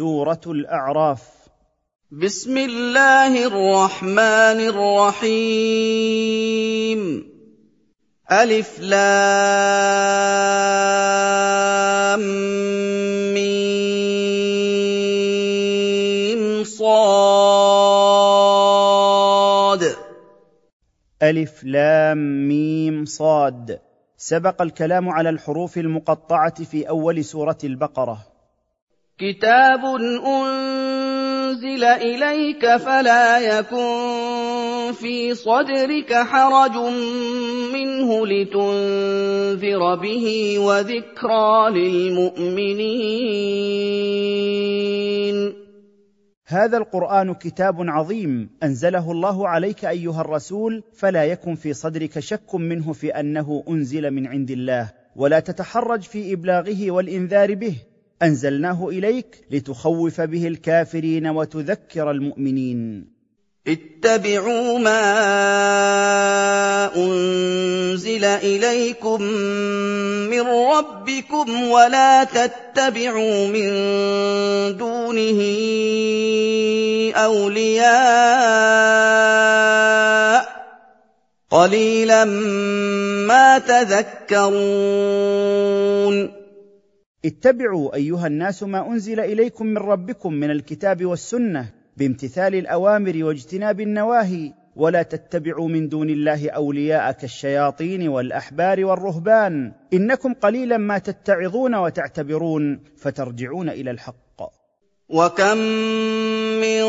سورة الأعراف. بسم الله الرحمن الرحيم. ألف لام ميم صاد. ألف لام ميم صاد. سبق الكلام على الحروف المقطعة في أول سورة البقرة. كتاب انزل اليك فلا يكن في صدرك حرج منه لتنذر به وذكرى للمؤمنين. هذا القرآن كتاب عظيم. أنزله الله عليك أيها الرسول فلا يكن في صدرك شك منه في أنه أنزل من عند الله. ولا تتحرج في إبلاغه والإنذار به. أنزلناه إليك لتخوف به الكافرين وتذكر المؤمنين. اتبعوا ما أنزل إليكم من ربكم ولا تتبعوا من دونه أولياء. قليلا ما تذكرون. اتبعوا أيها الناس ما أنزل إليكم من ربكم من الكتاب والسنة بامتثال الأوامر واجتناب النواهي ولا تتبعوا من دون الله أولياء كالشياطين والأحبار والرهبان. إنكم قليلا ما تتعظون وتعتبرون فترجعون إلى الحق. وكم من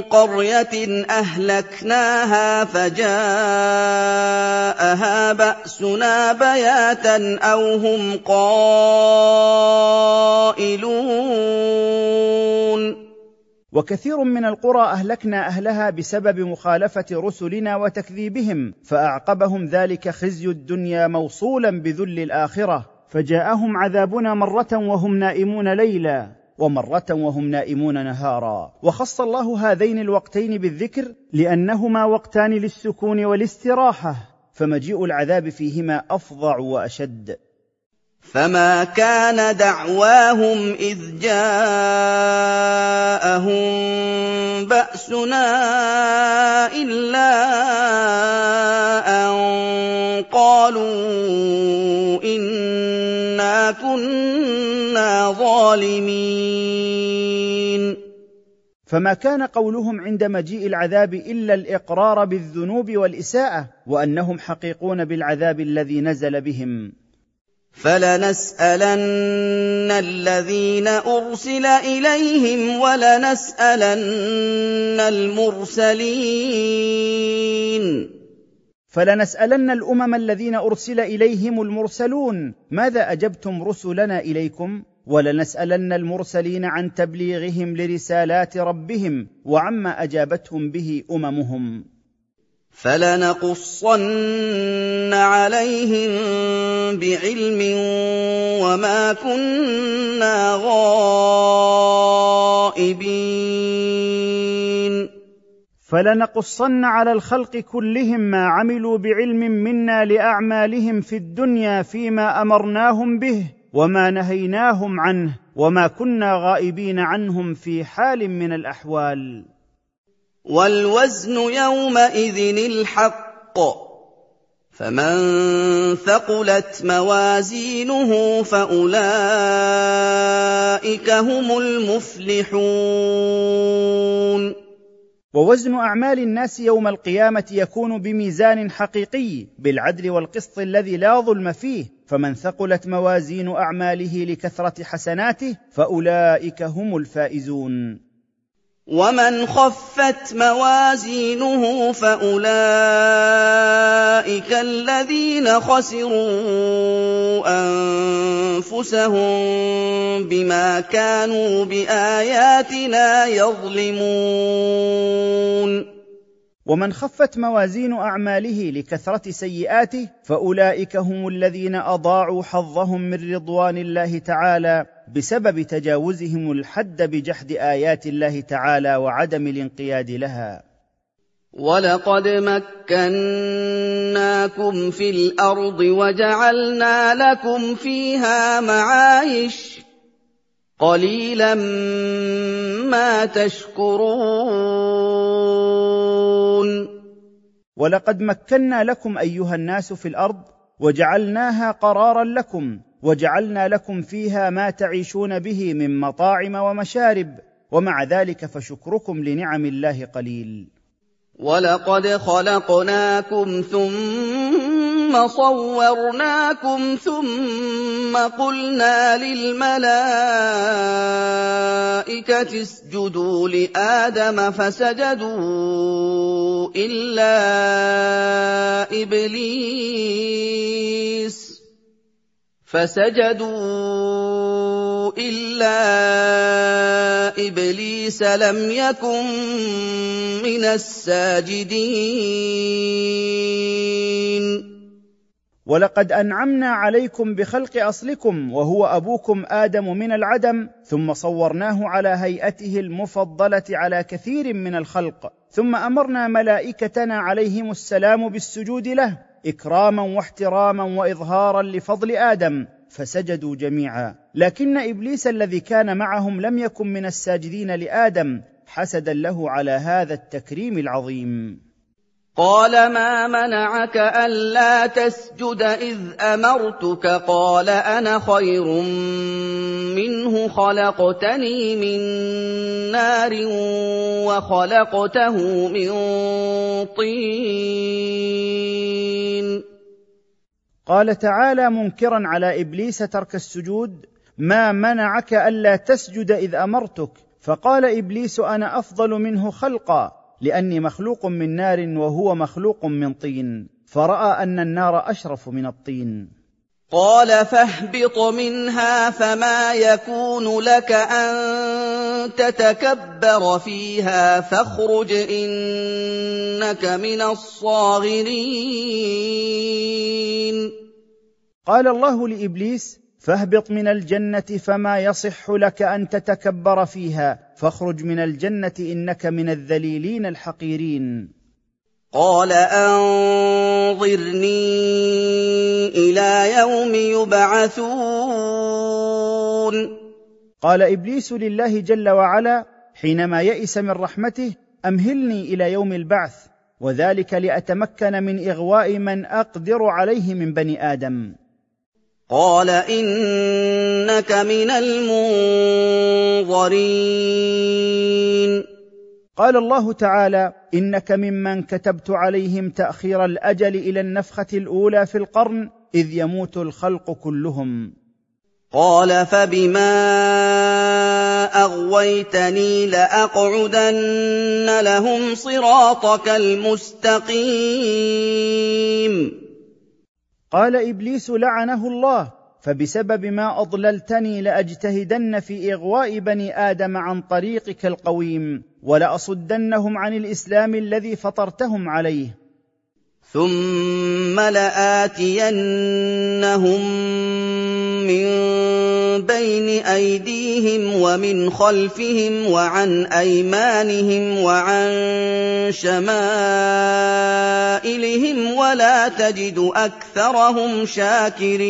قريه اهلكناها فجاءها باسنا بياتا أو هم قائلون وكثير من القرى اهلكنا اهلها بسبب مخالفه رسلنا وتكذيبهم فاعقبهم ذلك خزي الدنيا موصولا بذل الاخره فجاءهم عذابنا مره وهم نائمون ليلا. ومرة وهم نائمون نهارا. وخص الله هذين الوقتين بالذكر لأنهما وقتان للسكون والاستراحة فمجيء العذاب فيهما أفظع وأشد. فما كان دعواهم إذ جاءهم بأسنا إلا أن قالوا إنا كنا ظالمين فما كان قولهم عند مجيء العذاب إلا الإقرار بالذنوب والإساءة وأنهم حقيقون بالعذاب الذي نزل بهم. فلنسألن الذين أرسل إليهم ولنسألن المرسلين. فلنسألن الأمم الذين أرسل إليهم المرسلون ماذا أجبتم رسلنا إليكم؟ ولنسألن المرسلين عن تبليغهم لرسالات ربهم وعما أجابتهم به أممهم. فلنقصن عليهم بعلم وما كنا غائبين. فلنقصن على الخلق كلهم ما عملوا بعلم منا لأعمالهم في الدنيا فيما أمرناهم به وما نهيناهم عنه وما كنا غائبين عنهم في حال من الأحوال. والوزن يومئذ الحق فمن ثقلت موازينه فأولئك هم المفلحون. ووزن أعمال الناس يوم القيامة يكون بميزان حقيقي بالعدل والقسط الذي لا ظلم فيه فمن ثقلت موازين أعماله لكثرة حسناته فأولئك هم الفائزون. ومن خفت موازينه فاولئك الذين خسروا انفسهم بما كانوا باياتنا يظلمون ومن خفت موازين اعماله لكثره سيئاته فاولئك هم الذين اضاعوا حظهم من رضوان الله تعالى بسبب تجاوزهم الحد بجحد آيات الله تعالى وعدم الانقياد لها. ولقد مكناكم في الأرض وجعلنا لكم فيها معايش. قليلا ما تشكرون. ولقد مكنا لكم أيها الناس في الأرض وجعلناها قرارا لكم. وجعلنا لكم فيها ما تعيشون به من مطاعم ومشارب ومع ذلك فشكركم لنعم الله قليل. ولقد خلقناكم ثم صورناكم ثم قلنا للملائكة اسجدوا لآدم فسجدوا إلا إبليس. فسجدوا إلا إبليس لم يكن من الساجدين. ولقد أنعمنا عليكم بخلق أصلكم وهو أبوكم آدم من العدم ثم صورناه على هيئته المفضلة على كثير من الخلق ثم أمرنا ملائكتنا عليهم السلام بالسجود له. إكراما واحتراما وإظهارا لفضل آدم فسجدوا جميعا. لكن إبليس الذي كان معهم لم يكن من الساجدين لآدم حسدا له على هذا التكريم العظيم. قال ما منعك ألا تسجد إذ أمرتك؟ قال أنا خير منه خلقتني من نار وخلقته من طين. قال تعالى منكرا على إبليس ترك السجود ما منعك ألا تسجد إذ أمرتك؟ فقال إبليس أنا أفضل منه خلقا. لأني مخلوق من نار وهو مخلوق من طين فرأى أن النار أشرف من الطين. قال فاهبط منها فما يكون لك أن تتكبر فيها فاخرج إنك من الصاغرين. قال الله لإبليس فاهبط من الجنة فما يصح لك أن تتكبر فيها فاخرج من الجنة إنك من الذليلين الحقيرين. قال أنظرني إلى يوم يبعثون. قال إبليس لله جل وعلا حينما يئس من رحمته أمهلني إلى يوم البعث وذلك لأتمكن من إغواء من أقدر عليه من بني آدم. قال انك من المنظرين قال الله تعالى انك ممن كتبت عليهم تاخير الاجل إلى النفخه الاولى في القرن اذ يموت الخلق كلهم. قال فبما اغويتني لاقعدن لهم صراطك المستقيم قال إبليس لعنه الله فبسبب ما أضللتني لأجتهدن في إغواء بني آدم عن طريقك القويم ولأصدنهم عن الإسلام الذي فطرتهم عليه. ثم لاتينهم من بين ايديهم ومن خلفهم وعن ايمانهم وعن شمائلهم ولا تجد اكثرهم شاكرين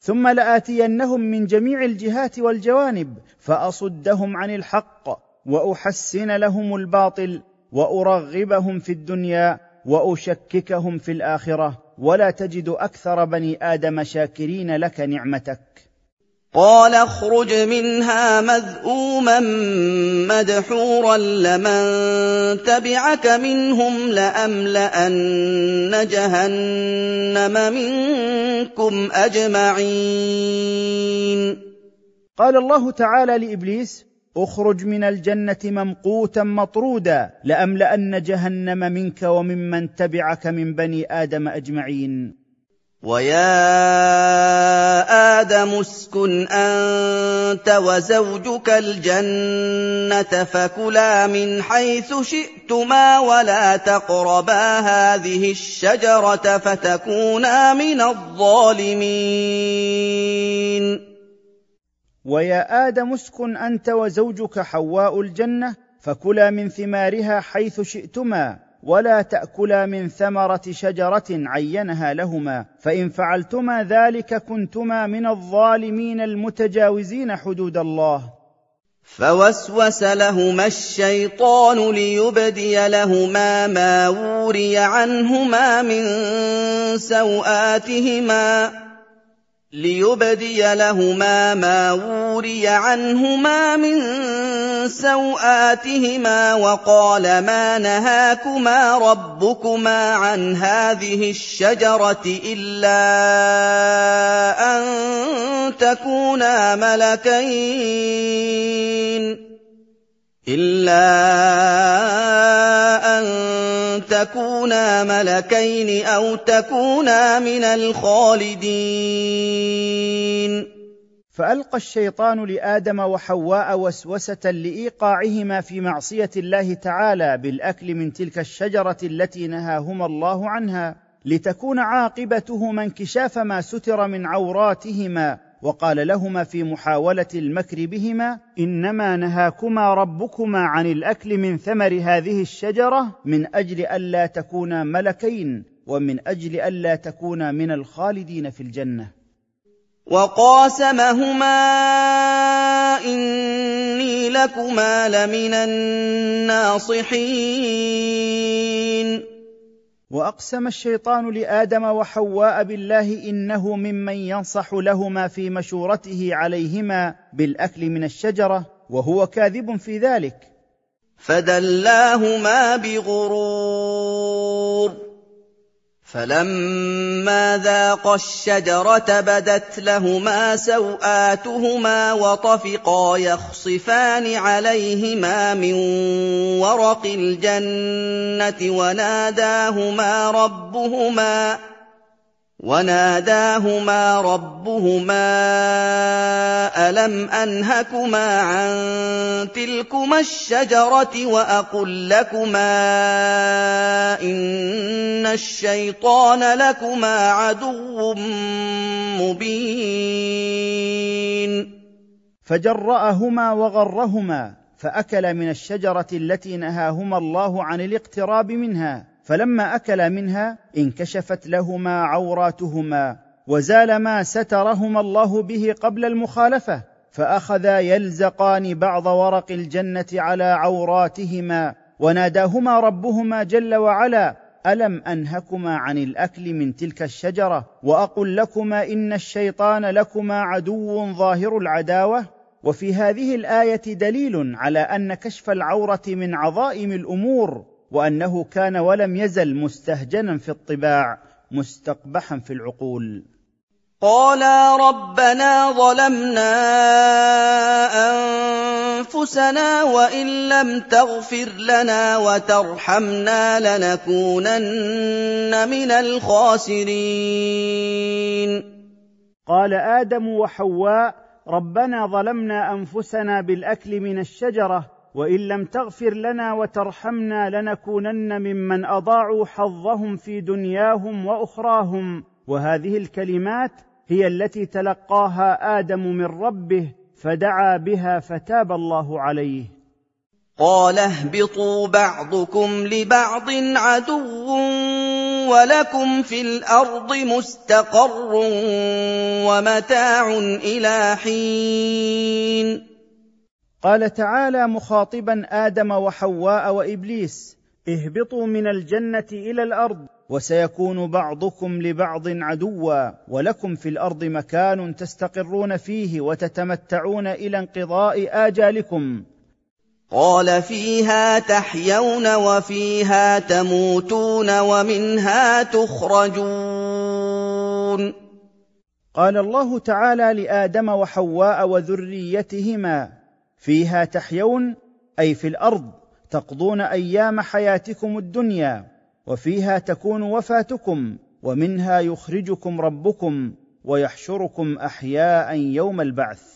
ثم لاتينهم من جميع الجهات والجوانب فاصدهم عن الحق واحسن لهم الباطل وأرغبهم في الدنيا وأشككهم في الآخرة. ولا تجد أكثر بني آدم شاكرين لك نعمتك. قال اخرج منها مذءوما مدحورا لمن تبعك منهم لأملأن جهنم منكم أجمعين. قال الله تعالى لإبليس اخرج من الجنة ممقوتا مطرودا لأملأن جهنم منك وممن تبعك من بني آدم أجمعين. ويا آدم اسكن أنت وزوجك الجنة فكلا من حيث شئتما ولا تقربا هذه الشجرة فتكونا من الظالمين. ويا آدم اسكن أنت وزوجك حواء الجنة فكلا من ثمارها حيث شئتما ولا تأكلا من ثمرة شجرة عينها لهما فإن فعلتما ذلك كنتما من الظالمين المتجاوزين حدود الله. فوسوس لهما الشيطان ليبدي لهما ما وري عنهما من سوآتهما. ليبدي لهما ما وري عنهما من سوآتهما وقال ما نهاكما ربكما عن هذه الشجرة إلا أن تكونا ملكين إلا تكونا ملكين أو تكونا من الخالدين. فألقى الشيطان لآدم وحواء وسوسة لإيقاعهما في معصية الله تعالى بالأكل من تلك الشجرة التي نهاهما الله عنها لتكون عاقبتهما انكشاف ما ستر من عوراتهما وقال لهما في محاولة المكر بهما إنما نهاكما ربكما عن الأكل من ثمر هذه الشجرة من أجل ألا تكونا ملكين ومن أجل ألا تكونا من الخالدين في الجنة. وقاسمهما إني لكما لمن الناصحين. وأقسم الشيطان لآدم وحواء بالله إنه ممن ينصح لهما في مشورته عليهما بالأكل من الشجرة وهو كاذب في ذلك. فدلاهما بغرور. فلما ذاقا الشجرة بدت لهما سوآتهما وطفقا يخصفان عليهما من ورق الجنة وناداهما ربهما وناداهما ربهما الم انهكما عن تلكما الشجره واقل لكما ان الشيطان لكما عدو مبين فجراهما وغرهما فاكلا من الشجره التي نهاهما الله عن الاقتراب منها فلما اكلا منها انكشفت لهما عوراتهما وزال ما سترهما الله به قبل المخالفة فأخذا يلزقان بعض ورق الجنة على عوراتهما وناداهما ربهما جل وعلا ألم أنهكما عن الأكل من تلك الشجرة؟ وأقل لكما إن الشيطان لكما عدو ظاهر العداوة؟ وفي هذه الآية دليل على أن كشف العورة من عظائم الأمور وأنه كان ولم يزل مستهجنا في الطباع مستقبحا في العقول. قالا ربنا ظلمنا أنفسنا وإن لم تغفر لنا وترحمنا لنكونن من الخاسرين. قال آدم وحواء ربنا ظلمنا أنفسنا بالأكل من الشجرة وإن لم تغفر لنا وترحمنا لنكونن ممن أضاعوا حظهم في دنياهم وأخراهم. وهذه الكلمات هي التي تلقاها آدم من ربه فدعا بها فتاب الله عليه. قال اهبطوا بعضكم لبعض عدو ولكم في الأرض مستقر ومتاع إلى حين. قال تعالى مخاطبا آدم وحواء وإبليس اهبطوا من الجنة إلى الأرض وسيكون بعضكم لبعض عدوا ولكم في الأرض مكان تستقرون فيه وتتمتعون إلى انقضاء آجالكم. قال فيها تحيون وفيها تموتون ومنها تخرجون. قال الله تعالى لآدم وحواء وذريتهما فيها تحيون أي في الأرض تقضون أيام حياتكم الدنيا وفيها تكون وفاتكم ومنها يخرجكم ربكم ويحشركم أحياء يوم البعث.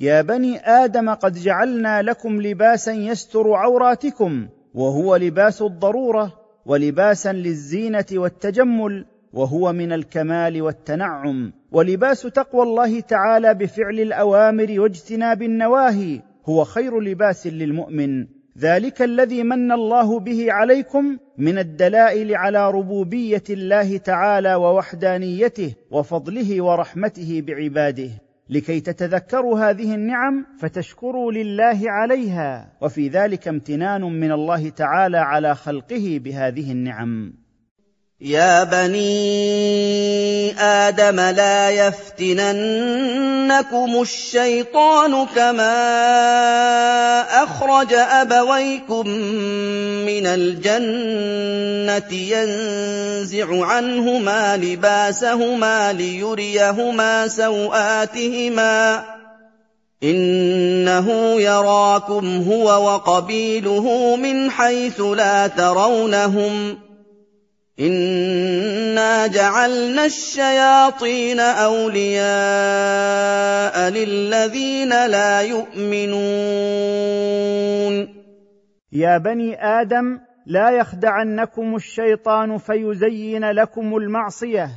يا بني آدم قد جعلنا لكم لباسا يستر عوراتكم وهو لباس الضرورة ولباسا للزينة والتجمل وهو من الكمال والتنعم. ولباس تقوى الله تعالى بفعل الأوامر واجتناب النواهي هو خير لباس للمؤمن. ذلك الذي من الله به عليكم من الدلائل على ربوبية الله تعالى ووحدانيته وفضله ورحمته بعباده. لكي تتذكروا هذه النعم فتشكروا لله عليها. وفي ذلك امتنان من الله تعالى على خلقه بهذه النعم. يا بني آدم لا يفتننكم الشيطان كما أخرج أبويكم من الجنة ينزع عنهما لباسهما ليريهما سوآتهما إنه يراكم هو وقبيله من حيث لا ترونهم انا جعلنا الشياطين اولياء للذين لا يؤمنون يا بني آدم لا يخدعنكم الشيطان فيزين لكم المعصيه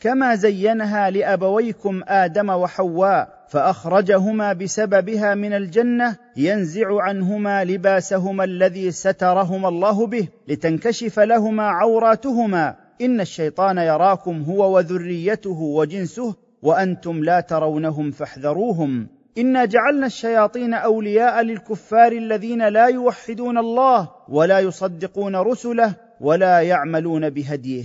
كما زينها لابويكم آدم وحواء. فأخرجهما بسببها من الجنة ينزع عنهما لباسهما الذي سترهما الله به لتنكشف لهما عوراتهما. إن الشيطان يراكم هو وذريته وجنسه وأنتم لا ترونهم فاحذروهم. إنا جعلنا الشياطين أولياء للكفار الذين لا يوحدون الله ولا يصدقون رسله ولا يعملون بهديه.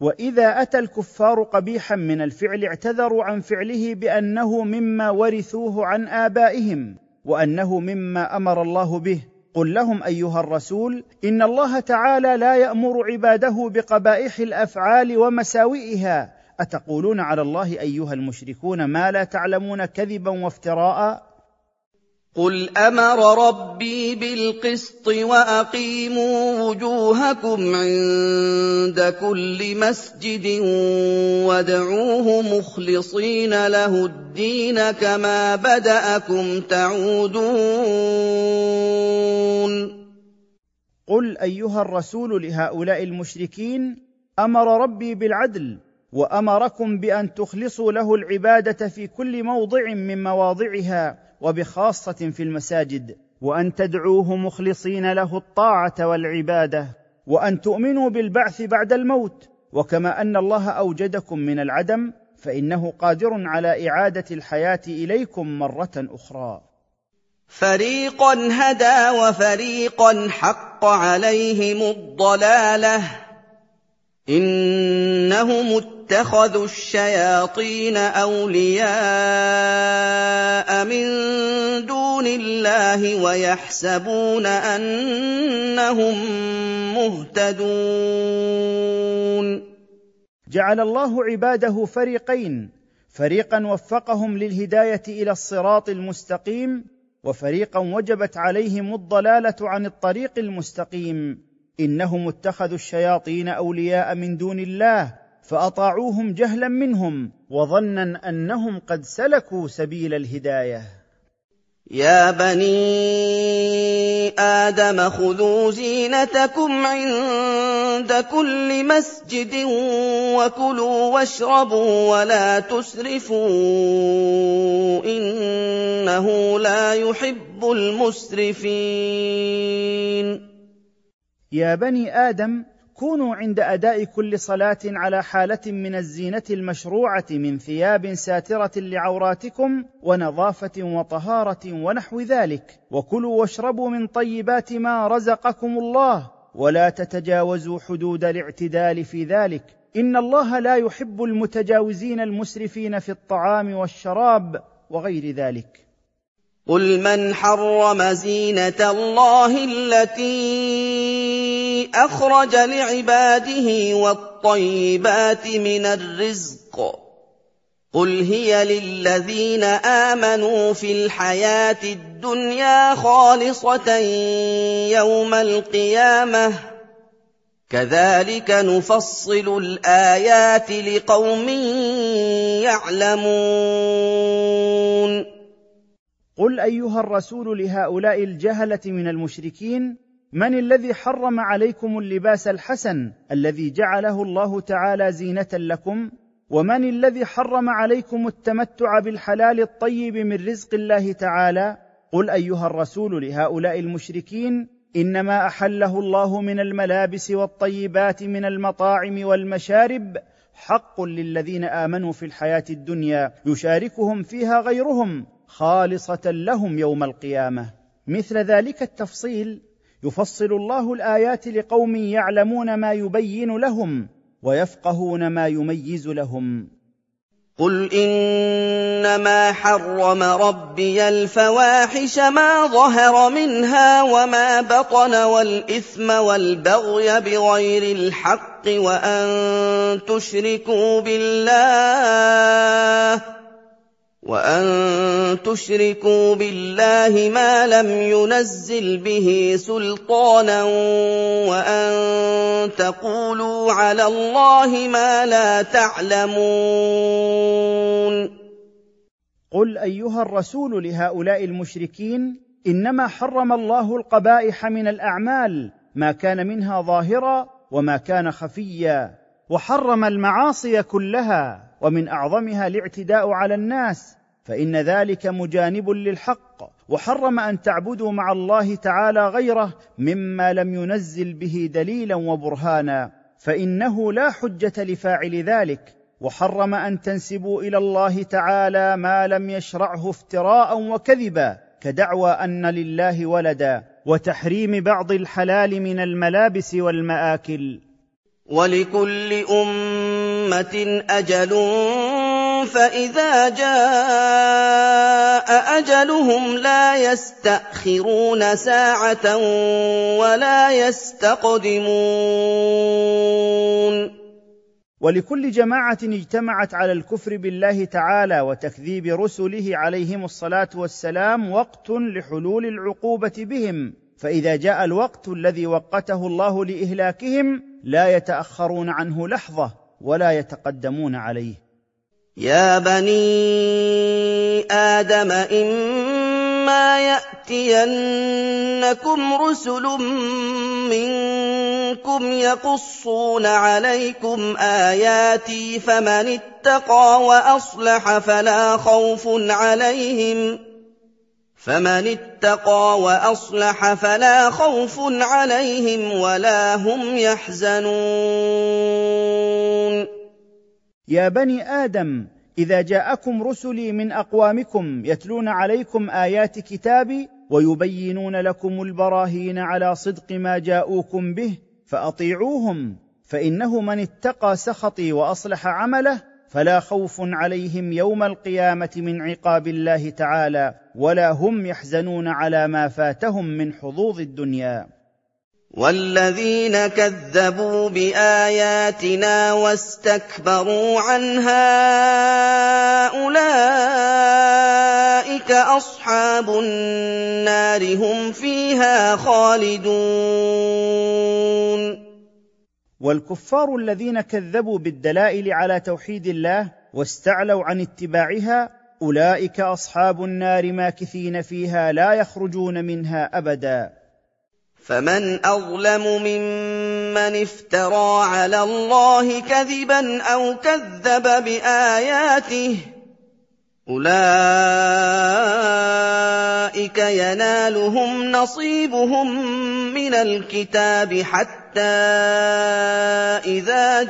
وإذا أتى الكفار قبيحا من الفعل اعتذروا عن فعله بأنه مما ورثوه عن آبائهم وأنه مما أمر الله به. قل لهم أيها الرسول إن الله تعالى لا يأمر عباده بقبائح الأفعال ومساوئها. أتقولون على الله أيها المشركون ما لا تعلمون كذبا وافتراء؟ قل أمر ربي بالقسط واقيموا وجوهكم عند كل مسجد وادعوه مخلصين له الدين كما بداكم تعودون قل ايها الرسول لهؤلاء المشركين أمر ربي بالعدل وامركم بان تخلصوا له العباده في كل موضع من مواضعها وبخاصة في المساجد وأن تدعوه مخلصين له الطاعة والعبادة وأن تؤمنوا بالبعث بعد الموت. وكما أن الله أوجدكم من العدم فإنه قادر على إعادة الحياة إليكم مرة أخرى. فريقا هدى وفريقا حق عليهم الضلالة. إنهم اتخذوا الشياطين أولياء من دون الله ويحسبون أنهم مهتدون. جعل الله عباده فريقين فريقا وفقهم للهداية إلى الصراط المستقيم وفريقا وجبت عليهم الضلالة عن الطريق المستقيم. إنهم اتخذوا الشياطين أولياء من دون الله فأطاعوهم جهلا منهم وظنا أنهم قد سلكوا سبيل الهداية. يا بني آدم خذوا زينتكم عند كل مسجد وكلوا واشربوا ولا تسرفوا إنه لا يحب المسرفين. يا بني آدم كونوا عند أداء كل صلاة على حالة من الزينة المشروعة من ثياب ساترة لعوراتكم ونظافة وطهارة ونحو ذلك. وكلوا واشربوا من طيبات ما رزقكم الله ولا تتجاوزوا حدود الاعتدال في ذلك. إن الله لا يحب المتجاوزين المسرفين في الطعام والشراب وغير ذلك. قل من حرم زينه الله التي اخرج لعباده والطيبات من الرزق قل هي للذين امنوا في الحياة الدنيا خالصه يوم القيامه كذلك نفصل الايات لقوم يعلمون قل ايها الرسول لهؤلاء الجهله من المشركين من الذي حرم عليكم اللباس الحسن الذي جعله الله تعالى زينه لكم ومن الذي حرم عليكم التمتع بالحلال الطيب من رزق الله تعالى؟ قل ايها الرسول لهؤلاء المشركين انما احله الله من الملابس والطيبات من المطاعم والمشارب. حق للذين امنوا في الحياة الدنيا يشاركهم فيها غيرهم. خالصة لهم يوم القيامة. مثل ذلك التفصيل يفصل الله الآيات لقوم يعلمون ما يبين لهم ويفقهون ما يميز لهم. قل إنما حرم ربي الفواحش ما ظهر منها وما بطن والإثم والبغي بغير الحق وأن تشركوا بالله. وأن تشركوا بالله ما لم ينزل به سلطانا وأن تقولوا على الله ما لا تعلمون. قل أيها الرسول لهؤلاء المشركين إنما حرم الله القبائح من الأعمال ما كان منها ظاهرا وما كان خفيا وحرم المعاصي كلها ومن أعظمها الاعتداء على الناس فإن ذلك مجانب للحق وحرم أن تعبدوا مع الله تعالى غيره مما لم ينزل به دليلا وبرهانا فإنه لا حجة لفاعل ذلك وحرم أن تنسبوا إلى الله تعالى ما لم يشرعه افتراء وكذبا كدعوى أن لله ولدا وتحريم بعض الحلال من الملابس والمآكل. ولكل أمة أجل فاذا جاء اجلهم لا يستاخرون ساعه ولا يستقدمون ولكل جماعة اجتمعت على الكفر بالله تعالى وتكذيب رسله عليهم الصلاة والسلام وقت لحلول العقوبة بهم. فإذا جاء الوقت الذي وقته الله لإهلاكهم لا يتأخرون عنه لحظة ولا يتقدمون عليه. يا بني آدم اما ياتينكم رسل منكم يقصون عليكم اياتي فمن اتقى واصلح فلا خوف عليهم ولا هم يحزنون يا بني آدم إذا جاءكم رسلي من أقوامكم يتلون عليكم آيات كتابي ويبينون لكم البراهين على صدق ما جاءوكم به فأطيعوهم فإنه من اتقى سخطي وأصلح عمله فلا خوف عليهم يوم القيامة من عقاب الله تعالى ولا هم يحزنون على ما فاتهم من حظوظ الدنيا. والذين كذبوا بآياتنا واستكبروا عنها أولئك أصحاب النار هم فيها خالدون. والكفار الذين كذبوا بالدلائل على توحيد الله واستعلوا عن اتباعها أولئك أصحاب النار ماكثين فيها لا يخرجون منها أبدا. فمن أظلم ممن افترى على الله كذبا أو كذب بآياته أولئك ينالهم نصيبهم من الكتاب حتى إذا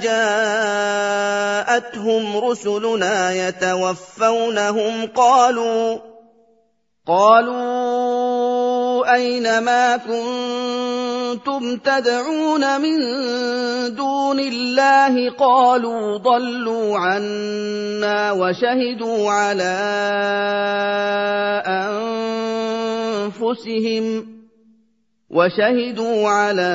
جاءتهم رسلنا يتوفونهم قالوا قالوا أين ما كنتم تدعون من دون الله قالوا ضلوا عنا وشهدوا على أنفسهم وشهدوا على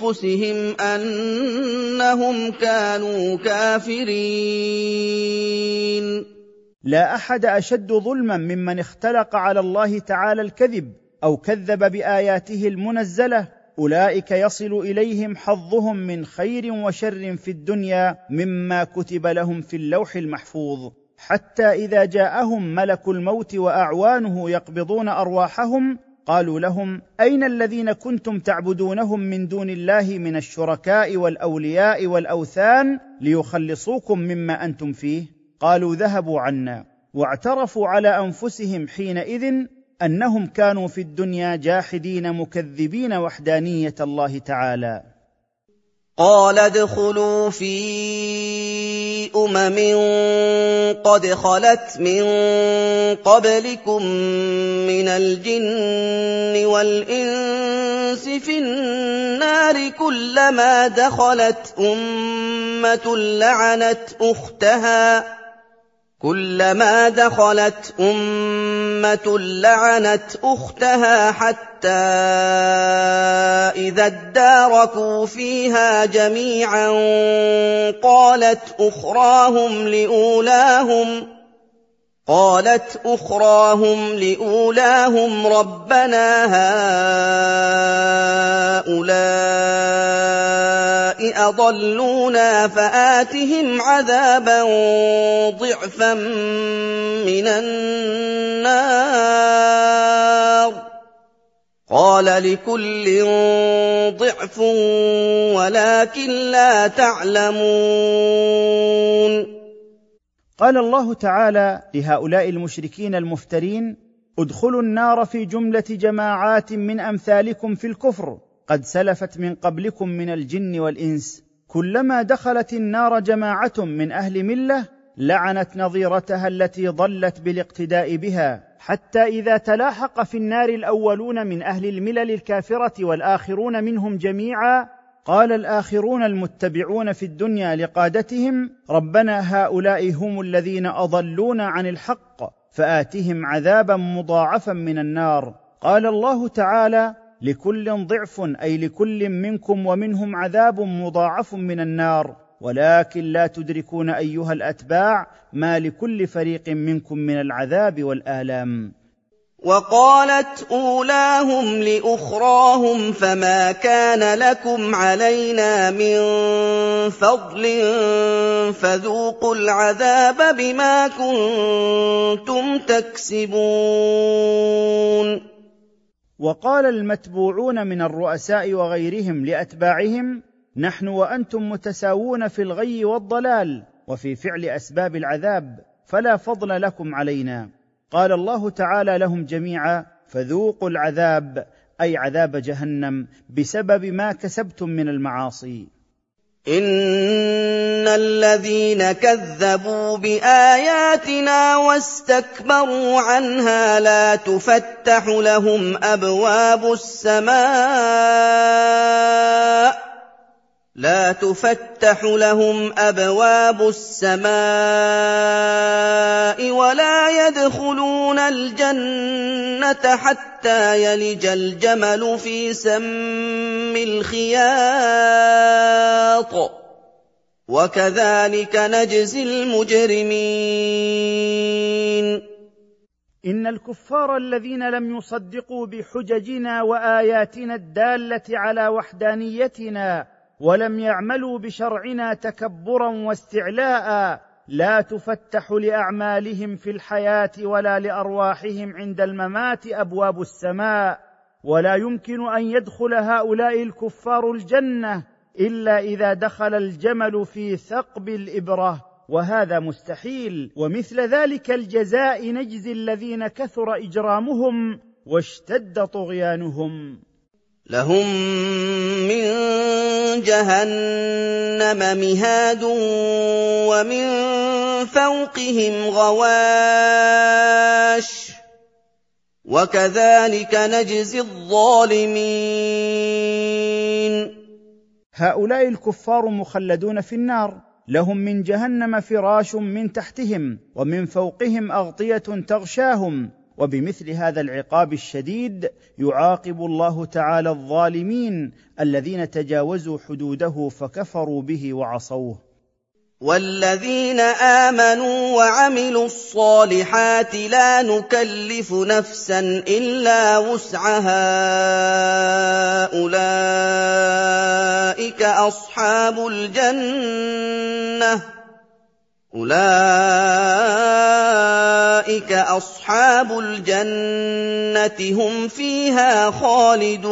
أنفسهم أنهم كانوا كافرين لا أحد أشد ظلما ممن اختلق على الله تعالى الكذب أو كذب بآياته المنزلة. أولئك يصل إليهم حظهم من خير وشر في الدنيا مما كتب لهم في اللوح المحفوظ. حتى إذا جاءهم ملك الموت وأعوانه يقبضون أرواحهم قالوا لهم أين الذين كنتم تعبدونهم من دون الله من الشركاء والأولياء والأوثان ليخلصوكم مما أنتم فيه؟ قالوا ذهبوا عنا واعترفوا على أنفسهم حينئذ أنهم كانوا في الدنيا جاحدين مكذبين وحدانية الله تعالى. قال ادخلوا في أمم قد خلت من قبلكم من الجن والإنس في النار كلما دخلت أمة لعنت أختها كلما دخلت أمة لعنت أختها حتى إذا اداركوا فيها جميعا قالت أخراهم لأولاهم قالت أخراهم لأولاهم ربنا هؤلاء أضلونا فآتهم عذابا ضعفا من النار. قال لكل ضعف ولكن لا تعلمون. قال الله تعالى لهؤلاء المشركين المفترين ادخلوا النار في جملة جماعات من أمثالكم في الكفر. قد سلفت من قبلكم من الجن والإنس. كلما دخلت النار جماعة من أهل ملة لعنت نظيرتها التي ضلت بالاقتداء بها حتى إذا تلاحق في النار الأولون من أهل الملل الكافرة والآخرون منهم جميعا قال الآخرون المتبعون في الدنيا لقادتهم ربنا هؤلاء هم الذين أضلونا عن الحق فآتهم عذابا مضاعفا من النار قال الله تعالى لكل ضعف أي لكل منكم ومنهم عذاب مضاعف من النار. ولكن لا تدركون أيها الأتباع ما لكل فريق منكم من العذاب والآلام. وقالت أولاهم لأخراهم فما كان لكم علينا من فضل فذوقوا العذاب بما كنتم تكسبون. وقال المتبوعون من الرؤساء وغيرهم لأتباعهم نحن وأنتم متساوون في الغي والضلال وفي فعل أسباب العذاب فلا فضل لكم علينا. قال الله تعالى لهم جميعا فذوقوا العذاب أي عذاب جهنم بسبب ما كسبتم من المعاصي. ان الذين كذبوا باياتنا واستكبروا عنها لا تفتح لهم ابواب السماء لا تفتح لهم أبواب السماء ولا يدخلون الجنة حتى يلج الجمل في سم الخياط. وكذلك نجزي المجرمين. إن الكفار الذين لم يصدقوا بحججنا وآياتنا الدالة على وحدانيتنا ولم يعملوا بشرعنا تكبرا واستعلاء لا تفتح لأعمالهم في الحياة ولا لأرواحهم عند الممات أبواب السماء. ولا يمكن أن يدخل هؤلاء الكفار الجنة إلا إذا دخل الجمل في ثقب الإبرة. وهذا مستحيل. ومثل ذلك الجزاء نجزي الذين كثر إجرامهم واشتد طغيانهم. لهم من جهنم مهاد ومن فوقهم غواش وكذلك نجزي الظالمين. هؤلاء الكفار مخلدون في النار. لهم من جهنم فراش من تحتهم ومن فوقهم أغطية تغشاهم. وبمثل هذا العقاب الشديد يعاقب الله تعالى الظالمين الذين تجاوزوا حدوده فكفروا به وعصوه. والذين آمنوا وعملوا الصالحات لا نكلف نفسا إلا وسعها. أولئك أصحاب الجنة. أولئك أصحاب الجنة هم فيها خالدون.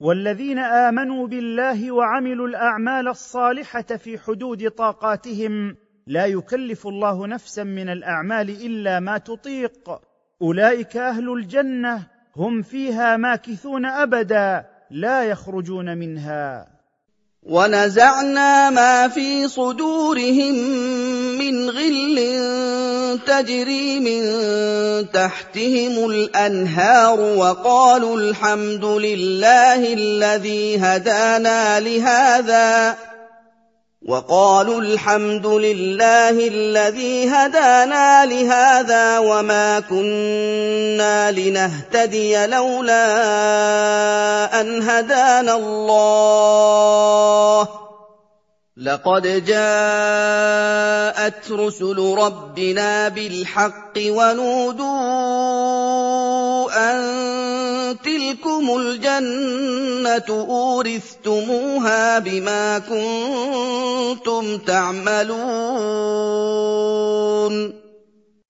والذين آمنوا بالله وعملوا الأعمال الصالحة في حدود طاقاتهم لا يكلف الله نفسا من الأعمال إلا ما تطيق. أولئك أهل الجنة هم فيها ماكثون أبدا لا يخرجون منها. ونزعنا ما في صدورهم من غل تجري من تحتهم الأنهار وقالوا الحمد لله الذي هدانا لهذا وقالوا الحمد لله الذي هدانا لهذا وما كنا لنهتدي لولا أن هدانا الله لقد جاءت رسل ربنا بالحق ونودوا أن تلكم الجنة أورثتموها بما كنتم تعملون.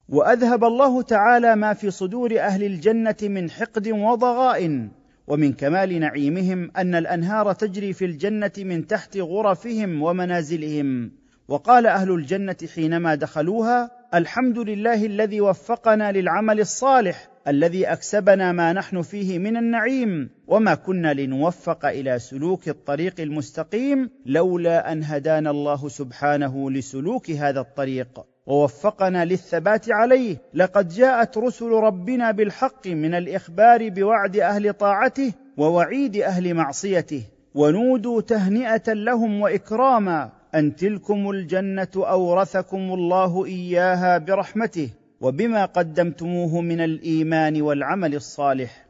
وأذهب الله تعالى ما في صدور أهل الجنة من حقد وضغائن ومن كمال نعيمهم أن الأنهار تجري في الجنة من تحت غرفهم ومنازلهم. وقال أهل الجنة حينما دخلوها الحمد لله الذي وفقنا للعمل الصالح الذي أكسبنا ما نحن فيه من النعيم وما كنا لنوفق إلى سلوك الطريق المستقيم لولا أن هدانا الله سبحانه لسلوك هذا الطريق. ووفقنا للثبات عليه لقد جاءت رسل ربنا بالحق من الإخبار بوعد أهل طاعته ووعيد أهل معصيته ونودوا تهنئة لهم وإكراما أن تلكم الجنة أورثكم الله إياها برحمته وبما قدمتموه من الإيمان والعمل الصالح.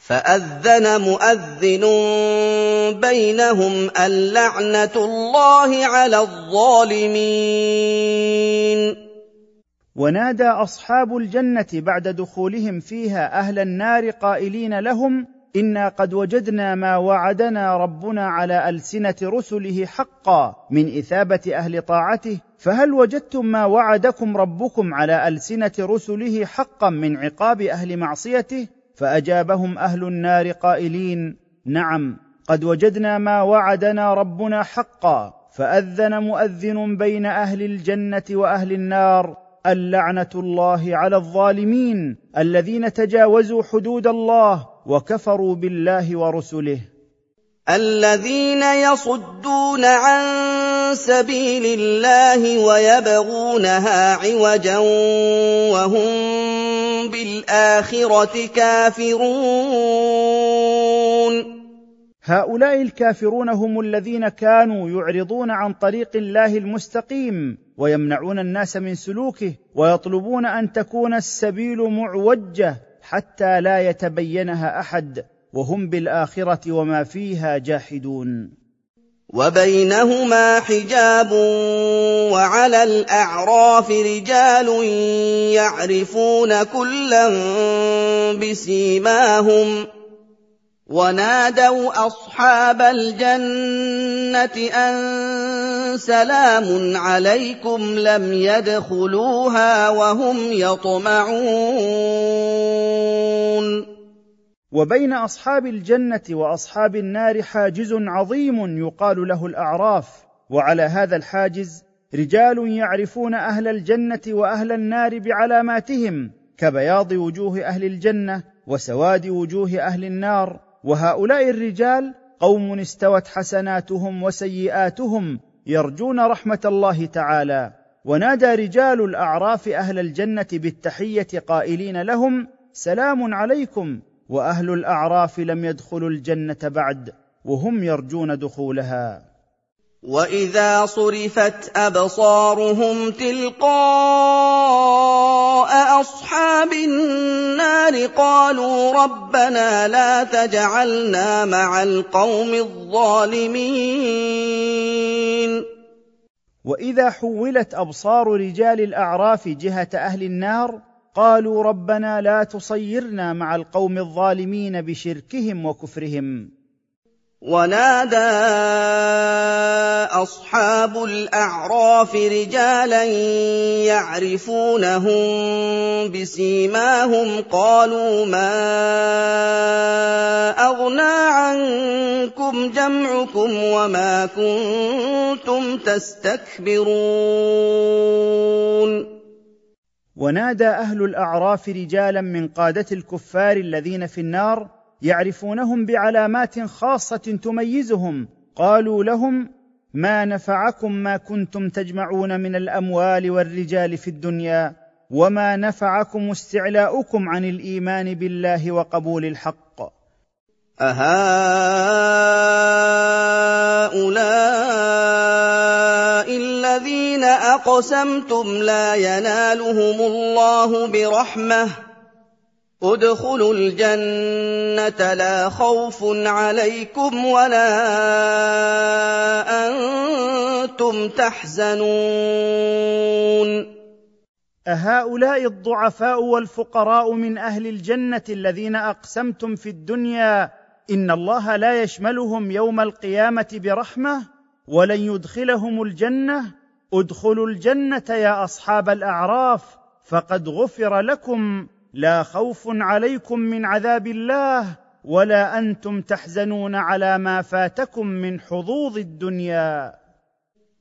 فأذن مؤذن بينهم اللعنة الله على الظالمين. ونادى أصحاب الجنة بعد دخولهم فيها أهل النار قائلين لهم إنا قد وجدنا ما وعدنا ربنا على ألسنة رسله حقا من إثابة أهل طاعته فهل وجدتم ما وعدكم ربكم على ألسنة رسله حقا من عقاب أهل معصيته؟ فأجابهم أهل النار قائلين نعم قد وجدنا ما وعدنا ربنا حقا فأذن مؤذن بين أهل الجنة وأهل النار اللعنة الله على الظالمين الذين تجاوزوا حدود الله وكفروا بالله ورسله. الذين يصدون عن سبيل الله ويبغونها عوجا وهم بالآخرة كافرون. هؤلاء الكافرون هم الذين كانوا يعرضون عن طريق الله المستقيم ويمنعون الناس من سلوكه ويطلبون أن تكون السبيل معوجة حتى لا يتبينها أحد. وهم بالآخرة وما فيها جاحدون. وبينهما حجاب وعلى الأعراف رجال يعرفون كلا بسيماهم. ونادوا أصحاب الجنة أن سلام عليكم لم يدخلوها وهم يطمعون. وبين أصحاب الجنة وأصحاب النار حاجز عظيم يقال له الأعراف. وعلى هذا الحاجز رجال يعرفون أهل الجنة وأهل النار بعلاماتهم كبياض وجوه أهل الجنة وسواد وجوه أهل النار. وهؤلاء الرجال قوم استوت حسناتهم وسيئاتهم يرجون رحمة الله تعالى. ونادى رجال الأعراف أهل الجنة بالتحية قائلين لهم سلام عليكم. وأهل الأعراف لم يدخلوا الجنة بعد وهم يرجون دخولها. وإذا صرفت أبصارهم تلقاء أصحاب النار قالوا ربنا لا تجعلنا مع القوم الظالمين. وإذا حولت أبصار رجال الأعراف جهة أهل النار قالوا ربنا لا تصيرنا مع القوم الظالمين بشركهم وكفرهم. ونادى أصحاب الأعراف رجالا يعرفونهم بسيماهم قالوا ما أغنى عنكم جمعكم وما كنتم تستكبرون. ونادى أهل الأعراف رجالا من قادة الكفار الذين في النار يعرفونهم بعلامات خاصة تميزهم. قالوا لهم ما نفعكم ما كنتم تجمعون من الأموال والرجال في الدنيا وما نفعكم استعلاؤكم عن الإيمان بالله وقبول الحق. أقسمتم لا ينالهم الله برحمة. ادخلوا الجنة لا خوف عليكم ولا أنتم تحزنون. أهؤلاء الضعفاء والفقراء من أهل الجنة الذين أقسمتم في الدنيا إن الله لا يشملهم يوم القيامة برحمة ولن يدخلهم الجنة ادخلوا الجنة يا أصحاب الأعراف فقد غفر لكم. لا خوف عليكم من عذاب الله ولا أنتم تحزنون على ما فاتكم من حظوظ الدنيا.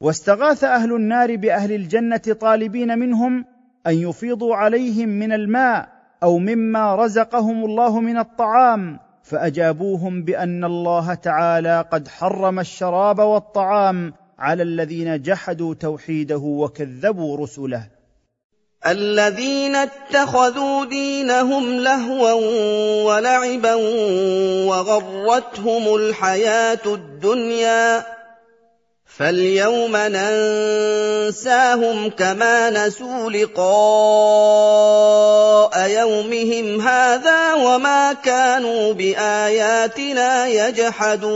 واستغاث أهل النار بأهل الجنة طالبين منهم أن يفيضوا عليهم من الماء أو مما رزقهم الله من الطعام فأجابوهم بأن الله تعالى قد حرم الشراب والطعام على الذين جحدوا توحيده وكذبوا رسله. الذين اتخذوا دينهم لهوا ولعبا وغرتهم الحياة الدنيا فاليوم ننساهم كما نسوا لقاء يومهم هذا وما كانوا بآياتنا يجحدون.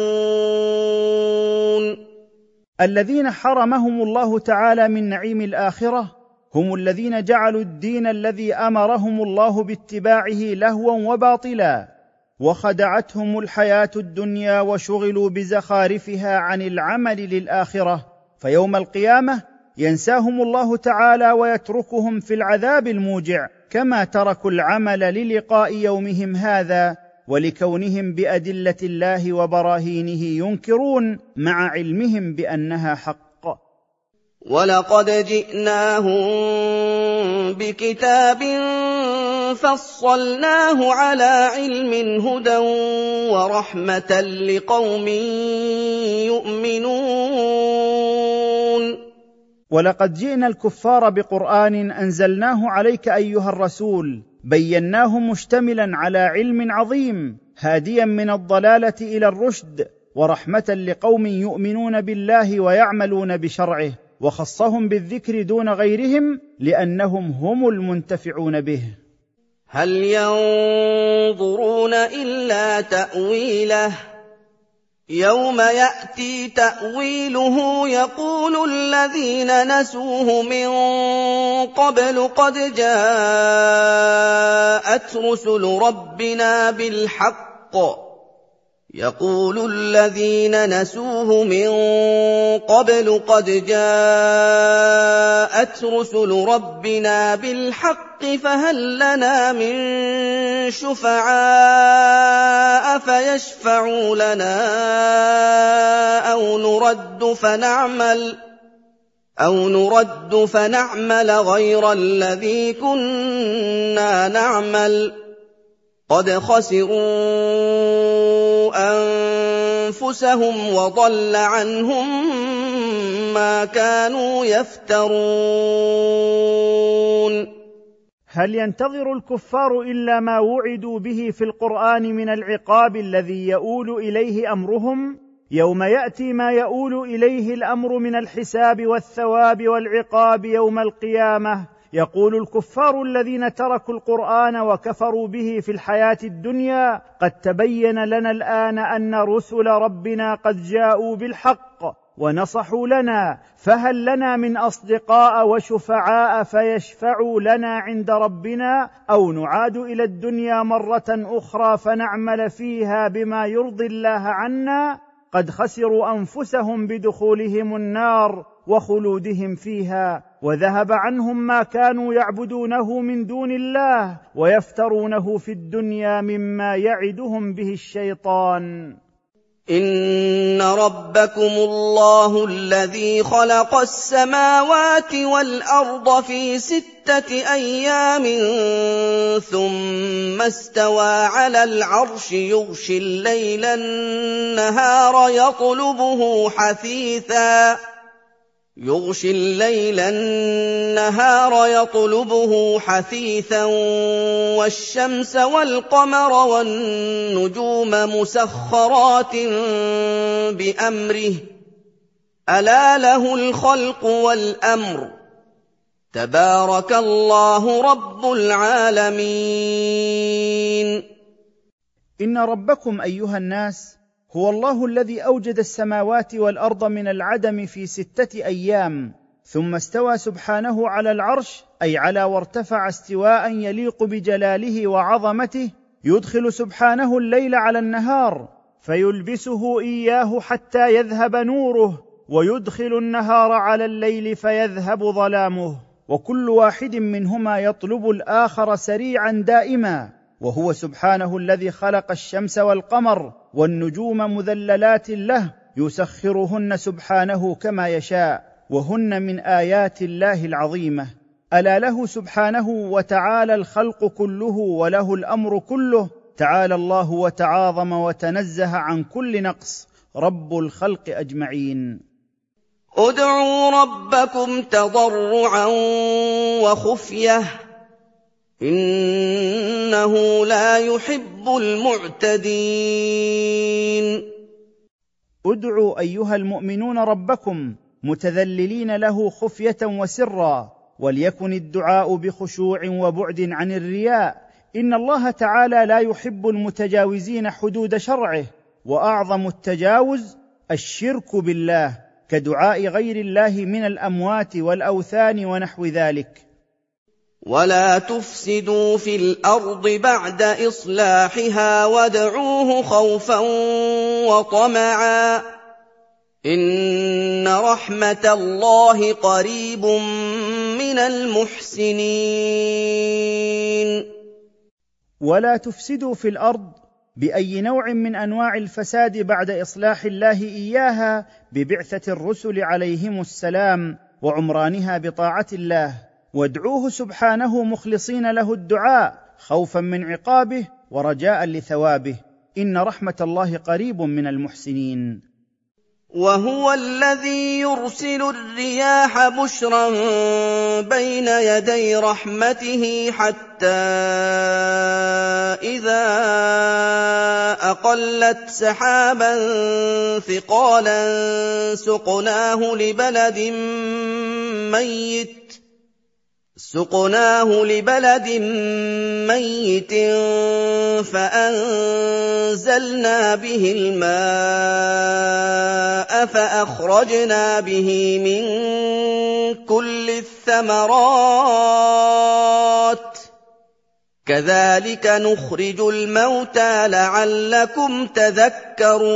الذين حرمهم الله تعالى من نعيم الآخرة هم الذين جعلوا الدين الذي أمرهم الله باتباعه لهوا وباطلا. وخدعتهم الحياة الدنيا وشغلوا بزخارفها عن العمل للآخرة فيوم القيامة ينساهم الله تعالى ويتركهم في العذاب الموجع كما تركوا العمل للقاء يومهم هذا ولكونهم بأدلة الله وبراهينه ينكرون مع علمهم بأنها حق. وَلَقَدْ جِئْنَاهُم بِكِتَابٍ فَصَّلْنَاهُ عَلَىٰ عِلْمٍ هُدًى وَرَحْمَةً لِّقَوْمٍ يُؤْمِنُونَ ولقد جئنا الكفار بقران انزلناه عليك ايها الرسول بيناه مشتملا على علم عظيم هاديا من الضلاله إلى الرشد ورحمه لقوم يؤمنون بالله ويعملون بشرعه. وخصهم بالذكر دون غيرهم لأنهم هم المنتفعون به. هل ينظرون إلا تأويله؟ يوم يأتي تأويله يقول الذين نسوه من قبل قد جاءت رسل ربنا بالحق. يقول الذين نسوه من قبل قد جاءت رسل ربنا بالحق فهل لنا من شفعاء فيشفعوا لنا أو نرد فنعمل أو نرد فنعمل غير الذي كنا نعمل قد خسروا أنفسهم وضل عنهم ما كانوا يفترون. هل ينتظر الكفار إلا ما وعدوا به في القرآن من العقاب الذي يؤول إليه أمرهم؟ يوم يأتي ما يؤول إليه الأمر من الحساب والثواب والعقاب يوم القيامة. يقول الكفار الذين تركوا القرآن وكفروا به في الحياة الدنيا قد تبين لنا الآن أن رسل ربنا قد جاءوا بالحق ونصحوا لنا فهل لنا من أصدقاء وشفعاء فيشفعوا لنا عند ربنا أو نعاد إلى الدنيا مرة أخرى فنعمل فيها بما يرضي الله عنا؟ قد خسروا أنفسهم بدخولهم النار وخلودهم فيها. وذهب عنهم ما كانوا يعبدونه من دون الله ويفترونه في الدنيا مما يعدهم به الشيطان. إن ربكم الله الذي خلق السماوات والأرض في ستة أيام ثم استوى على العرش يغشي الليل النهار يطلبه حثيثا. يغشي الليل النهار يطلبه حثيثا والشمس والقمر والنجوم مسخرات بأمره. ألا له الخلق والأمر. تبارك الله رب العالمين. إن ربكم أيها الناس هو الله الذي أوجد السماوات والأرض من العدم في ستة أيام ثم استوى سبحانه على العرش أي على وارتفع استواء يليق بجلاله وعظمته يدخل سبحانه الليل على النهار فيلبسه إياه حتى يذهب نوره ويدخل النهار على الليل فيذهب ظلامه. وكل واحد منهما يطلب الآخر سريعا دائما. وهو سبحانه الذي خلق الشمس والقمر والنجوم مذللات له يسخرهن سبحانه كما يشاء وهن من آيات الله العظيمة. ألا له سبحانه وتعالى الخلق كله وله الأمر كله؟ تعالى الله وتعاظم وتنزه عن كل نقص. رب الخلق أجمعين. ادعوا ربكم تضرعا وخفية. إنه لا يحب المعتدين. ادعوا أيها المؤمنون ربكم متذللين له خفية وسرا وليكن الدعاء بخشوع وبعد عن الرياء. إن الله تعالى لا يحب المتجاوزين حدود شرعه وأعظم التجاوز الشرك بالله كدعاء غير الله من الأموات والأوثان ونحو ذلك. ولا تفسدوا في الأرض بعد اصلاحها وادعوه خوفا وطمعا ان رحمه الله قريب من المحسنين. ولا تفسدوا في الأرض باي نوع من انواع الفساد بعد اصلاح الله اياها ببعثه الرسل عليهم السلام وعمرانها بطاعه الله وادعوه سبحانه مخلصين له الدعاء خوفا من عقابه ورجاء لثوابه. إن رحمة الله قريب من المحسنين. وهو الذي يرسل الرياح بشرا بين يدي رحمته حتى إذا أقلت سحابا ثقالا سقناه لبلد ميت سقناه لبلد ميت فانزلنا به الماء فاخرجنا به من كل الثمرات كذلك نخرج الموتى لعلكم تذكرون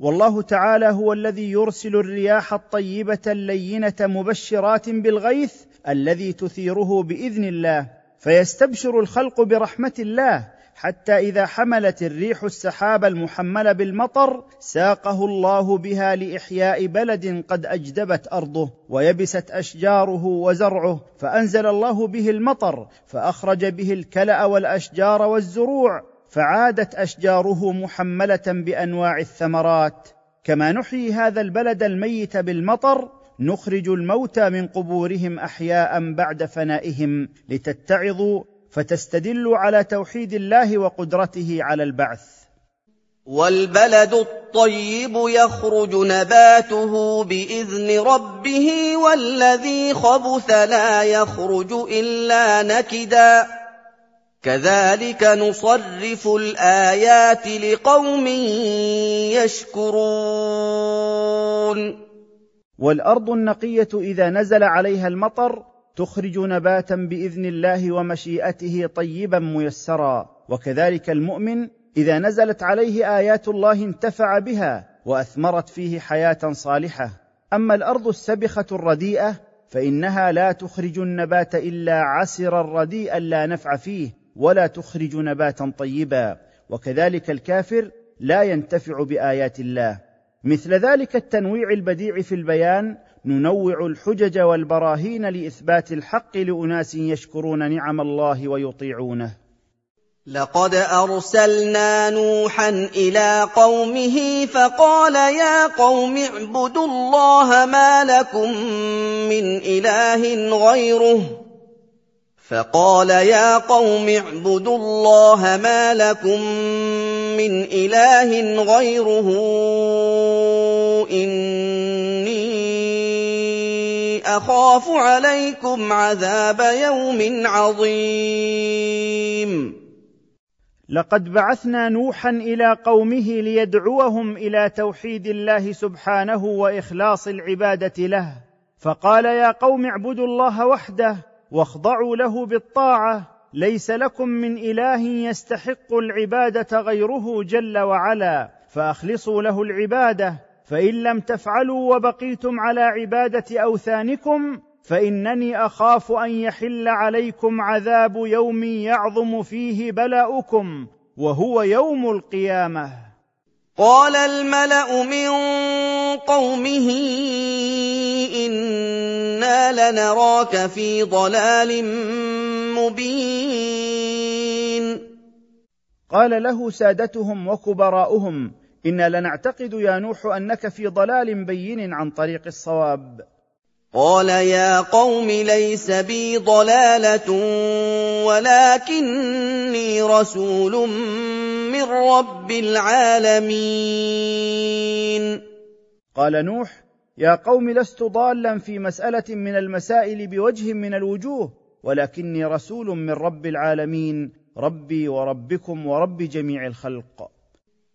والله تعالى هو الذي يرسل الرياح الطيبة اللينة مبشرات بالغيث الذي تثيره بإذن الله فيستبشر الخلق برحمة الله حتى إذا حملت الريح السحاب المحمل بالمطر ساقه الله بها لإحياء بلد قد أجدبت أرضه ويبست أشجاره وزرعه فأنزل الله به المطر فأخرج به الكلأ والأشجار والزروع فعادت أشجاره محملة بأنواع الثمرات. كما نحيي هذا البلد الميت بالمطر نخرج الموتى من قبورهم أحياء بعد فنائهم لتتعظوا فتستدلوا على توحيد الله وقدرته على البعث. والبلد الطيب يخرج نباته بإذن ربه والذي خبث لا يخرج إلا نكدا. كذلك نصرف الآيات لقوم يشكرون. والأرض النقية إذا نزل عليها المطر تخرج نباتا بإذن الله ومشيئته طيبا ميسرا. وكذلك المؤمن إذا نزلت عليه آيات الله انتفع بها وأثمرت فيه حياة صالحة. أما الأرض السبخة الرديئة فإنها لا تخرج النبات إلا عسرا رديئا لا نفع فيه. ولا تخرج نباتا طيبا وكذلك الكافر لا ينتفع بآيات الله. مثل ذلك التنويع البديع في البيان ننوع الحجج والبراهين لإثبات الحق لأناس يشكرون نعم الله ويطيعونه. لقد أرسلنا نوحا إلى قومه فقال يا قوم اعبدوا الله ما لكم من إله غيره. فقال يا قوم اعبدوا الله ما لكم من إله غيره إني أخاف عليكم عذاب يوم عظيم. لقد بعثنا نوحا إلى قومه ليدعوهم إلى توحيد الله سبحانه وإخلاص العبادة له. فقال يا قوم اعبدوا الله وحده واخضعوا له بالطاعة ليس لكم من إله يستحق العبادة غيره جل وعلا. فأخلصوا له العبادة فإن لم تفعلوا وبقيتم على عبادة أوثانكم فإنني أخاف أن يحل عليكم عذاب يوم يعظم فيه بلاؤكم وهو يوم القيامة. قال الملأ من قومه إنا لنراك في ضلال مبين. قال له سادتهم وكبراؤهم أنا لنعتقد يا نوح أنك في ضلال بين عن طريق الصواب. قال يا قوم ليس بي ضلالة ولكني رسول من رب العالمين. قال نوح يا قوم لست ضالا في مسألة من المسائل بوجه من الوجوه ولكني رسول من رب العالمين ربي وربكم ورب جميع الخلق.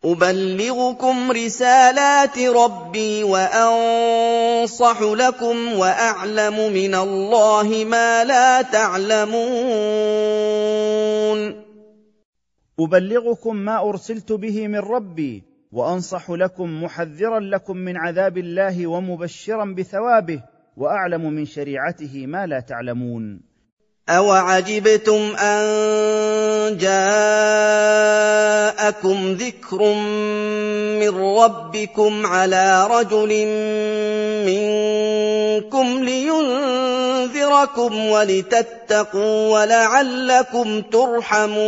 ابلغكم رسالات ربي وانصح لكم واعلم من الله ما لا تعلمون ابلغكم ما ارسلت به من ربي وانصح لكم محذرا لكم من عذاب الله ومبشرا بثوابه واعلم من شريعته ما لا تعلمون أَوَعَجِبْتُمْ أَن جَاءَكُمْ ذِكْرٌ مِّن رَّبِّكُمْ عَلَىٰ رَجُلٍ مِّنكُمْ لِيُنذِرَكُمْ وَلِتَتَّقُوا وَلَعَلَّكُمْ تُرْحَمُونَ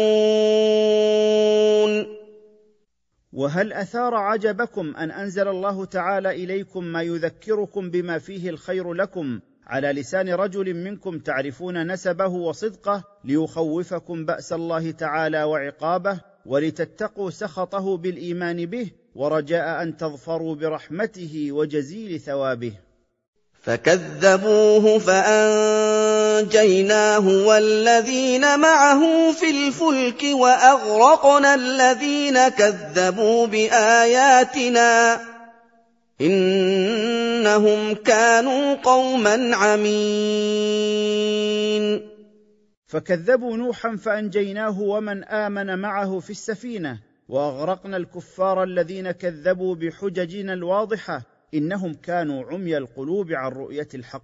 وهل اثار عجبكم ان انزل الله تعالى اليكم ما يذكركم بما فيه الخير لكم على لسان رجل منكم تعرفون نسبه وصدقه ليخوفكم بأس الله تعالى وعقابه ولتتقوا سخطه بالإيمان به ورجاء أن تظفروا برحمته وجزيل ثوابه. فكذبوه فأنجيناه والذين معه في الفلك وأغرقنا الذين كذبوا بآياتنا. إنهم كانوا قوما عمين. فكذبوا نوحا فأنجيناه ومن آمن معه في السفينة وأغرقنا الكفار الذين كذبوا بحججنا الواضحة إنهم كانوا عمي القلوب عن رؤية الحق.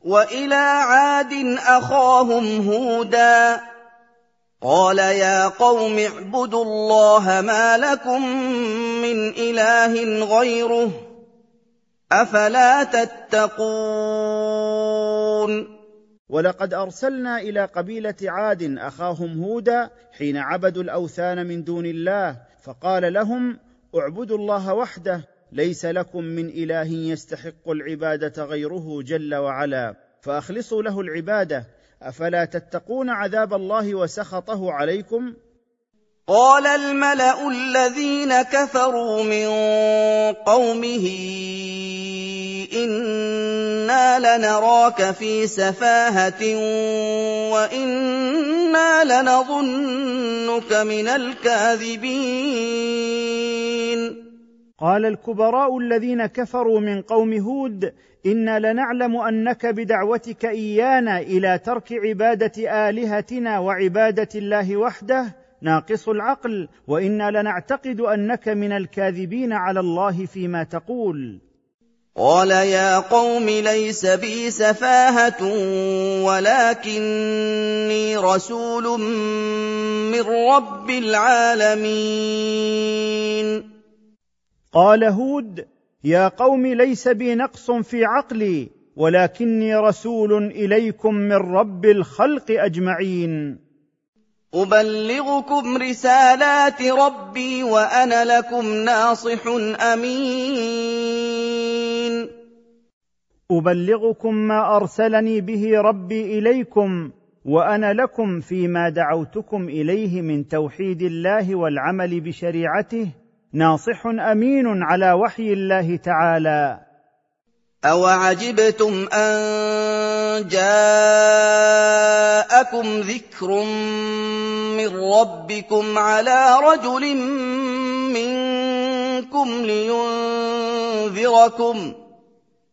وإلى عاد أخاهم هودا قال يا قوم اعبدوا الله ما لكم من إله غيره أفلا تتقون ولقد أرسلنا إلى قبيلة عاد أخاهم هودا حين عبدوا الأوثان من دون الله فقال لهم اعبدوا الله وحده ليس لكم من إله يستحق العبادة غيره جل وعلا فأخلصوا له العبادة أفلا تتقون عذاب الله وسخطه عليكم؟ قال الملأ الذين كفروا من قومه أنا لنراك في سفاهه وأنا لنظنك من الكاذبين. قال الكبراء الذين كفروا من قوم هود أنا لنعلم انك بدعوتك ايانا إلى ترك عباده الهتنا وعباده الله وحده ناقص العقل وأنا لنعتقد انك من الكاذبين على الله فيما تقول. قال يا قوم ليس بي سفاهه ولكني رسول من رب العالمين. قال هود يا قوم ليس بي نقص في عقلي ولكني رسول إليكم من رب الخلق أجمعين. أبلغكم رسالات ربي وأنا لكم ناصح أمين. أبلغكم ما أرسلني به ربي إليكم وأنا لكم فيما دعوتكم إليه من توحيد الله والعمل بشريعته ناصح أمين على وحي الله تعالى. أوعجبتم أن جاءكم ذكر من ربكم على رجل منكم لينذركم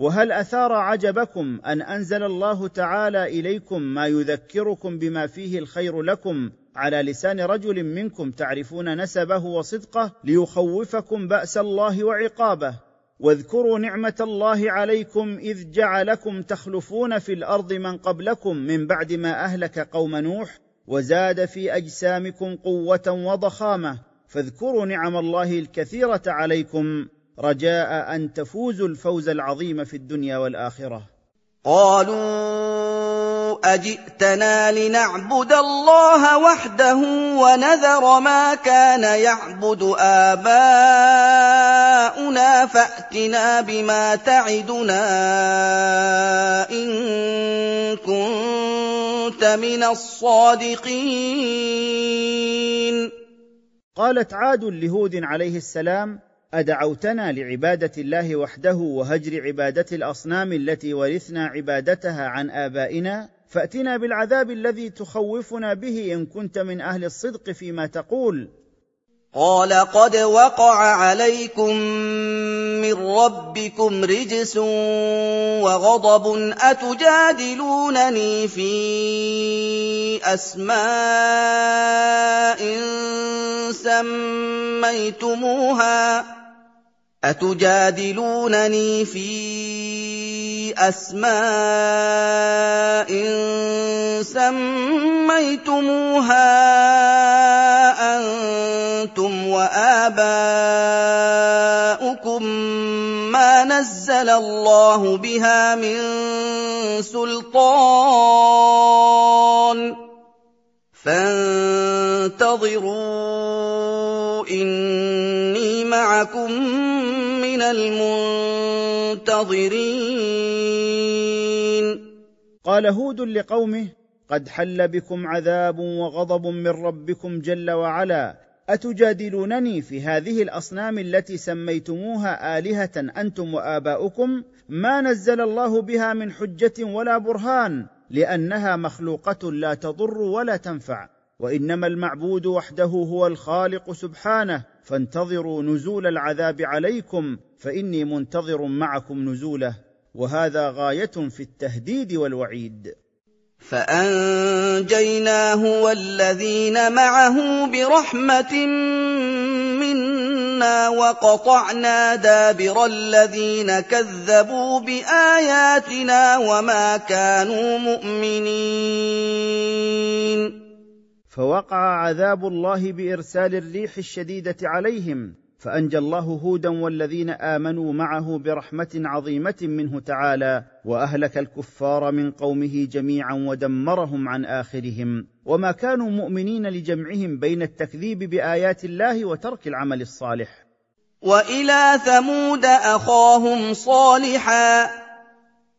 وهل أثار عجبكم أن أنزل الله تعالى إليكم ما يذكركم بما فيه الخير لكم على لسان رجل منكم تعرفون نسبه وصدقه ليخوفكم بأس الله وعقابه؟ واذكروا نعمة الله عليكم إذ جعلكم تخلفون في الأرض من قبلكم من بعد ما أهلك قوم نوح وزاد في أجسامكم قوة وضخامة. فاذكروا نعم الله الكثيرة عليكم. رجاء أن تفوزوا الفوز العظيم في الدنيا والآخرة. قالوا أجئتنا لنعبد الله وحده ونذر ما كان يعبد آباؤنا فأتنا بما تعدنا إن كنت من الصادقين. قالت عاد لهود عليه السلام أدعوتنا لعبادة الله وحده وهجر عبادة الأصنام التي ورثنا عبادتها عن آبائنا فأتنا بالعذاب الذي تخوفنا به إن كنت من أهل الصدق فيما تقول. قال قد وقع عليكم من ربكم رجس وغضب أتجادلونني في أسماء سميتموها أتجادلونني في أسماء سميتموها أنتم وآباؤكم ما نزل الله بها من سُلْطَانٍ فَانتَظِرُوا إِنِّي مَعَكُم مِّنَ الْمُنتَظِرِينَ. قال هود لقومه قد حل بكم عذاب وغضب من ربكم جل وعلا. أتجادلونني في هذه الأصنام التي سميتموها آلهة أنتم وآباؤكم؟ ما نزل الله بها من حجة ولا برهان لأنها مخلوقة لا تضر ولا تنفع. وإنما المعبود وحده هو الخالق سبحانه. فانتظروا نزول العذاب عليكم فإني منتظر معكم نزوله وهذا غاية في التهديد والوعيد. فأنجيناه والذين معه برحمة منا وقطعنا دابر الذين كذبوا بآياتنا وما كانوا مؤمنين. فوقع عذاب الله بإرسال الريح الشديدة عليهم فأنجى الله هودا والذين آمنوا معه برحمة عظيمة منه تعالى وأهلك الكفار من قومه جميعا ودمرهم عن آخرهم. وما كانوا مؤمنين لجمعهم بين التكذيب بآيات الله وترك العمل الصالح. وإلى ثمود أخاهم صالحا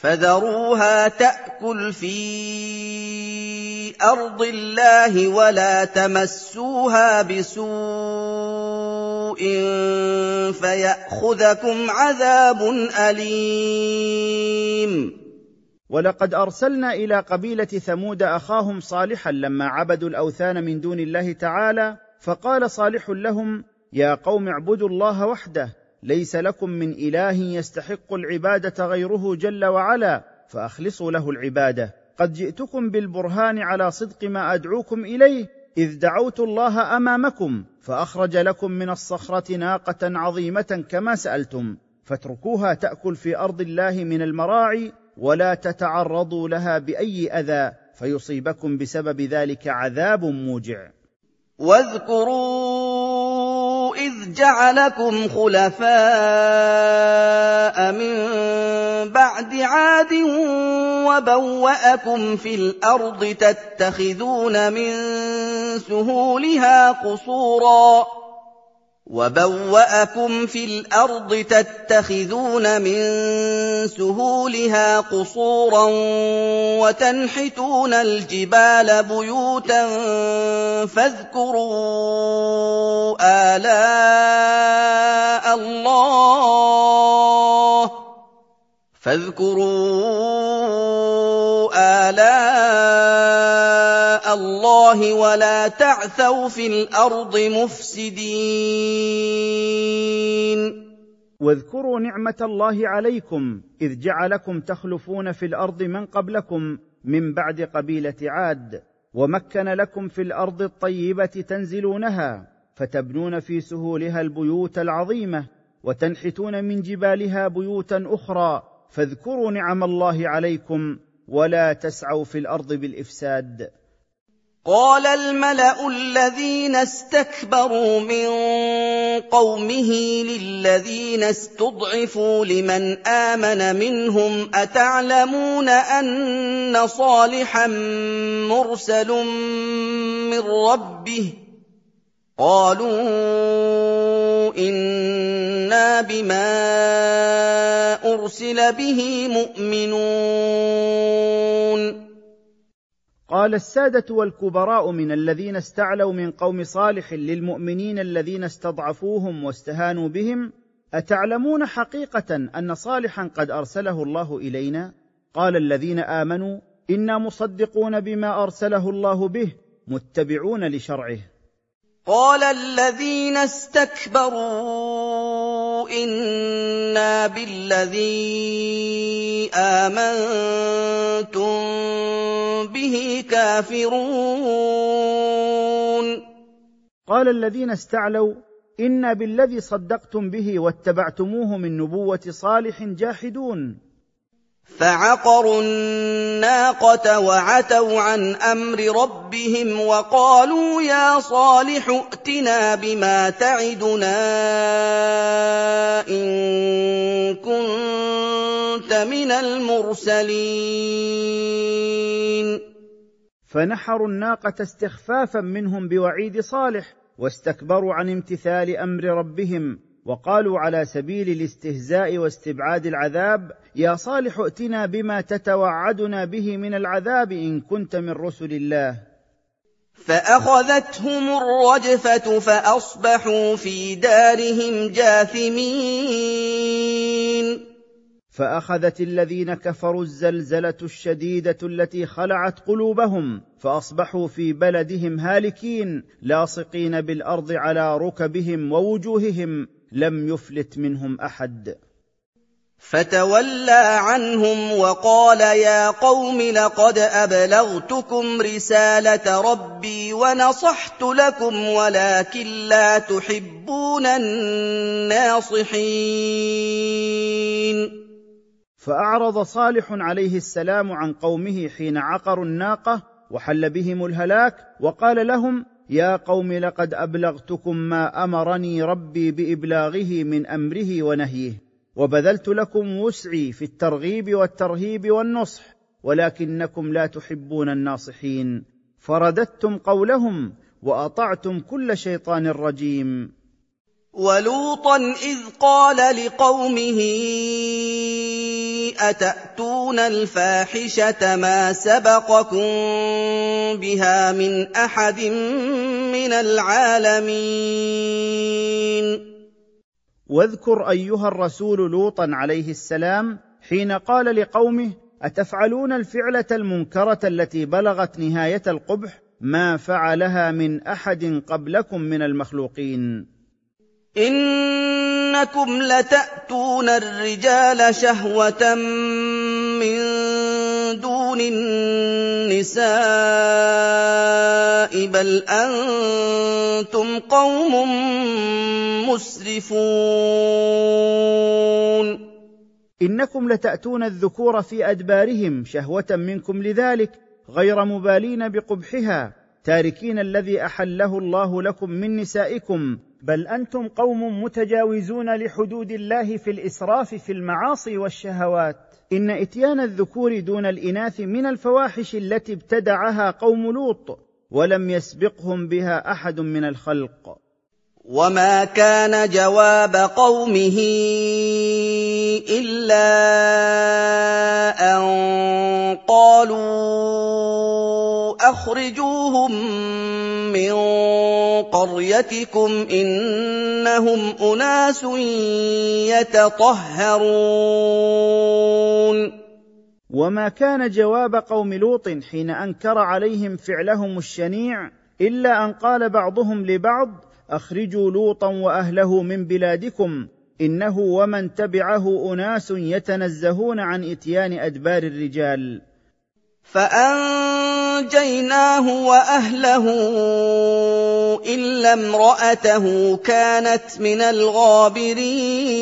فذروها تأكل في أرض الله ولا تمسوها بسوء فيأخذكم عذاب أليم. ولقد أرسلنا إلى قبيلة ثمود أخاهم صالحا لما عبدوا الأوثان من دون الله تعالى فقال صالح لهم يا قوم اعبدوا الله وحده ليس لكم من إله يستحق العبادة غيره جل وعلا فأخلصوا له العبادة. قد جئتكم بالبرهان على صدق ما أدعوكم إليه إذ دعوت الله أمامكم فأخرج لكم من الصخرة ناقة عظيمة كما سألتم. فاتركوها تأكل في أرض الله من المراعي ولا تتعرضوا لها بأي أذى فيصيبكم بسبب ذلك عذاب موجع. واذكروا إذ جعلكم خلفاء من بعد عاد وبوأكم في الأرض تتخذون من سهولها قصورا وَبَوَّأَكُمْ فِي الْأَرْضِ تَتَّخِذُونَ مِن سُهُولِهَا قُصُورًا وَتَنْحِتُونَ الْجِبَالَ بُيُوتًا فَاذْكُرُوا آلَاءَ اللَّهِ فاذكروا آلاء الله ولا تعثوا في الأرض مفسدين. واذكروا نعمة الله عليكم إذ جعلكم تخلفون في الأرض من قبلكم من بعد قبيلة عاد ومكن لكم في الأرض الطيبة تنزلونها فتبنون في سهولها البيوت العظيمة وتنحتون من جبالها بيوتا أخرى فاذكروا نعم الله عليكم ولا تسعوا في الأرض بالإفساد. قال الملأ الذين استكبروا من قومه للذين استضعفوا لمن آمن منهم أتعلمون أن صالحا مرسل من ربه؟ قالوا أنا بما ارسل به مؤمنون قال السادة والكبراء من الذين استعلوا من قوم صالح للمؤمنين الذين استضعفوهم واستهانوا بهم أتعلمون حقيقة أن صالحا قد أرسله الله إلينا؟ قال الذين آمنوا إنا مصدقون بما أرسله الله به متبعون لشرعه. قال الذين استكبروا إنا بالذي آمنتم به كافرون. قال الذين استعلوا إنا بالذي صدقتم به واتبعتموه من نبوة صالح جاحدون. فعقروا الناقة وعتوا عن أمر ربهم وقالوا يا صالح ائتنا بما تعدنا إن كنت من المرسلين. فنحروا الناقة استخفافا منهم بوعيد صالح واستكبروا عن امتثال أمر ربهم وقالوا على سبيل الاستهزاء واستبعاد العذاب يا صالح ائتنا بما تتوعدنا به من العذاب إن كنت من رسل الله. فأخذتهم الرجفة فأصبحوا في دارهم جاثمين. فأخذت الذين كفروا الزلزلة الشديدة التي خلعت قلوبهم فأصبحوا في بلدهم هالكين لاصقين بالأرض على ركبهم ووجوههم لم يفلت منهم أحد. فتولى عنهم وقال يا قوم لقد أبلغتكم رسالة ربي ونصحت لكم ولكن لا تحبون الناصحين. فأعرض صالح عليه السلام عن قومه حين عقروا الناقة وحل بهم الهلاك وقال لهم يا قوم لقد أبلغتكم ما أمرني ربي بإبلاغه من أمره ونهيه وبذلت لكم وسعي في الترغيب والترهيب والنصح ولكنكم لا تحبون الناصحين. فرددتم قولهم وأطعتم كل شيطان رجيم. ولوطا إذ قال لقومه أتأتون الفاحشة ما سبقكم بها من أحد من العالمين؟ واذكر أيها الرسول لوطا عليه السلام حين قال لقومه أتفعلون الفعلة المنكرة التي بلغت نهاية القبح؟ ما فعلها من أحد قبلكم من المخلوقين. إنكم لتأتون الرجال شهوة من دون النساء بل أنتم قوم مسرفون. إنكم لتأتون الذكور في أدبارهم شهوة منكم لذلك غير مبالين بقبحها تاركين الذي أحله الله لكم من نسائكم بل أنتم قوم متجاوزون لحدود الله في الإسراف في المعاصي والشهوات. إن إتيان الذكور دون الإناث من الفواحش التي ابتدعها قوم لوط ولم يسبقهم بها أحد من الخلق. وما كان جواب قومه إلا أن قالوا أخرجوهم من قريتكم إنهم أناس يتطهرون. وما كان جواب قوم لوط حين أنكر عليهم فعلهم الشنيع إلا أن قال بعضهم لبعض أخرجوا لوطا وأهله من بلادكم إنه ومن تبعه أناس يتنزهون عن إتيان أدبار الرجال. فأنجيناه وأهله إلا امرأته كانت من الغابرين.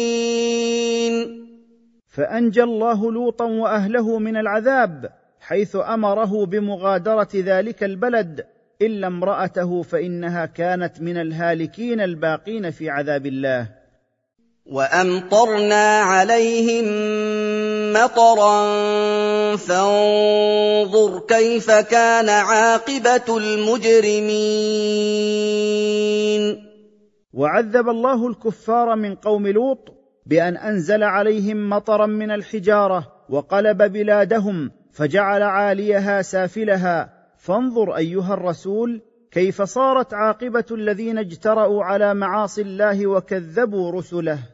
فأنجى الله لوطا وأهله من العذاب حيث أمره بمغادرة ذلك البلد إلا امرأته فإنها كانت من الهالكين الباقين في عذاب الله. وأمطرنا عليهم مطرا فانظر كيف كان عاقبة المجرمين. وعذب الله الكفار من قوم لوط بأن أنزل عليهم مطرا من الحجارة وقلب بلادهم فجعل عاليها سافلها. فانظر أيها الرسول كيف صارت عاقبة الذين اجترأوا على معاصي الله وكذبوا رسله.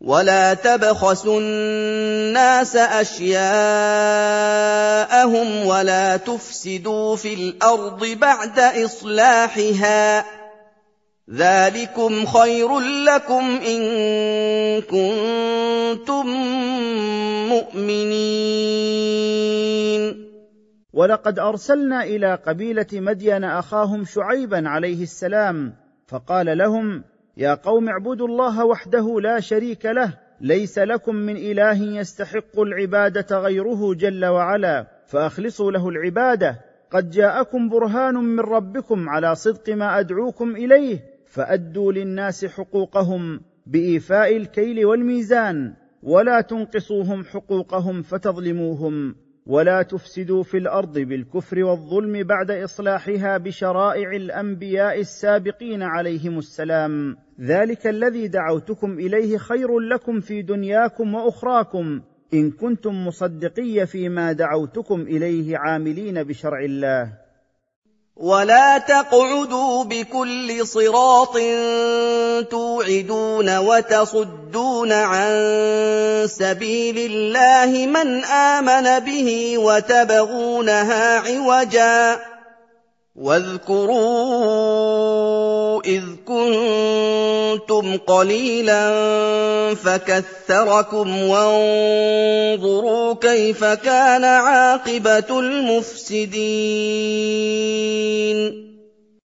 ولا تبخسوا الناس اشياءهم ولا تفسدوا في الأرض بعد اصلاحها ذلكم خير لكم ان كنتم مؤمنين ولقد ارسلنا إلى قبيله مدين اخاهم شعيبا عليه السلام فقال لهم يا قوم اعبدوا الله وحده لا شريك له ليس لكم من إله يستحق العبادة غيره جل وعلا فأخلصوا له العبادة. قد جاءكم برهان من ربكم على صدق ما أدعوكم إليه فأدوا للناس حقوقهم بإيفاء الكيل والميزان ولا تنقصوهم حقوقهم فتظلموهم. ولا تفسدوا في الأرض بالكفر والظلم بعد إصلاحها بشرائع الأنبياء السابقين عليهم السلام. ذلك الذي دعوتكم إليه خير لكم في دنياكم وأخراكم. إن كنتم مصدقي فيما دعوتكم إليه عاملين بشرع الله. ولا تقعدوا بكل صراط توعدون وتصدون عن سبيل الله من امن به وتبغونها عوجا واذكروا إذ كنتم قليلا فكثركم وانظروا كيف كان عاقبة المفسدين.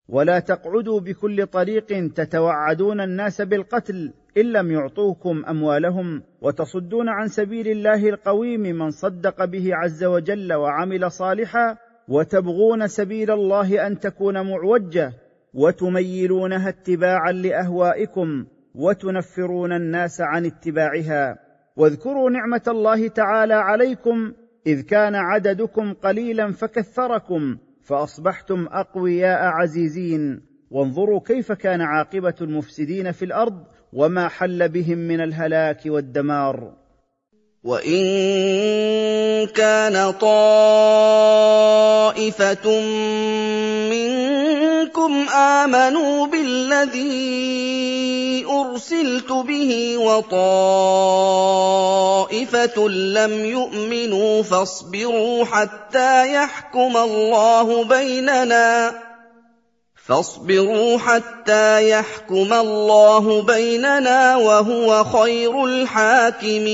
ولا تقعدوا بكل طريق تتوعدون الناس بالقتل إن لم يعطوكم أموالهم وتصدون عن سبيل الله القويم من صدق به عز وجل وعمل صالحا وتبغون سبيل الله أن تكون معوجة وتميلونها اتباعا لأهوائكم وتنفرون الناس عن اتباعها. واذكروا نعمة الله تعالى عليكم إذ كان عددكم قليلا فكثركم فأصبحتم أقوياء عزيزين. وانظروا كيف كان عاقبة المفسدين في الأرض وما حل بهم من الهلاك والدمار. وان كان طائفه منكم امنوا بالذي ارسلت به وطائفه لم يؤمنوا فاصبروا حتى يحكم الله بيننا فاصبروا حتى يحكم الله بيننا وهو خير الحاكمين.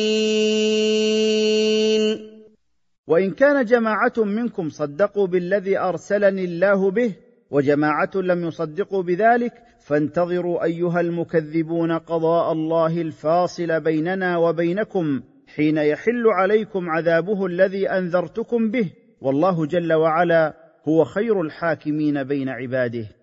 وإن كان جماعة منكم صدقوا بالذي أرسلني الله به وجماعة لم يصدقوا بذلك فانتظروا أيها المكذبون قضاء الله الفاصل بيننا وبينكم حين يحل عليكم عذابه الذي أنذرتكم به والله جل وعلا هو خير الحاكمين بين عباده.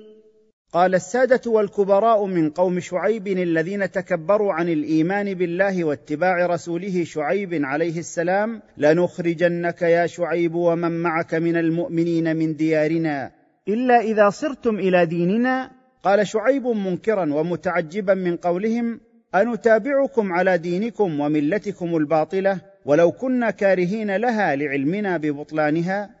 قال السادة والكبراء من قوم شعيب الذين تكبروا عن الإيمان بالله واتباع رسوله شعيب عليه السلام لنخرجنك يا شعيب ومن معك من المؤمنين من ديارنا. إلا إذا صرتم إلى ديننا قال شعيب منكرا ومتعجبا من قولهم أنتابعكم على دينكم وملتكم الباطلة ولو كنا كارهين لها لعلمنا ببطلانها؟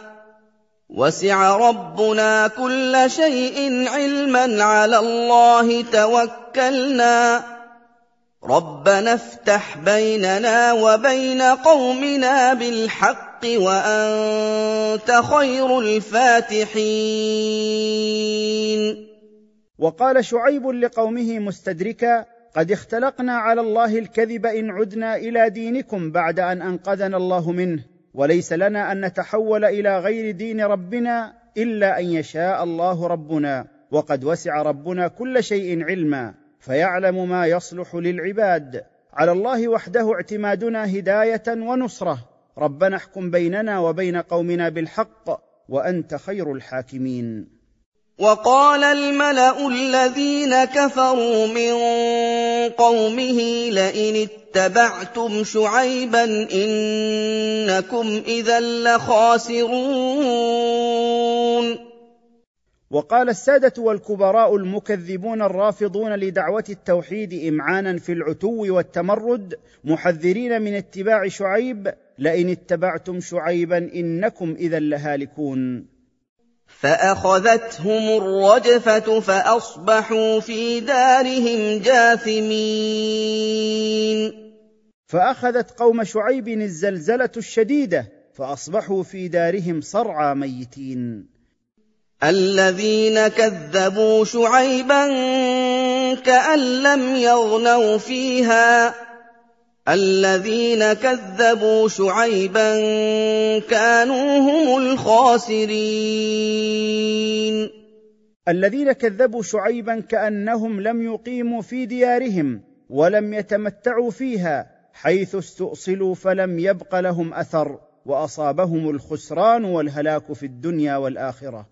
وسع ربنا كل شيء علما على الله توكلنا. رَبَّنَا افْتَحْ بَيْنَنَا وَبَيْنَ قَوْمِنَا بِالْحَقِّ وَأَنتَ خَيْرُ الْفَاتِحِينَ. وقال شعيب لقومه مستدركا قد اختلقنا على الله الكذب إن عدنا إلى دينكم بعد أن أنقذنا الله منه. وليس لنا أن نتحول إلى غير دين ربنا إلا أن يشاء الله ربنا وقد وسع ربنا كل شيء علما فيعلم ما يصلح للعباد. على الله وحده اعتمادنا هداية ونصرة. ربنا احكم بيننا وبين قومنا بالحق وأنت خير الحاكمين. وقال الملأ الذين كفروا من قومه لئن اتبعتم شعيبا إنكم إذا لخاسرون. وقال السادة والكبراء المكذبون الرافضون لدعوة التوحيد إمعانا في العتو والتمرد محذرين من اتباع شعيب لئن اتبعتم شعيبا إنكم إذا لهالكون. فأخذتهم الرجفة فأصبحوا في دارهم جاثمين. فأخذت قوم شعيب الزلزلة الشديدة فأصبحوا في دارهم صرعى ميتين. الذين كذبوا شعيبا كأن لم يغنوا فيها الذين كذبوا شعيبا كانوا هم الخاسرين. الذين كذبوا شعيبا كأنهم لم يقيموا في ديارهم ولم يتمتعوا فيها حيث استؤصلوا فلم يبق لهم أثر وأصابهم الخسران والهلاك في الدنيا والآخرة.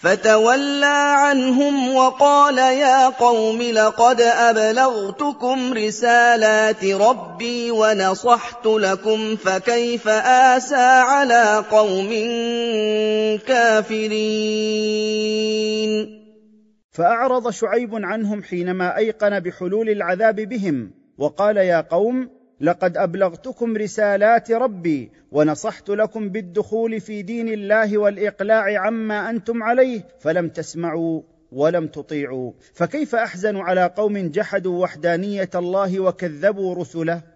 فَتَوَلَّىٰ عَنْهُمْ وَقَالَ يَا قَوْمِ لَقَدْ أَبْلَغْتُكُمْ رِسَالَاتِ رَبِّي وَنَصَحْتُ لَكُمْ فَكَيْفَ آسَىٰ عَلَىٰ قَوْمٍ كَافِرِينَ؟ فأعرض شعيب عنهم حينما أيقن بحلول العذاب بهم وقال يا قوم لقد أبلغتكم رسالات ربي ونصحت لكم بالدخول في دين الله والإقلاع عما أنتم عليه فلم تسمعوا ولم تطيعوا. فكيف أحزن على قوم جحدوا وحدانية الله وكذبوا رسله؟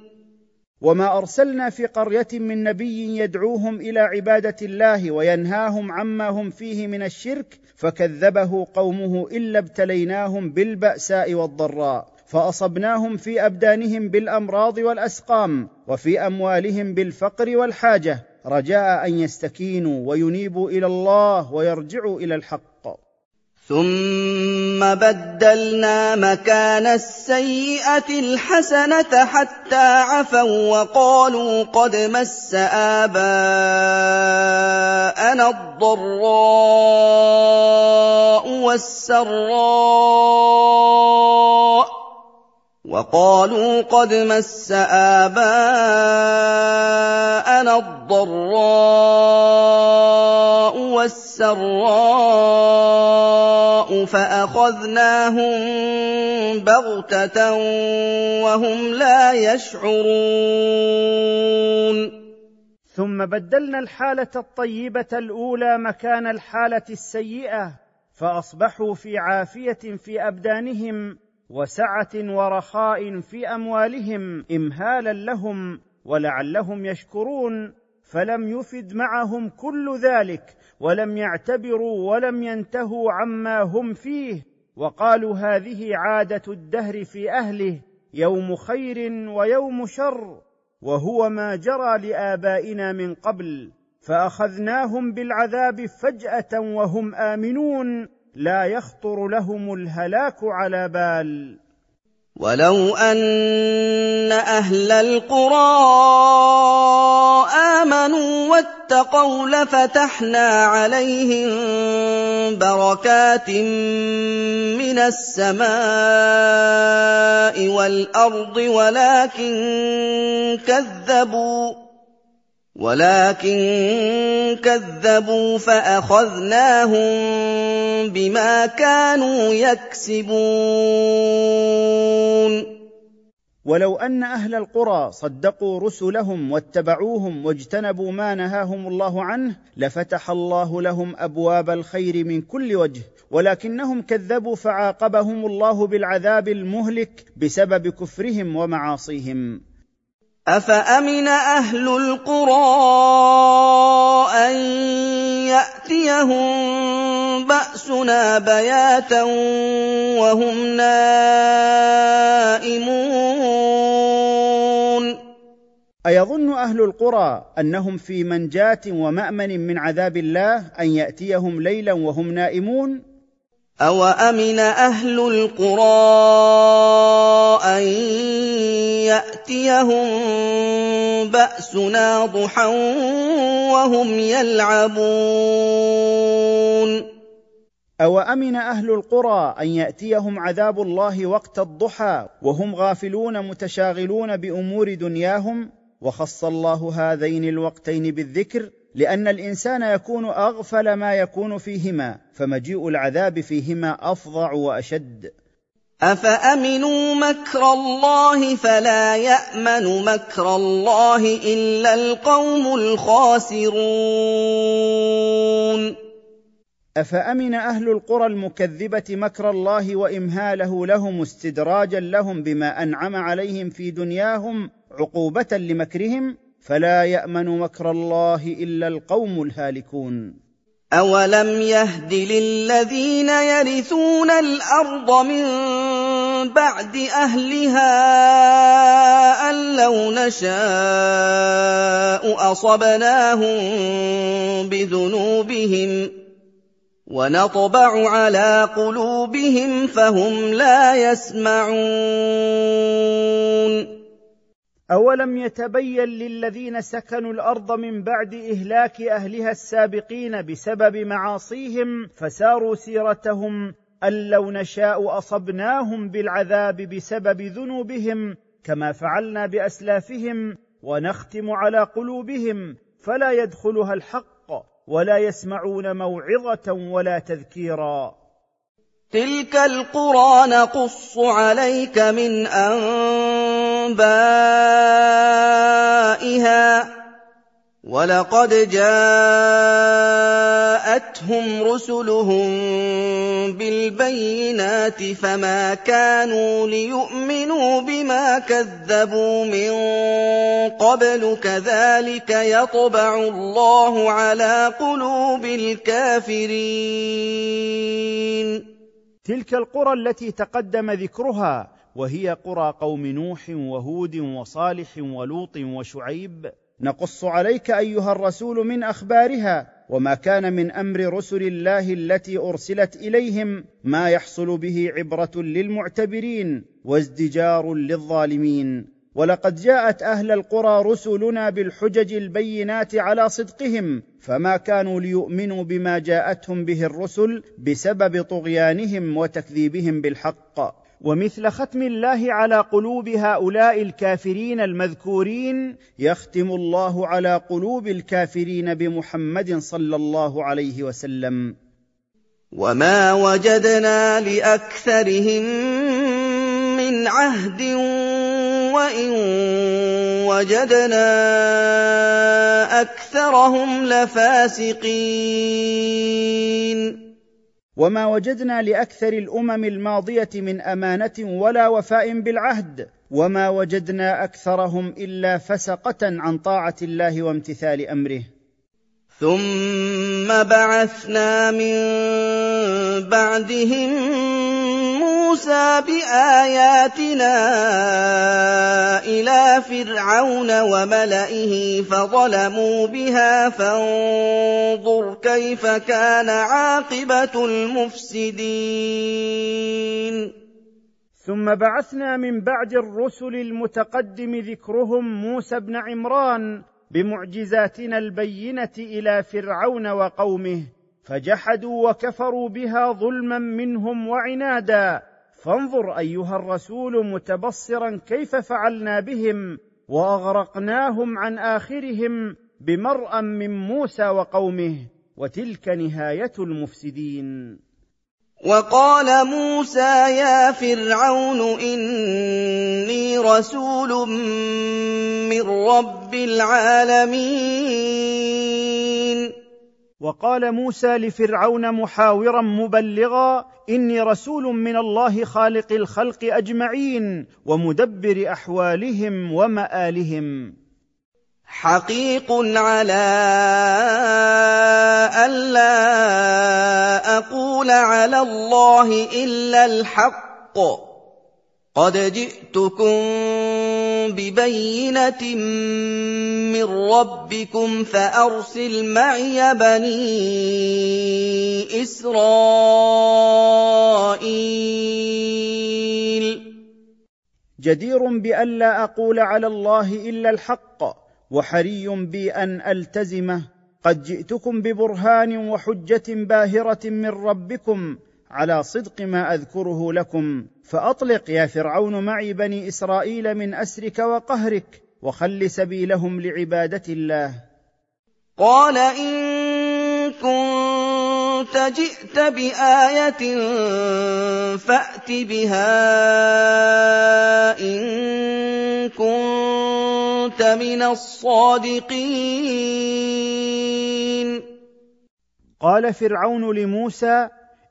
وما أرسلنا في قرية من نبي يدعوهم إلى عبادة الله وينهاهم عما هم فيه من الشرك فكذبه قومه إلا ابتليناهم بالبأساء والضراء فأصبناهم في أبدانهم بالأمراض والأسقام وفي أموالهم بالفقر والحاجة رجاء أن يستكينوا وينيبوا إلى الله ويرجعوا إلى الحق. ثم بدلنا مكان السيئة الحسنة حتى عفوا وقالوا قد مس آباءنا الضراء والسراء وَقَالُوا قَدْ مَسَّ آبَاءَنَا الضَّرَّاءُ وَالسَّرَّاءُ فَأَخَذْنَاهُم بَغْتَةً وَهُمْ لَا يَشْعُرُونَ. ثم بدلنا الحالة الطيبة الأولى مكان الحالة السيئة فأصبحوا في عافية في أبدانهم وسعة ورخاء في أموالهم إمهالا لهم ولعلهم يشكرون فلم يفد معهم كل ذلك ولم يعتبروا ولم ينتهوا عما هم فيه وقالوا هذه عادة الدهر في أهله يوم خير ويوم شر وهو ما جرى لآبائنا من قبل فأخذناهم بالعذاب فجأة وهم آمنون لا يخطر لهم الهلاك على بال. ولو أن أهل القرى آمنوا واتقوا لفتحنا عليهم بركات من السماء والأرض ولكن كذبوا. ولكن كذبوا فأخذناهم بما كانوا يكسبون. ولو أن أهل القرى صدقوا رسلهم واتبعوهم واجتنبوا ما نهاهم الله عنه لفتح الله لهم أبواب الخير من كل وجه ولكنهم كذبوا فعاقبهم الله بالعذاب المهلك بسبب كفرهم ومعاصيهم. افامن أهل القرى ان ياتيهم باسنا بياتا وهم نائمون أيظن أهل القرى أنهم في منجاة ومأمن من عذاب الله أن يأتيهم ليلا وهم نائمون؟ أَوَأَمِنَ أَهْلُ الْقُرَىٰ أَن يَأْتِيَهُم بَأْسُنَا ضُحًى وَهُمْ يَلْعَبُونَ أَوَأَمِنَ أَهْلُ الْقُرَىٰ أَن يَأْتِيَهُمْ عَذَابُ اللَّهِ وَقْتَ الضُّحَىٰ وَهُمْ غَافِلُونَ مُتَشَاغِلُونَ بِأُمُورِ دُنْيَاهُمْ وخص الله هذين الوقتين بالذكر لأن الإنسان يكون أغفل ما يكون فيهما فمجيء العذاب فيهما أفظع وأشد. أفأمنوا مكر الله فلا يأمن مكر الله إلا القوم الخاسرون. أفأمن أهل القرى المكذبة مكر الله وإمهاله لهم استدراجا لهم بما أنعم عليهم في دنياهم عقوبة لمكرهم؟ فلا يأمن مكر الله إلا القوم الهالكون. أولم يهد للذين يرثون الأرض من بعد أهلها أن لو نشاء أصبناهم بذنوبهم ونطبع على قلوبهم فهم لا يسمعون. أولم يتبين للذين سكنوا الأرض من بعد إهلاك أهلها السابقين بسبب معاصيهم فساروا سيرتهم أن لو نشاء أصبناهم بالعذاب بسبب ذنوبهم كما فعلنا بأسلافهم ونختم على قلوبهم فلا يدخلها الحق ولا يسمعون موعظة ولا تذكيرا تلك القرى نقص عليك من انبائها ولقد جاءتهم رسلهم بالبينات فما كانوا ليؤمنوا بما كذبوا من قبل كذلك يطبع الله على قلوب الكافرين تلك القرى التي تقدم ذكرها وهي قرى قوم نوح وهود وصالح ولوط وشعيب. نقص عليك أيها الرسول من أخبارها وما كان من أمر رسل الله التي أرسلت إليهم ما يحصل به عبرة للمعتبرين وازدجار للظالمين. ولقد جاءت أهل القرى رسلنا بالحجج البينات على صدقهم فما كانوا ليؤمنوا بما جاءتهم به الرسل بسبب طغيانهم وتكذيبهم بالحق. ومثل ختم الله على قلوب هؤلاء الكافرين المذكورين يختم الله على قلوب الكافرين بمحمد صلى الله عليه وسلم. وما وجدنا لأكثرهم من عهد وَإِن وَجَدْنَا أَكْثَرَهُمْ لَفَاسِقِينَ وما وجدنا لاكثر الامم الماضيه من امانه ولا وفاء بالعهد وما وجدنا اكثرهم الا فسقه عن طاعه الله وامتثال امره. ثم بعثنا من بعدهم موسى بآياتنا إلى فرعون وملئه فظلموا بها فانظر كيف كان عاقبة المفسدين. ثم بعثنا من بعد الرسل المتقدم ذكرهم موسى بن عمران بمعجزاتنا البينة إلى فرعون وقومه فجحدوا وكفروا بها ظلما منهم وعنادا فانظر أيها الرسول متبصرا كيف فعلنا بهم وأغرقناهم عن آخرهم بمرأ من موسى وقومه وتلك نهاية المفسدين. وقال موسى يا فرعون إني رسول من رب العالمين. وقال موسى لفرعون محاورا مبلغا إني رسول من الله خالق الخلق أجمعين ومدبر أحوالهم ومآلهم. حقيق على الا أقول على الله إلا الحق. قد جئتكم ببينه من ربكم فارسل معي بني اسرائيل جدير بالا أقول على الله إلا الحق وحري بي أن ألتزمه. قد جئتكم ببرهان وحجه باهرة من ربكم على صدق ما أذكره لكم. فأطلق يا فرعون معي بني إسرائيل من أسرك وقهرك وخل سبيلهم لعبادة الله. قال إن كنت جئت بآية فأت بها إن كنت من الصادقين. قال فرعون لموسى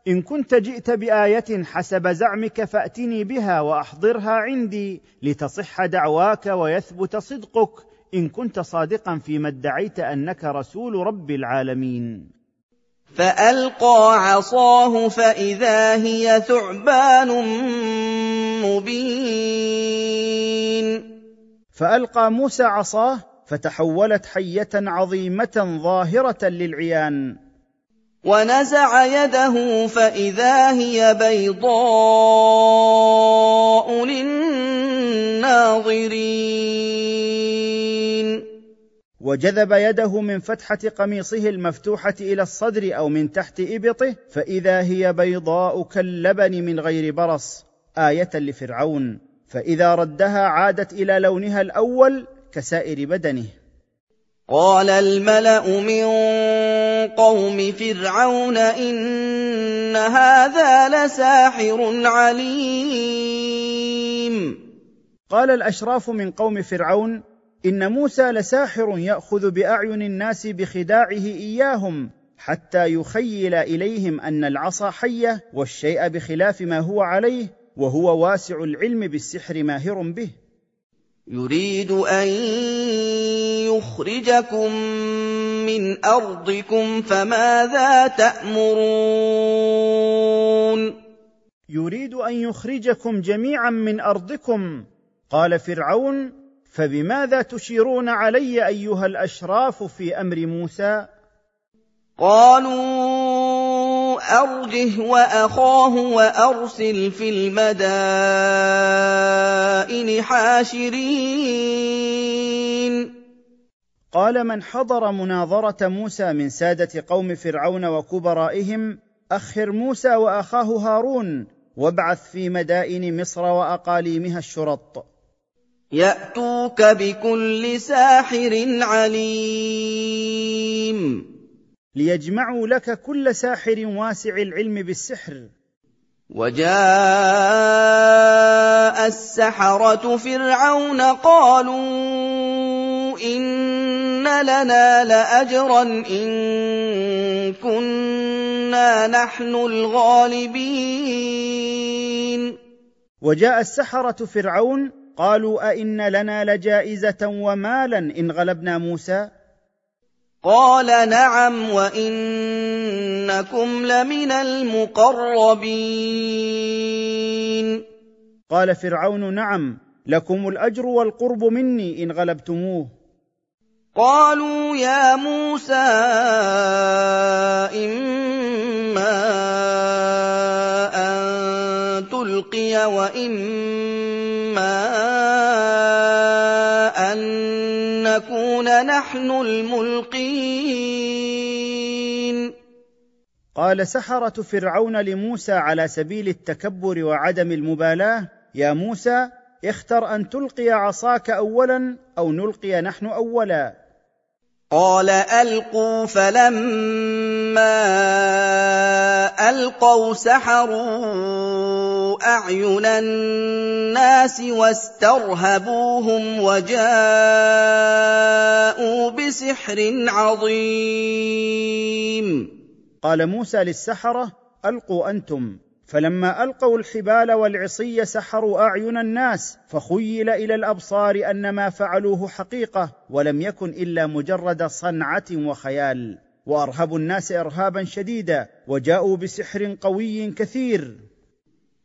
إن كنت جئت بآية حسب زعمك فأتني بها وأحضرها عندي لتصح دعواك ويثبت صدقك إن كنت صادقا فيما ادعيت أنك رسول رب العالمين. فألقى عصاه فإذا هي ثعبان مبين. فألقى موسى عصاه فتحولت حية عظيمة ظاهرة للعيان. ونزع يده فإذا هي بيضاء للناظرين. وجذب يده من فتحة قميصه المفتوحة إلى الصدر أو من تحت إبطه فإذا هي بيضاء كاللبن من غير برص. آية لفرعون فإذا ردها عادت إلى لونها الأول كسائر بدنه. قال الملا من قوم فرعون ان هذا لساحر عليم. قال الاشراف من قوم فرعون ان موسى لساحر ياخذ باعين الناس بخداعه اياهم حتى يخيل اليهم ان العصا حيه والشيء بخلاف ما هو عليه وهو واسع العلم بالسحر ماهر به. يريد أن يخرجكم من أرضكم فماذا تأمرون؟ يريد أن يخرجكم جميعا من أرضكم. قال فرعون فبماذا تشيرون علي أيها الأشراف في أمر موسى؟ قالوا أرجه وأخاه وأرسل في المدائن حاشرين. قال من حضر مناظرة موسى من سادة قوم فرعون وكبرائهم أخر موسى وأخاه هارون وابعث في مدائن مصر وأقاليمها الشرط. يأتوك بكل ساحر عليم. ليجمعوا لك كل ساحر واسع العلم بالسحر. وجاء السحرة فرعون قالوا إن لنا لأجرا إن كنا نحن الغالبين. وجاء السحرة فرعون قالوا أئن لنا لجائزة ومالا إن غلبنا موسى؟ قال نعم وإنكم لمن المقربين. قال فرعون نعم لكم الأجر والقرب مني إن غلبتموه. قالوا يا موسى إما أن تلقي وإما أن نكون نحن الملقين. قال سحره فرعون لموسى على سبيل التكبر وعدم المبالاة. يا موسى اختر ان تلقي عصاك اولا أو نلقي نحن اولا. قال القوا فلما القوا سحروا أعين الناس واسترهبوهم وجاءوا بسحر عظيم. قال موسى للسحرة ألقوا أنتم. فلما ألقوا الحبال والعصي سحروا أعين الناس فخيل إلى الأبصار أن ما فعلوه حقيقة ولم يكن إلا مجرد صنعة وخيال. وأرهبوا الناس ارهابا شديدا وجاءوا بسحر قوي كثير.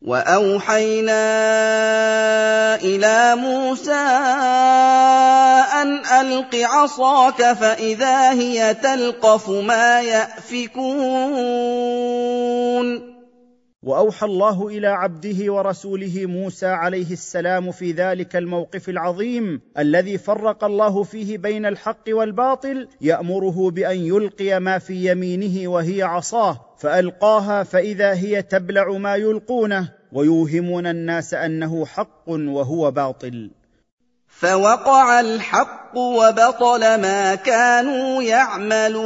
وأوحينا إلى موسى أن ألق عصاك فإذا هي تلقف ما يأفكون. وأوحى الله إلى عبده ورسوله موسى عليه السلام في ذلك الموقف العظيم الذي فرق الله فيه بين الحق والباطل يأمره بأن يلقي ما في يمينه وهي عصاه فألقاها فإذا هي تبلع ما يلقونه. ويوهمون الناس أنه حق وهو باطل. فوقع الحق وبطل ما كانوا يعملون.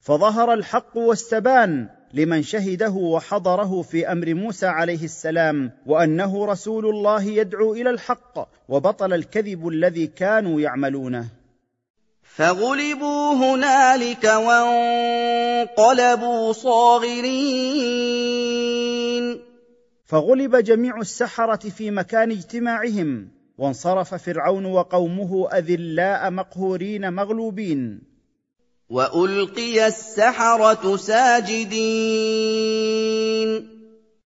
فظهر الحق واستبان لمن شهده وحضره في أمر موسى عليه السلام وأنه رسول الله يدعو إلى الحق وبطل الكذب الذي كانوا يعملونه. فغلبوا هنالك وانقلبوا صاغرين. فغلب جميع السحرة في مكان اجتماعهم وانصرف فرعون وقومه أذلاء مقهورين مغلوبين. وألقي السحرة ساجدين.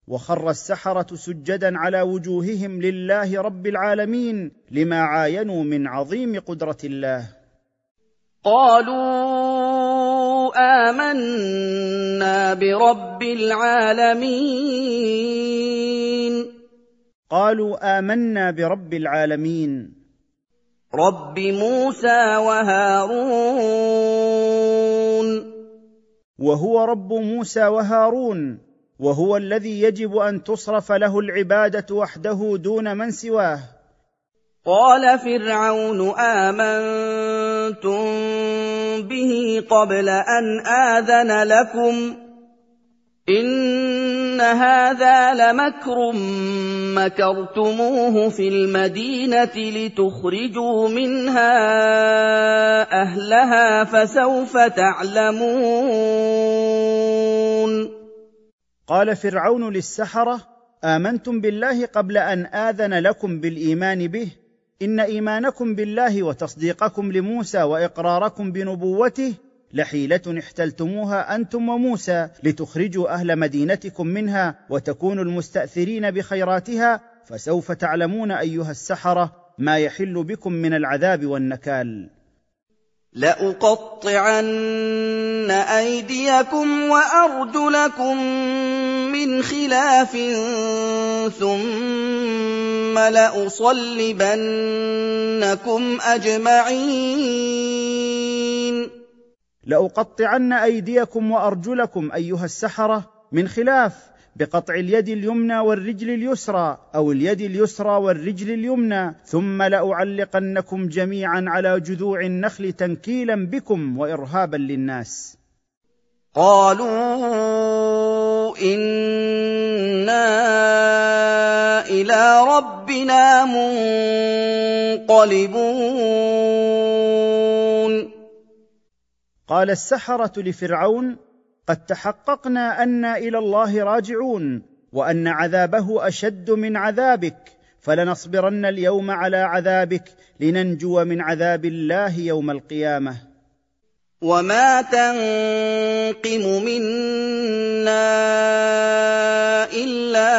وخر السحرة سجدا على وجوههم لله رب العالمين لما عاينوا من عظيم قدرة الله. قالوا آمنا برب العالمين. قالوا آمنا برب العالمين. رب موسى وهارون. وهو رب موسى وهارون وهو الذي يجب أن تصرف له العبادة وحده دون من سواه. قال فرعون امنتم به قبل ان اذن لكم ان هذا لمكر مكرتموه في المدينة لتخرجوا منها اهلها فسوف تعلمون قال فرعون للسحره امنتم بالله قبل ان اذن لكم بالايمان به إن إيمانكم بالله وتصديقكم لموسى وإقراركم بنبوته لحيلة احتلتموها أنتم وموسى لتخرجوا أهل مدينتكم منها وتكونوا المستأثرين بخيراتها فسوف تعلمون أيها السحرة ما يحل بكم من العذاب والنكال. لأقطعن أيديكم وأرجلكم من خلاف ثم لأصلبنكم أجمعين. لأقطعن أيديكم وأرجلكم أيها السحرة من خلاف بقطع اليد اليمنى والرجل اليسرى أو اليد اليسرى والرجل اليمنى ثم لأعلقنكم جميعا على جذوع النخل تنكيلا بكم وارهابا للناس. قالوا إنا إلى ربنا منقلبون. قال السحرة لفرعون قد تحققنا أنا إلى الله راجعون وأن عذابه أشد من عذابك فلنصبرن اليوم على عذابك لننجو من عذاب الله يوم القيامة. وما تنقم منا إلا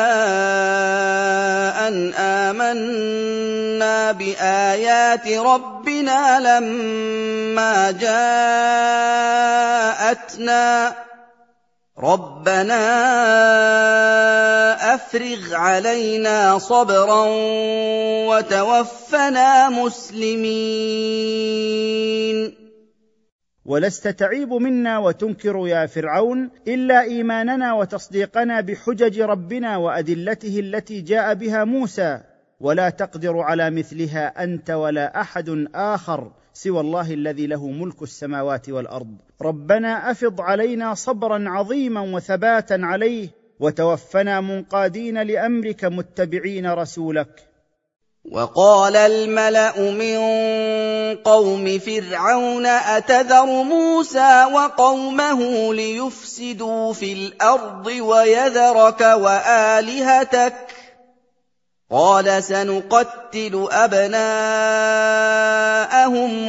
أن آمنا بآيات ربنا لما جاءتنا. ربنا افرغ علينا صبرا وتوفنا مسلمين ولست تعيب منا وتنكر يا فرعون إلا إيماننا وتصديقنا بحجج ربنا وأدلته التي جاء بها موسى. ولا تقدر على مثلها أنت ولا أحد آخر. سوى الله الذي له ملك السماوات والأرض. ربنا أفض علينا صبرا عظيما وثباتا عليه وتوفنا منقادين لأمرك متبعين رسولك. وقال الملأ من قوم فرعون أتذر موسى وقومه ليفسدوا في الأرض ويذرك وآلهتك؟ قال سنقتل أبناءهم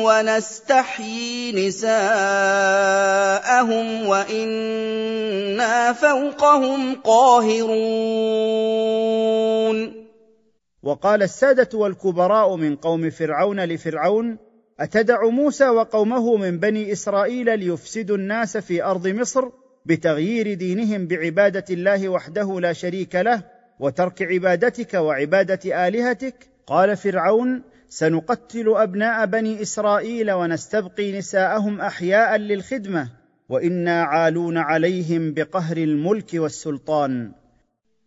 ونستحيي نساءهم وإنا فوقهم قاهرون. وقال السادة والكبراء من قوم فرعون لفرعون أتدع موسى وقومه من بني إسرائيل ليفسدوا الناس في أرض مصر بتغيير دينهم بعبادة الله وحده لا شريك له وترك عبادتك وعبادة آلهتك. قال فرعون سنقتل أبناء بني إسرائيل ونستبقي نساءهم أحياء للخدمة وإنا عالون عليهم بقهر الملك والسلطان.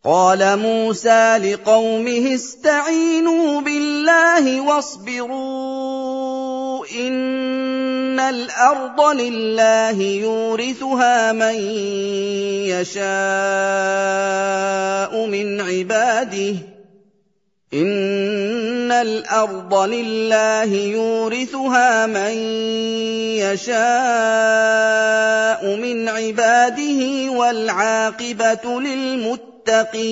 قال موسى لقومه استعينوا بالله واصبروا الأرض لله يورثها من يشاء من عباده ان الأرض لله يورثها من يشاء من عباده والعاقبه للمتقين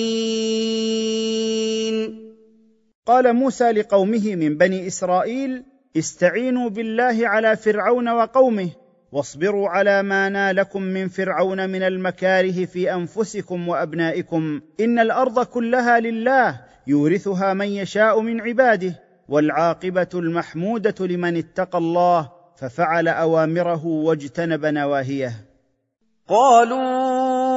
قال موسى لقومه من بني اسرائيل استعينوا بالله على فرعون وقومه واصبروا على ما نالكم من فرعون من المكاره في أنفسكم وأبنائكم. إن الأرض كلها لله يورثها من يشاء من عباده والعاقبة المحمودة لمن اتقى الله ففعل أوامره واجتنب نواهيه. قالوا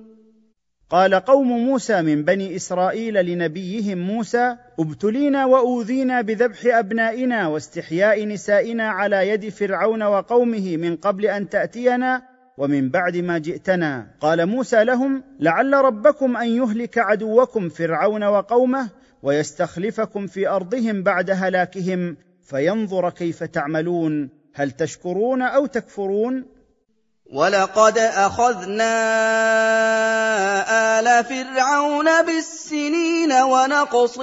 قال قوم موسى من بني إسرائيل لنبيهم موسى ابتلينا وأوذينا بذبح أبنائنا واستحياء نسائنا على يد فرعون وقومه من قبل أن تأتينا ومن بعد ما جئتنا. قال موسى لهم لعل ربكم أن يهلك عدوكم فرعون وقومه ويستخلفكم في أرضهم بعد هلاكهم فينظر كيف تعملون هل تشكرون أو تكفرون؟ ولقد اخذنا ال فرعون بالسنين ونقص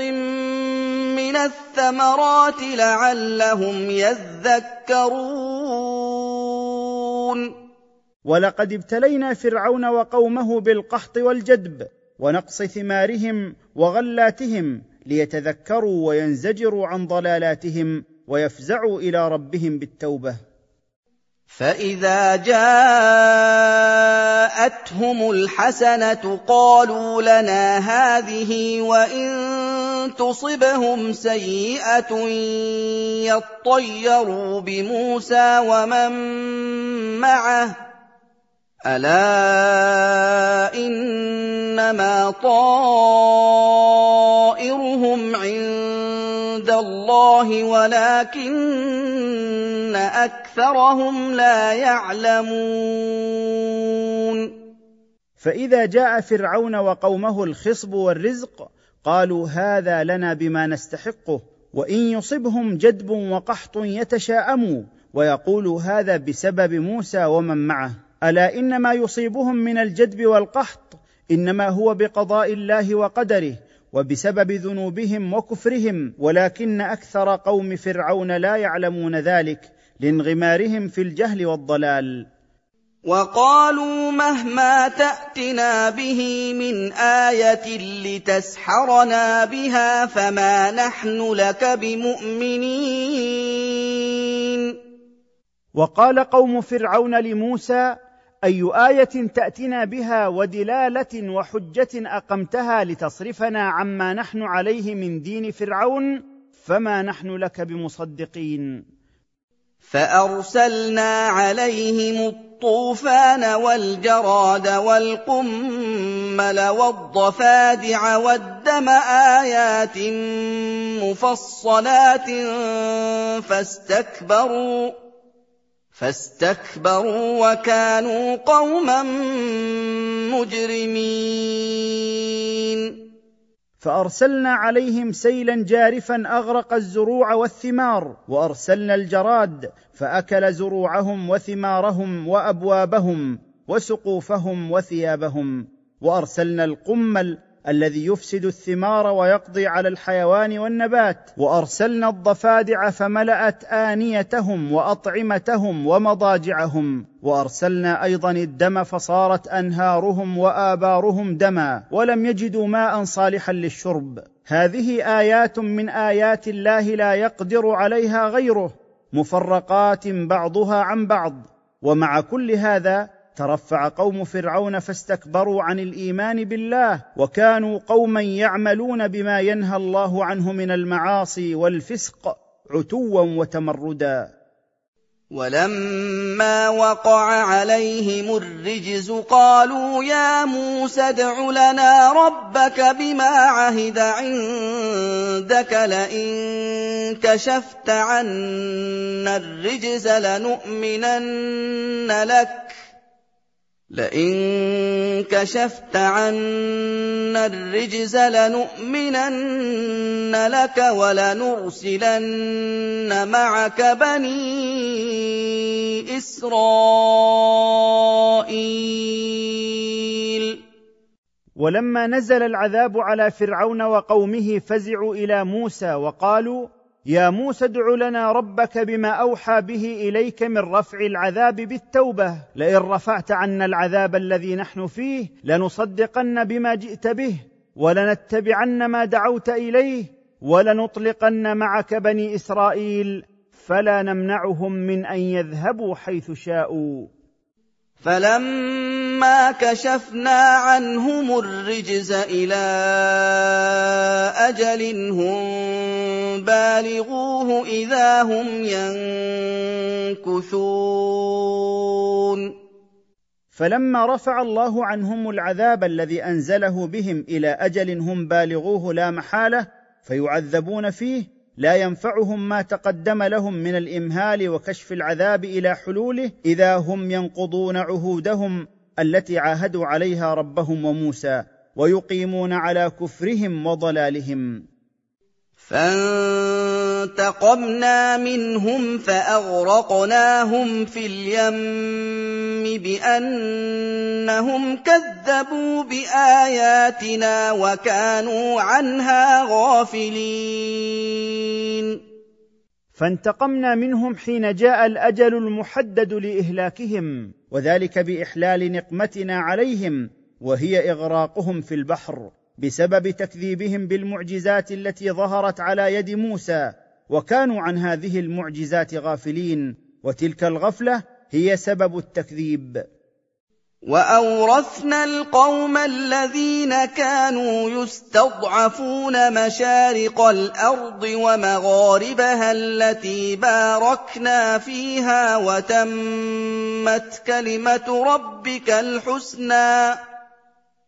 من الثمرات لعلهم يذكرون ولقد ابتلينا فرعون وقومه بالقحط والجدب ونقص ثمارهم وغلاتهم ليتذكروا وينزجروا عن ضلالاتهم ويفزعوا إلى ربهم بالتوبه فاذا جاءتهم الحسنه قالوا لنا هذه وان تصبهم سيئه يطيروا بموسى ومن معه الا انما طائرهم عند الله ولكن أكثرهم لا يعلمون. فإذا جاء فرعون وقومه الخصب والرزق قالوا هذا لنا بما نستحقه وإن يصبهم جدب وقحط يتشاءموا ويقولوا هذا بسبب موسى ومن معه. ألا ان ما يصيبهم من الجدب والقحط إنما هو بقضاء الله وقدره وبسبب ذنوبهم وكفرهم ولكن أكثر قوم فرعون لا يعلمون ذلك لانغمارهم في الجهل والضلال. وقالوا مهما تأتنا به من آية لتسحرنا بها فما نحن لك بمؤمنين. وقال قوم فرعون لموسى أي آية تاتنا بها ودلالة وحجة أقمتها لتصرفنا عما نحن عليه من دين فرعون فما نحن لك بمصدقين. فأرسلنا عليهم الطوفان والجراد والقمل والضفادع والدم آيات مفصلات فاستكبروا فاستكبروا وكانوا قوما مجرمين. فأرسلنا عليهم سيلا جارفا أغرق الزروع والثمار وأرسلنا الجراد فأكل زروعهم وثمارهم وأبوابهم وسقوفهم وثيابهم وأرسلنا القمل الذي يفسد الثمار ويقضي على الحيوان والنبات. وأرسلنا الضفادع فملأت آنيتهم وأطعمتهم ومضاجعهم. وأرسلنا أيضا الدم فصارت أنهارهم وآبارهم دما ولم يجدوا ماء صالحا للشرب. هذه آيات من آيات الله لا يقدر عليها غيره مفرقات بعضها عن بعض. ومع كل هذا ترفع قوم فرعون فاستكبروا عن الإيمان بالله وكانوا قوما يعملون بما ينهى الله عنه من المعاصي والفسق عتوا وتمردا. ولما وقع عليهم الرجز قالوا يا موسى ادع لنا ربك بما عهد عندك لئن كشفت عنا الرجز لنؤمنن لك. لئن كشفت عنا الرجز لنؤمنن لك ولنرسلن معك بني إسرائيل. ولما نزل العذاب على فرعون وقومه فزعوا إلى موسى وقالوا يا موسى ادع لنا ربك بما أوحى به إليك من رفع العذاب بالتوبة. لئن رفعت عنا العذاب الذي نحن فيه لنصدقن بما جئت به ولنتبعن ما دعوت إليه ولنطلقن معك بني إسرائيل فلا نمنعهم من أن يذهبوا حيث شاءوا. فلما كشفنا عنهم الرجز إلى أجل هم بالغوه اذا هم ينكثون فلما رفع الله عنهم العذاب الذي انزله بهم إلى أجل هم بالغوه لا محاله فيعذبون فيه لا ينفعهم ما تقدم لهم من الإمهال وكشف العذاب إلى حلوله إذا هم ينقضون عهودهم التي عاهدوا عليها ربهم وموسى ويقيمون على كفرهم وضلالهم. فانتقمنا منهم فأغرقناهم في اليم بأنهم كذبوا بآياتنا وكانوا عنها غافلين. فانتقمنا منهم حين جاء الأجل المحدد لإهلاكهم وذلك بإحلال نقمتنا عليهم وهي إغراقهم في البحر. بسبب تكذيبهم بالمعجزات التي ظهرت على يد موسى وكانوا عن هذه المعجزات غافلين وتلك الغفلة هي سبب التكذيب. وأورثنا القوم الذين كانوا يستضعفون مشارق الأرض ومغاربها التي باركنا فيها وتمت كلمة ربك الحسنى.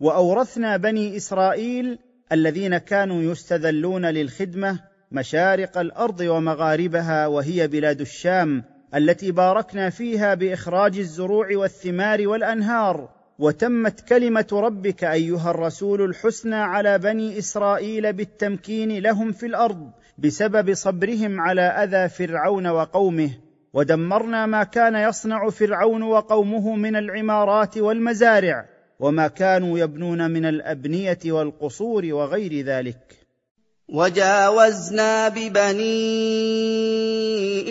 وأورثنا بني إسرائيل الذين كانوا يستذلون للخدمة مشارق الأرض ومغاربها وهي بلاد الشام التي باركنا فيها بإخراج الزروع والثمار والأنهار. وتمت كلمة ربك أيها الرسول الحسنى على بني إسرائيل بالتمكين لهم في الأرض بسبب صبرهم على أذى فرعون وقومه. ودمرنا ما كان يصنع فرعون وقومه من العمارات والمزارع. وما كانوا يبنون من الأبنية والقصور وغير ذلك. وجاوزنا ببني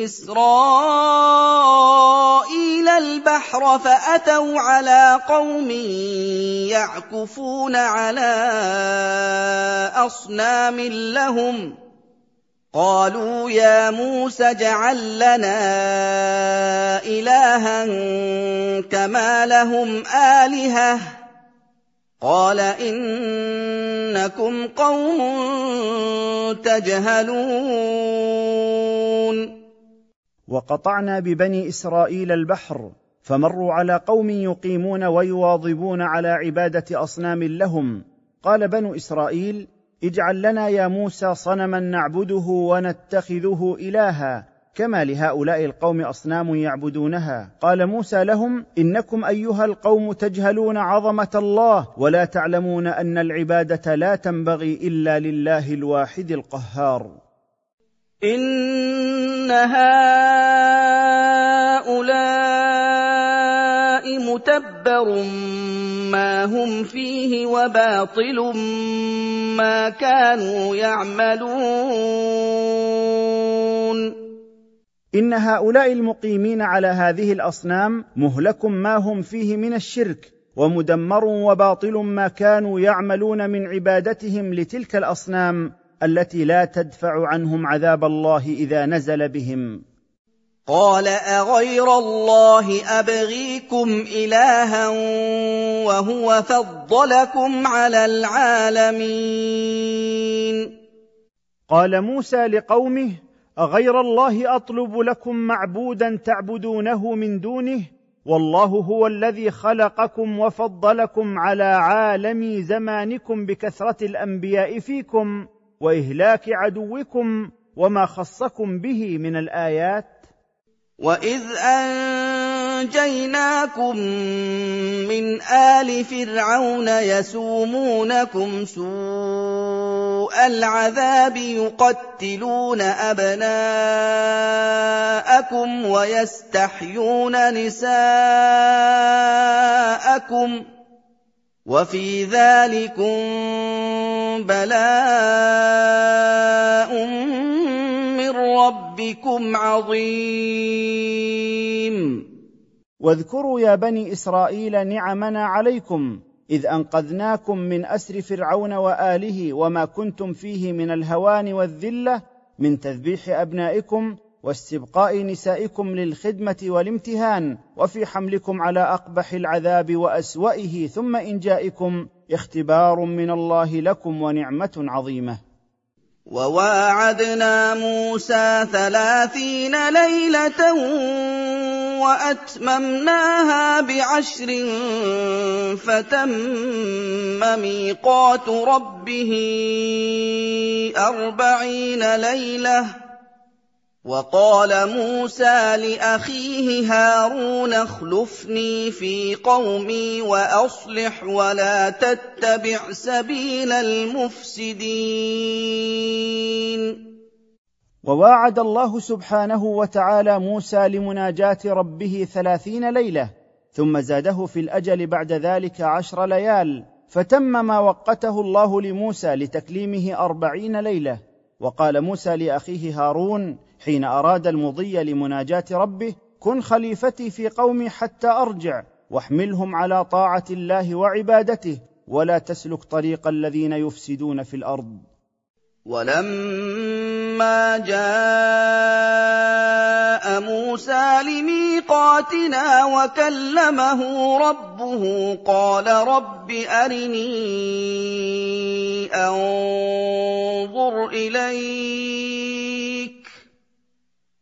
إسرائيل البحر فأتوا على قوم يعكفون على أصنام لهم قالوا يا موسى اجعل لنا إلها كما لهم آلهة. قال إنكم قوم تجهلون. وقطعنا ببني إسرائيل البحر فمروا على قوم يقيمون ويواظبون على عبادة أصنام لهم. قال بنو إسرائيل اجعل لنا يا موسى صنما نعبده ونتخذه إلها كما لهؤلاء القوم أصنام يعبدونها. قال موسى لهم إنكم أيها القوم تجهلون عظمة الله ولا تعلمون أن العبادة لا تنبغي إلا لله الواحد القهار. إن هؤلاء متبر ما هم فيه وباطل ما كانوا يعملون ان هؤلاء المقيمين على هذه الاصنام مهلك ما هم فيه من الشرك ومدمر وباطل ما كانوا يعملون من عبادتهم لتلك الاصنام التي لا تدفع عنهم عذاب الله اذا نزل بهم قال أغير الله أبغيكم إلها وهو فضلكم على العالمين. قال موسى لقومه أغير الله أطلب لكم معبودا تعبدونه من دونه والله هو الذي خلقكم وفضلكم على عالم زمانكم بكثرة الأنبياء فيكم وإهلاك عدوكم وما خصكم به من الآيات. واذ انجيناكم من ال فرعون يسومونكم سوء العذاب يقتلون ابناءكم ويستحيون نساءكم وفي ذلكم بلاء من ربكم عظيم. واذكروا يا بني إسرائيل نعمنا عليكم إذ أنقذناكم من أسر فرعون وآله وما كنتم فيه من الهوان والذلة من تذبيح أبنائكم واستبقاء نسائكم للخدمة والامتهان وفي حملكم على أقبح العذاب واسوئه ثم انجائكم اختبار من الله لكم ونعمة عظيمة. وواعدنا موسى ثلاثين ليلة وأتممناها بعشر فتم ميقات ربه أربعين ليلة وقال موسى لأخيه هارون اخلفني في قومي وأصلح ولا تتبع سبيل المفسدين. وواعد الله سبحانه وتعالى موسى لمناجاة ربه ثلاثين ليلة ثم زاده في الأجل بعد ذلك عشر ليال فتم ما وقته الله لموسى لتكليمه أربعين ليلة. وقال موسى لأخيه هارون حين أراد المضي لمناجاة ربه كن خليفتي في قومي حتى أرجع واحملهم على طاعة الله وعبادته ولا تسلك طريق الذين يفسدون في الأرض. ولما جاء موسى لميقاتنا وكلمه ربه قال رب أرني أنظر إليك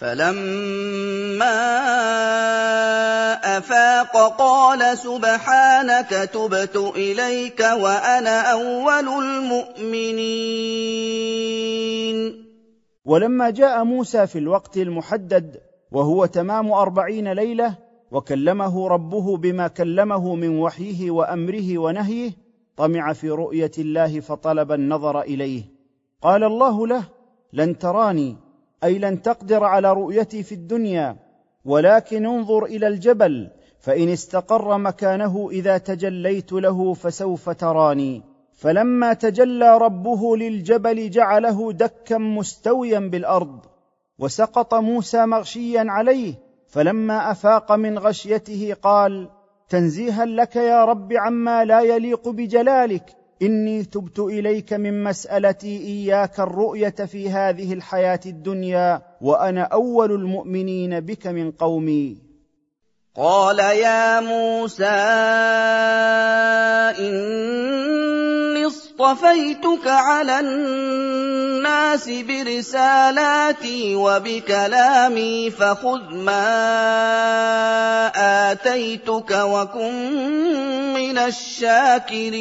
فلما افاق قال سبحانك تبت اليك وأنا اول المؤمنين. ولما جاء موسى في الوقت المحدد وهو تمام اربعين ليله وكلمه ربه بما كلمه من وحيه وامره ونهيه طمع في رؤيه الله فطلب النظر اليه. قال الله له لن تراني أي لن تقدر على رؤيتي في الدنيا ولكن انظر إلى الجبل فإن استقر مكانه إذا تجليت له فسوف تراني. فلما تجلى ربه للجبل جعله دكا مستويا بالأرض وسقط موسى مغشيا عليه فلما أفاق من غشيته قال تنزيها لك يا رب عما لا يليق بجلالك إني تبت إليك من مسألتي إياك الرؤية في هذه الحياة الدنيا وأنا أول المؤمنين بك من قومي. قال يا موسى اصطفيتك على الناس برسالاتي وبكلامي فخذ ما آتيتك وكن من الشاكرين.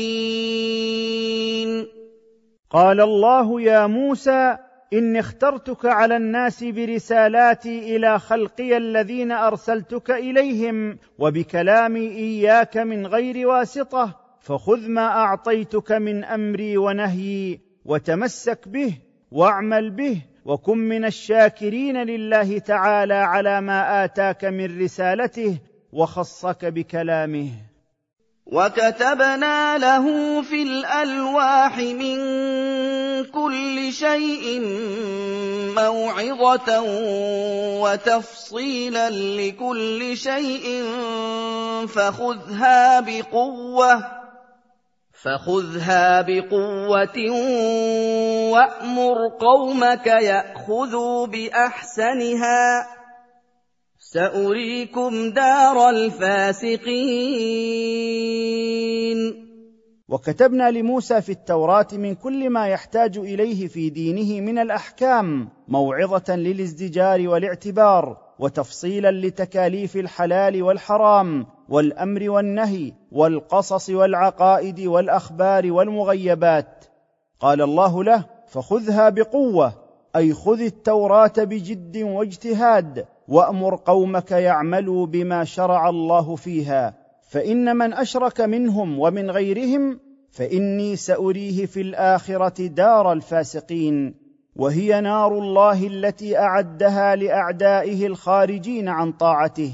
قال الله يا موسى إني اخترتك على الناس برسالاتي إلى خلقي الذين أرسلتك إليهم وبكلامي إياك من غير واسطة. فخذ ما أعطيتك من أمري ونهيي وتمسك به واعمل به وكن من الشاكرين لله تعالى على ما آتاك من رسالته وخصك بكلامه. وكتبنا له في الألواح من كل شيء موعظة وتفصيلا لكل شيء فخذها بقوة. فخذها بقوة وأمر قومك يأخذوا بأحسنها. سأريكم دار الفاسقين. وكتبنا لموسى في التوراة من كل ما يحتاج إليه في دينه من الأحكام موعظة للازدجار والاعتبار وتفصيلا لتكاليف الحلال والحرام والأمر والنهي والقصص والعقائد والأخبار والمغيبات. قال الله له فخذها بقوة أي خذ التوراة بجد واجتهاد وأمر قومك يعملوا بما شرع الله فيها. فإن من أشرك منهم ومن غيرهم فإني سأريه في الآخرة دار الفاسقين. وهي نار الله التي أعدها لأعدائه الخارجين عن طاعته.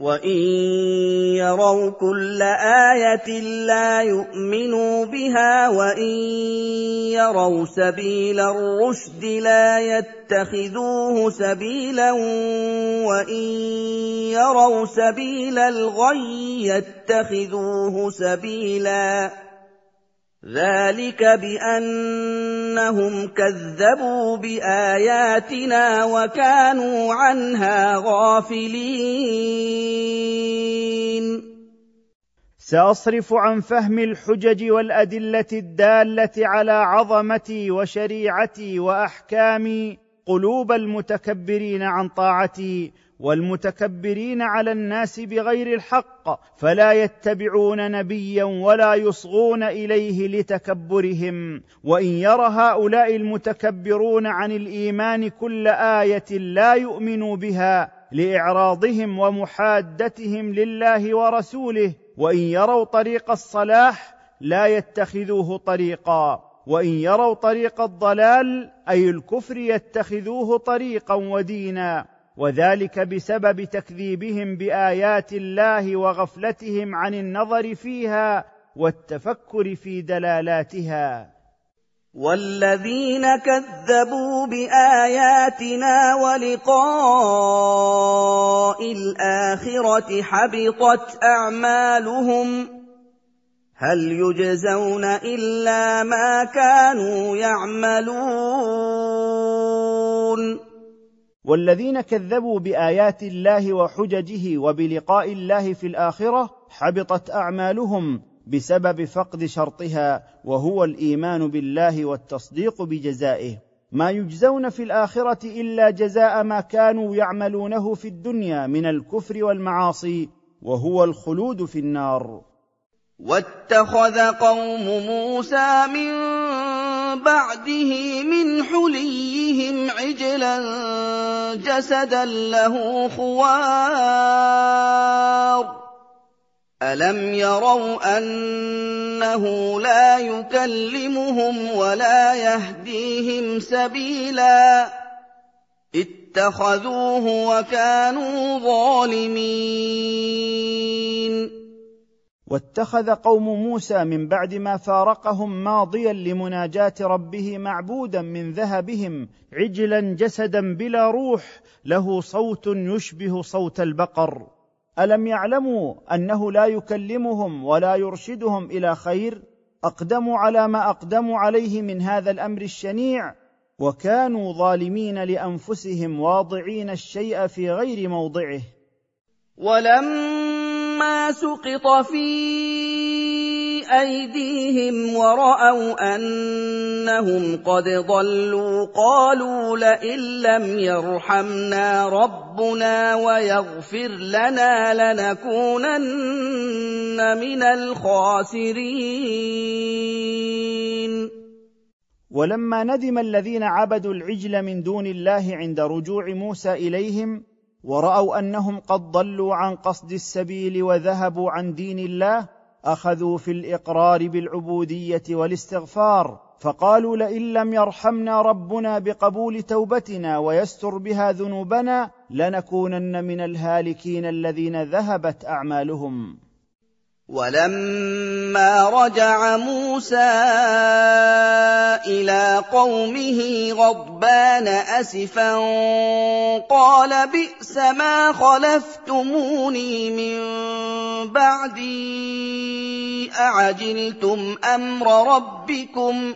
وان يروا كل إيه لا يؤمنوا بها وان يروا سبيل الرشد لا يتخذوه سبيلا وان يروا سبيل الغي يتخذوه سبيلا ذلك بانهم كذبوا باياتنا وكانوا عنها غافلين سأصرف عن فهم الحجج والأدلة الدالة على عظمتي وشريعتي وأحكامي قلوب المتكبرين عن طاعتي والمتكبرين على الناس بغير الحق فلا يتبعون نبيا ولا يصغون إليه لتكبرهم. وإن ير هؤلاء المتكبرون عن الإيمان كل آية لا يؤمنوا بها لإعراضهم ومحادتهم لله ورسوله وإن يروا طريق الصلاح لا يتخذوه طريقا. وإن يروا طريق الضلال أي الكفر يتخذوه طريقا ودينا. وذلك بسبب تكذيبهم بآيات الله وغفلتهم عن النظر فيها والتفكر في دلالاتها. والذين كذبوا باياتنا ولقاء الاخره حبطت اعمالهم هل يجزون الا ما كانوا يعملون والذين كذبوا بآيات الله وحججه وبلقاء الله في الآخرة حبطت أعمالهم بسبب فقد شرطها وهو الإيمان بالله والتصديق بجزائه. ما يجزون في الآخرة إلا جزاء ما كانوا يعملونه في الدنيا من الكفر والمعاصي وهو الخلود في النار. واتخذ قوم موسى من بعده من حليهم عجلا جسدا له خوار. ألم يروا أنه لا يكلمهم ولا يهديهم سبيلا؟ اتخذوه وكانوا ظالمين. واتخذ قوم موسى من بعد ما فارقهم ماضيا لمناجاة ربه معبودا من ذهبهم عجلا جسدا بلا روح له صوت يشبه صوت البقر. ألم يعلموا أنه لا يكلمهم ولا يرشدهم إلى خير؟ أقدموا على ما أقدموا عليه من هذا الأمر الشنيع. وكانوا ظالمين لأنفسهم واضعين الشيء في غير موضعه. ولما سقط في أيديهم ورأوا أنهم قد ضلوا قالوا لئن لم يرحمنا ربنا ويغفر لنا لنكونن من الخاسرين. ولما ندم الذين عبدوا العجل من دون الله عند رجوع موسى إليهم ورأوا أنهم قد ضلوا عن قصد السبيل وذهبوا عن دين الله أخذوا في الإقرار بالعبودية والاستغفار فقالوا لئن لم يرحمنا ربنا بقبول توبتنا ويستر بها ذنوبنا لنكونن من الهالكين الذين ذهبت أعمالهم. ولما رجع موسى إلى قومه غضبان أسفا قال بئس ما خلفتموني من بعدي أعجلتم أمر ربكم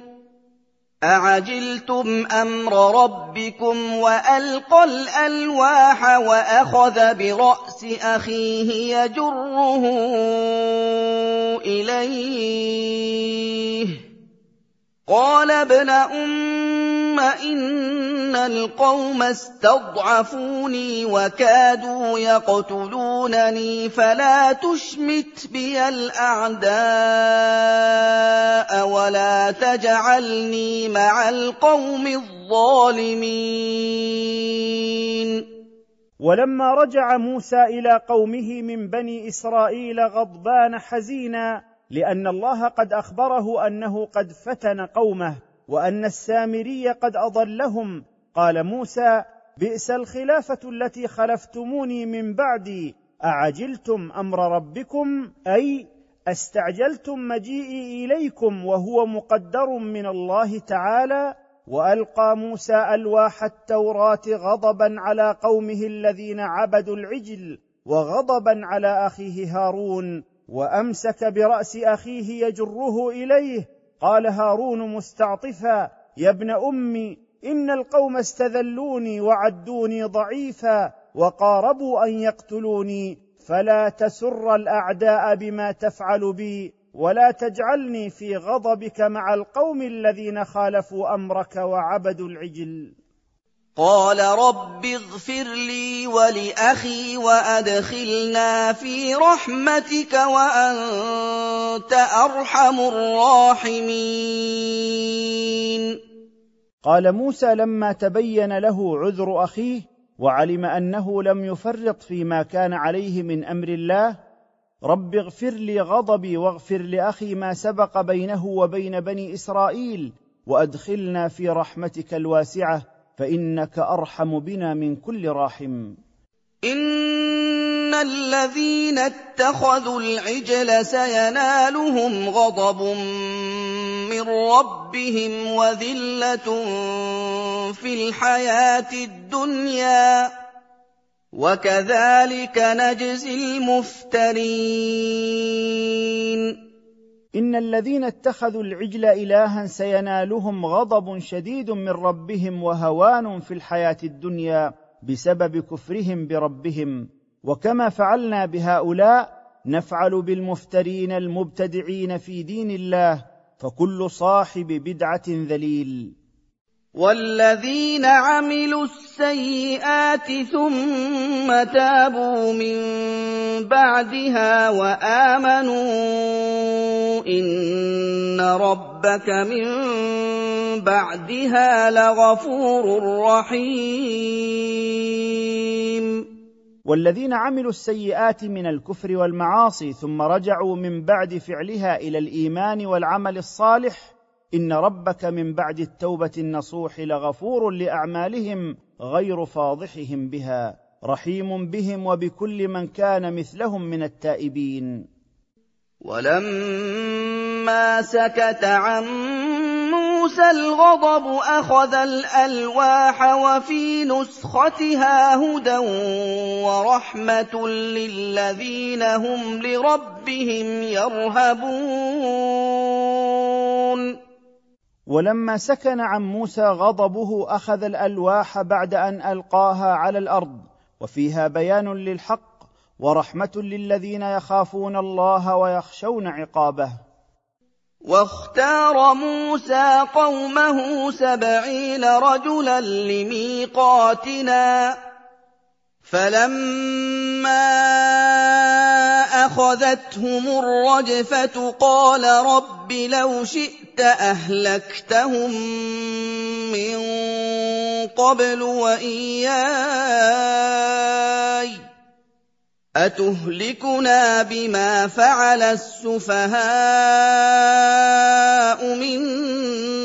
أعجلتم أمر ربكم وألقى الألواح وأخذ برأس أخيه يجره إليه قال ابن أم إن القوم استضعفوني وكادوا يقتلونني فلا تشمت بي الأعداء ولا تجعلني مع القوم الظالمين. ولما رجع موسى إلى قومه من بني إسرائيل غضبان حزينا لأن الله قد أخبره أنه قد فتن قومه وأن السامري قد أضلهم. قال موسى بئس الخلافة التي خلفتموني من بعدي أعجلتم أمر ربكم؟ أي أستعجلتم مجيئي إليكم وهو مقدر من الله تعالى؟ وألقى موسى ألواح التوراة غضبا على قومه الذين عبدوا العجل وغضبا على أخيه هارون. وأمسك برأس أخيه يجره إليه قال هارون مستعطفا يا ابن أمي إن القوم استذلوني وعدوني ضعيفا وقاربوا أن يقتلوني فلا تسر الأعداء بما تفعل بي ولا تجعلني في غضبك مع القوم الذين خالفوا أمرك وعبدوا العجل. قال رب اغفر لي ولأخي وأدخلنا في رحمتك وأنت أرحم الراحمين. قال موسى لما تبين له عذر أخيه وعلم أنه لم يفرط فيما كان عليه من أمر الله رب اغفر لي غضبي واغفر لأخي ما سبق بينه وبين بني إسرائيل وأدخلنا في رحمتك الواسعة فإنك أرحم بنا من كل راحم. إن الذين اتخذوا العجل سينالهم غضب من ربهم وذلة في الحياة الدنيا. وكذلك نجزي المفترين. إن الذين اتخذوا العجل إلها سينالهم غضب شديد من ربهم وهوان في الحياة الدنيا بسبب كفرهم بربهم. وكما فعلنا بهؤلاء نفعل بالمفترين المبتدعين في دين الله فكل صاحب بدعة ذليل. والذين عملوا السيئات ثم تابوا من بعدها وامنوا ربك من بعدها لغفور رحيم. والذين عملوا السيئات من الكفر والمعاصي ثم رجعوا من بعد فعلها إلى الايمان والعمل الصالح إن ربك من بعد التوبة النصوح لغفور لأعمالهم غير فاضحهم بها رحيم بهم وبكل من كان مثلهم من التائبين. ولما سكت عن موسى الغضب أخذ الألواح وفي نسختها هدى ورحمة للذين هم لربهم يرهبون. ولما سكن عن موسى غضبه أخذ الألواح بعد أن ألقاها على الأرض وفيها بيان للحق ورحمة للذين يخافون الله ويخشون عقابه. واختار موسى قومه سبعين رجلا لميقاتنا فلما اخذتهم الرجفة قال رب لو شئت أهلكتهم من قبل وإياي أتهلكنا بما فعل السفهاء منا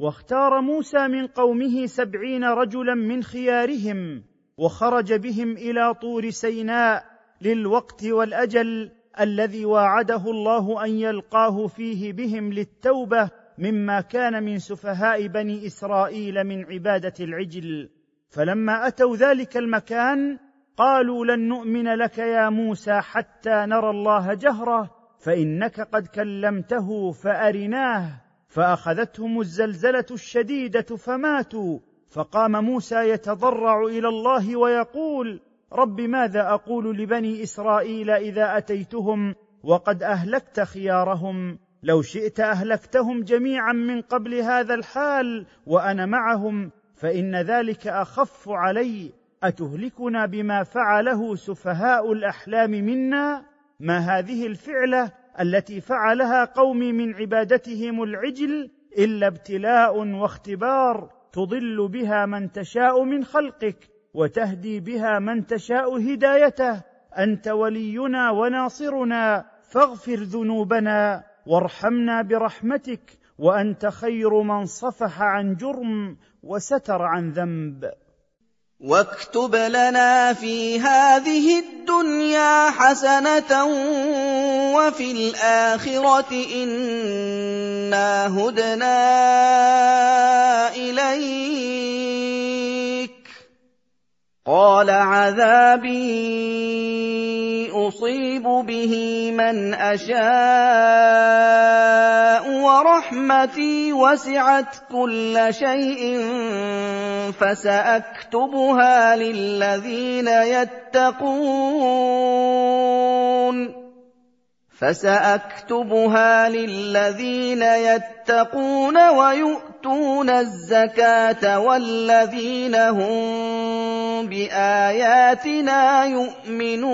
واختار موسى من قومه سبعين رجلا من خيارهم وخرج بهم إلى طور سيناء للوقت والأجل الذي واعده الله أن يلقاه فيه بهم للتوبة مما كان من سفهاء بني إسرائيل من عبادة العجل. فلما أتوا ذلك المكان قالوا لن نؤمن لك يا موسى حتى نرى الله جهرة فإنك قد كلمته فأرناه. فأخذتهم الزلزلة الشديدة فماتوا فقام موسى يتضرع إلى الله ويقول رب ماذا أقول لبني إسرائيل إذا أتيتهم وقد أهلكت خيارهم؟ لو شئت أهلكتهم جميعا من قبل هذا الحال وأنا معهم فإن ذلك أخف علي. أتهلكنا بما فعله سفهاء الأحلام منا؟ ما هذه الفعلة؟ التي فعلها قومي من عبادتهم العجل إلا ابتلاء واختبار تضل بها من تشاء من خلقك وتهدي بها من تشاء هدايته. أنت ولينا وناصرنا فاغفر ذنوبنا وارحمنا برحمتك وأنت خير من صفح عن جرم وستر عن ذنب. واكتب لنا في هذه الدنيا حسنة وفي الآخرة إنا هدنا إليك. قال عذابي اصيب به من اشاء ورحمتي وسعت كل شيء فساكتبها للذين يتقون فسأكتبها للذين يتقون ويؤتون الزكاة والذين هم بآياتنا يؤمنون.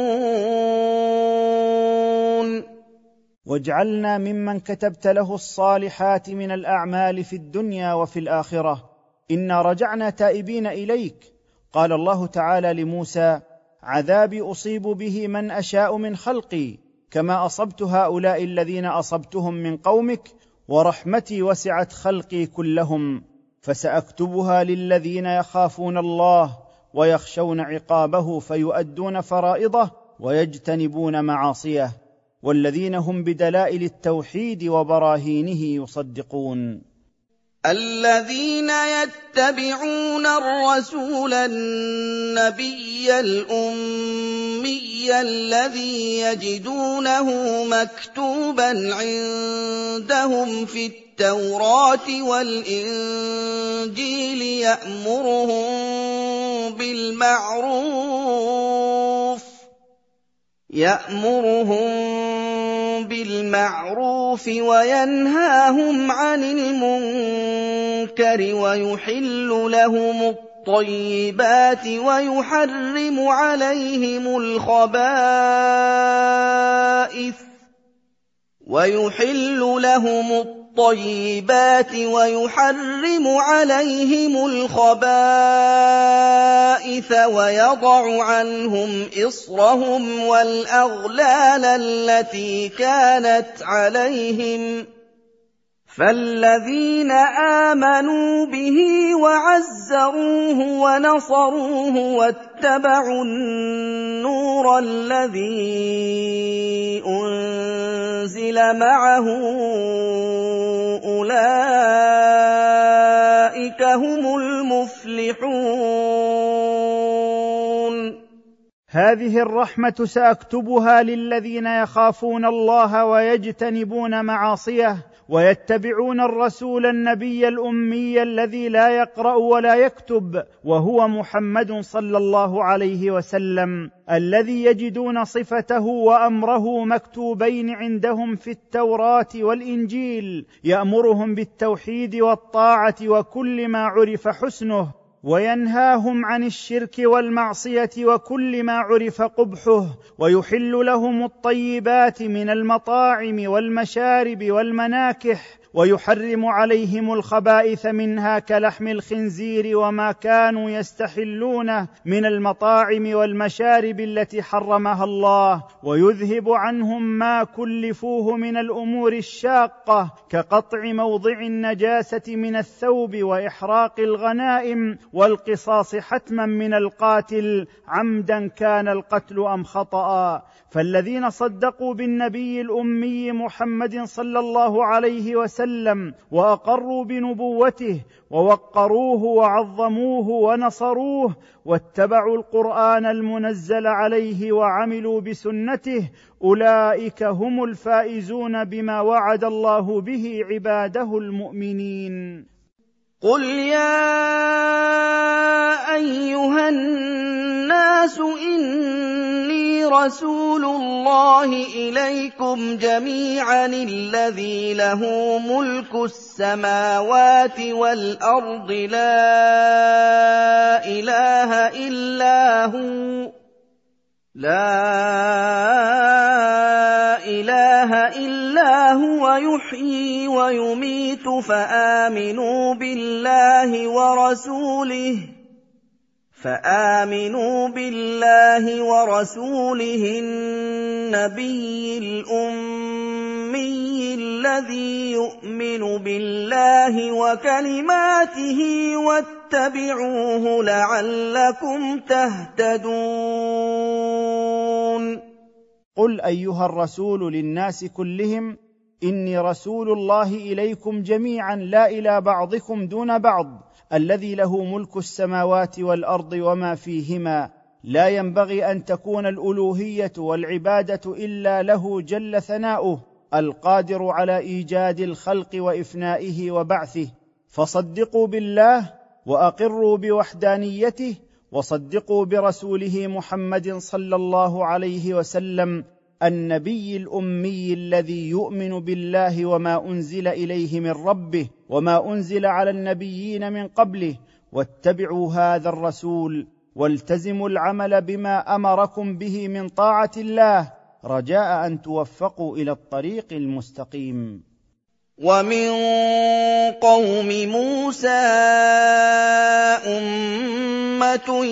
واجعلنا ممن كتبت له الصالحات من الأعمال في الدنيا وفي الآخرة. إنا رجعنا تائبين إليك. قال الله تعالى لموسى عذابي أصيب به من أشاء من خلقي. كما أصبت هؤلاء الذين أصبتهم من قومك ورحمتي وسعت خلقي كلهم فسأكتبها للذين يخافون الله ويخشون عقابه فيؤدون فرائضه ويجتنبون معاصيه والذين هم بدلائل التوحيد وبراهينه يصدقون. الذين يتبعون الرسول النبي الأمي الذي يجدونه مكتوبا عندهم في التوراة والإنجيل يأمرهم بالمعروف يأمرهم بالمعروف وينهاهم عن المنكر ويحل لهم الطيبات ويحرم عليهم الخبائث ويحل لهم الطيبات ويحرم عليهم الخبائث ويضع عنهم إصرهم والأغلال التي كانت عليهم فالذين آمنوا به وعزروه ونصروه واتبعوا النور الذي أنزل معه اولئك هم المفلحون هذه الرحمة سأكتبها للذين يخافون الله ويجتنبون معاصيه ويتبعون الرسول النبي الأمي الذي لا يقرأ ولا يكتب وهو محمد صلى الله عليه وسلم الذي يجدون صفته وأمره مكتوبين عندهم في التوراة والإنجيل يأمرهم بالتوحيد والطاعة وكل ما عرف حسنه وينهاهم عن الشرك والمعصية وكل ما عرف قبحه ويحل لهم الطيبات من المطاعم والمشارب والمناكح ويحرم عليهم الخبائث منها كلحم الخنزير وما كانوا يستحلونه من المطاعم والمشارب التي حرمها الله ويذهب عنهم ما كلفوه من الأمور الشاقة كقطع موضع النجاسة من الثوب وإحراق الغنائم والقصاص حتما من القاتل عمدا كان القتل أم خطأ. فالذين صدقوا بالنبي الأمي محمد صلى الله عليه وسلم وأقروا بنبوته ووقروه وعظموه ونصروه واتبعوا القرآن المنزل عليه وعملوا بسنته أولئك هم الفائزون بما وعد الله به عباده المؤمنين. قل يا ايها الناس اني رسول الله اليكم جميعا الذي له ملك السماوات والارض لا اله الا هو لا إله إلا هو يحيي ويميت فآمنوا بالله ورسوله فآمنوا بالله ورسوله النبي الأمي الذي يؤمن بالله وكلماته واتبعوه لعلكم تهتدون. قل أيها الرسول للناس كلهم إني رسول الله إليكم جميعا لا إلى بعضكم دون بعض الذي له ملك السماوات والأرض وما فيهما. لا ينبغي أن تكون الألوهية والعبادة إلا له جل ثناؤه القادر على إيجاد الخلق وإفنائه وبعثه. فصدقوا بالله وأقروا بوحدانيته وصدقوا برسوله محمد صلى الله عليه وسلم النبي الأمي الذي يؤمن بالله وما أنزل إليه من ربه وما أنزل على النبيين من قبله واتبعوا هذا الرسول والتزموا العمل بما أمركم به من طاعة الله رجاء أن توفقوا إلى الطريق المستقيم. ومن قوم موسى امه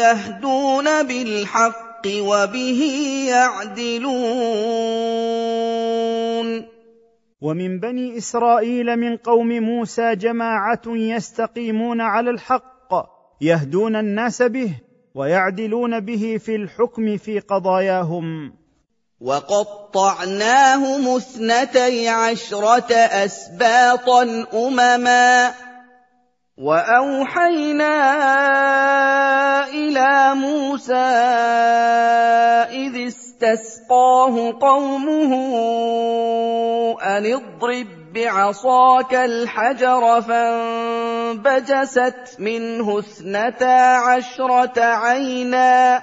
يهدون بالحق وبه يعدلون ومن بني اسرائيل من قوم موسى جماعة يستقيمون على الحق يهدون الناس به ويعدلون به في الحكم في قضاياهم وَقَطَّعْنَاهُمُ اثْنَتَيْ عَشْرَةَ أَسْبَاطًا أُمَمًا وَأَوْحَيْنَا إِلَىٰ مُوسَىٰ إِذِ اسْتَسْقَاهُ قَوْمُهُ أَنِ اضْرِب بِّعَصَاكَ الْحَجَرَ ۖ فَانبَجَسَتْ مِنْهُ اثْنَتَا عَشْرَةَ عَيْنًا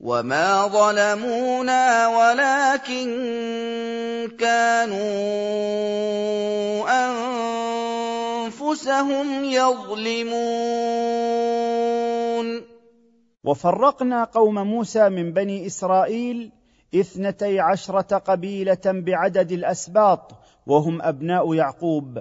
وَمَا ظَلَمُونَا وَلَٰكِن كَانُوا أَنفُسَهُمْ يَظْلِمُونَ وَفَرَّقْنَا قَوْمَ مُوسَىٰ مِن بَنِي إِسْرَائِيلَ اثنتي عشرة قبيلة بعدد الأسباط وهم أبناء يعقوب.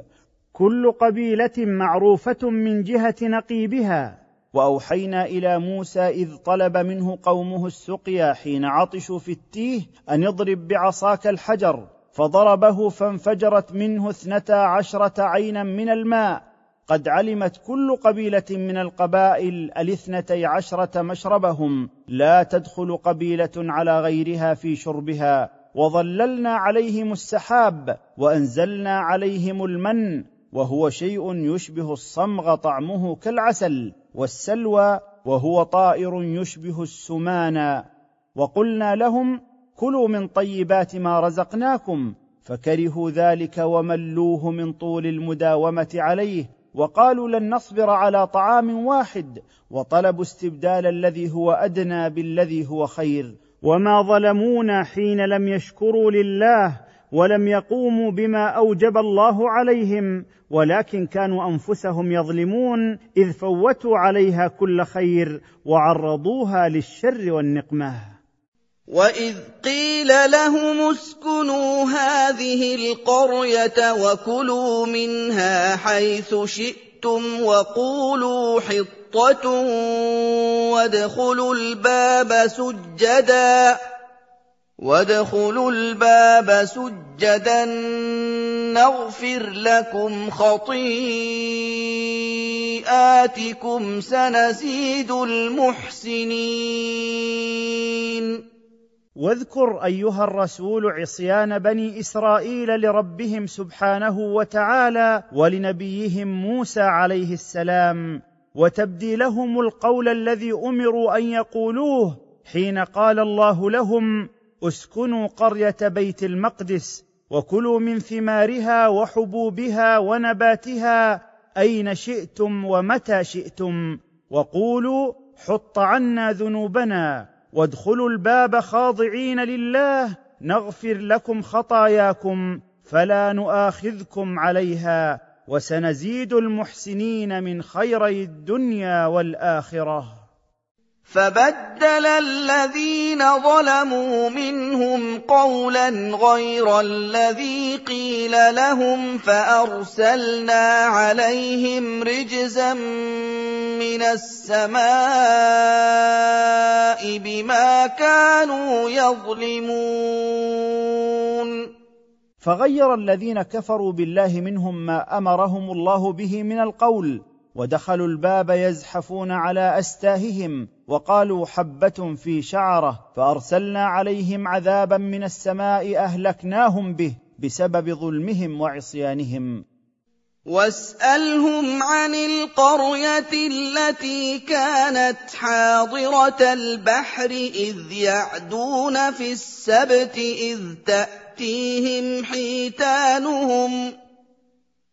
كل قبيلة معروفة من جهة نقيبها. وأوحينا إلى موسى إذ طلب منه قومه السقيا حين عطشوا في التيه أن اضرب بعصاك الحجر فضربه فانفجرت منه اثنتا عشرة عينا من الماء. قد علمت كل قبيلة من القبائل الاثنتي عشرة مشربهم. لا تدخل قبيلة على غيرها في شربها. وظللنا عليهم السحاب وأنزلنا عليهم المن وهو شيء يشبه الصمغ طعمه كالعسل. والسلوى وهو طائر يشبه السمانا وقلنا لهم كلوا من طيبات ما رزقناكم. فكرهوا ذلك وملوه من طول المداومة عليه وقالوا لن نصبر على طعام واحد. وطلبوا استبدال الذي هو أدنى بالذي هو خير. وما ظلمونا حين لم يشكروا لله ولم يقوموا بما أوجب الله عليهم. ولكن كانوا أنفسهم يظلمون إذ فوتوا عليها كل خير وعرضوها للشر والنقمة. وإذ قيل لهم اسكنوا هذه القرية وكلوا منها حيث شئتم وقولوا حطة وادخلوا الباب سجدا. وادخلوا الباب سجدا نغفر لكم خطيئاتكم سنزيد المحسنين واذكر أيها الرسول عصيان بني إسرائيل لربهم سبحانه وتعالى ولنبيهم موسى عليه السلام وتبديلهم القول الذي أمروا أن يقولوه حين قال الله لهم اسكنوا قرية بيت المقدس وكلوا من ثمارها وحبوبها ونباتها أين شئتم ومتى شئتم وقولوا حط عنا ذنوبنا وادخلوا الباب خاضعين لله نغفر لكم خطاياكم فلا نؤاخذكم عليها وسنزيد المحسنين من خيري الدنيا والآخرة. فَبَدَّلَ الَّذِينَ ظَلَمُوا مِنْهُمْ قَوْلًا غَيْرَ الَّذِي قِيلَ لَهُمْ فَأَرْسَلْنَا عَلَيْهِمْ رِجْزًا مِّنَ السَّمَاءِ بِمَا كَانُوا يَظْلِمُونَ. فغير الذين كفروا بالله منهم ما أمرهم الله به من القول ودخلوا الباب يزحفون على أستاههم وقالوا حبة في شعرة فأرسلنا عليهم عذابا من السماء أهلكناهم به بسبب ظلمهم وعصيانهم. واسألهم عن القرية التي كانت حاضرة البحر إذ يعدون في السبت إذ تأتيهم حيتانهم.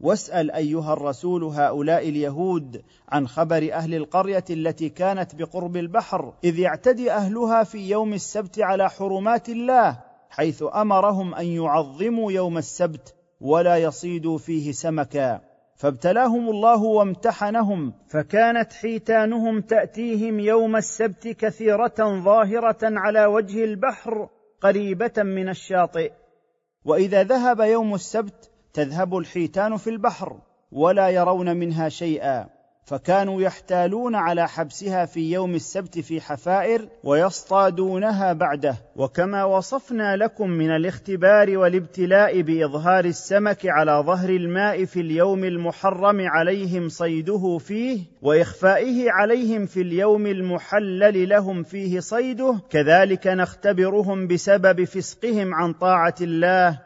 واسأل أيها الرسول هؤلاء اليهود عن خبر أهل القرية التي كانت بقرب البحر إذ يعتدي أهلها في يوم السبت على حرمات الله حيث أمرهم أن يعظموا يوم السبت ولا يصيدوا فيه سمكا. فابتلاهم الله وامتحنهم فكانت حيتانهم تأتيهم يوم السبت كثيرة ظاهرة على وجه البحر قريبة من الشاطئ. وإذا ذهب يوم السبت تذهب الحيتان في البحر ولا يرون منها شيئا فكانوا يحتالون على حبسها في يوم السبت في حفائر ويصطادونها بعده. وكما وصفنا لكم من الاختبار والابتلاء بإظهار السمك على ظهر الماء في اليوم المحرم عليهم صيده فيه وإخفائه عليهم في اليوم المحلل لهم فيه صيده كذلك نختبرهم بسبب فسقهم عن طاعة الله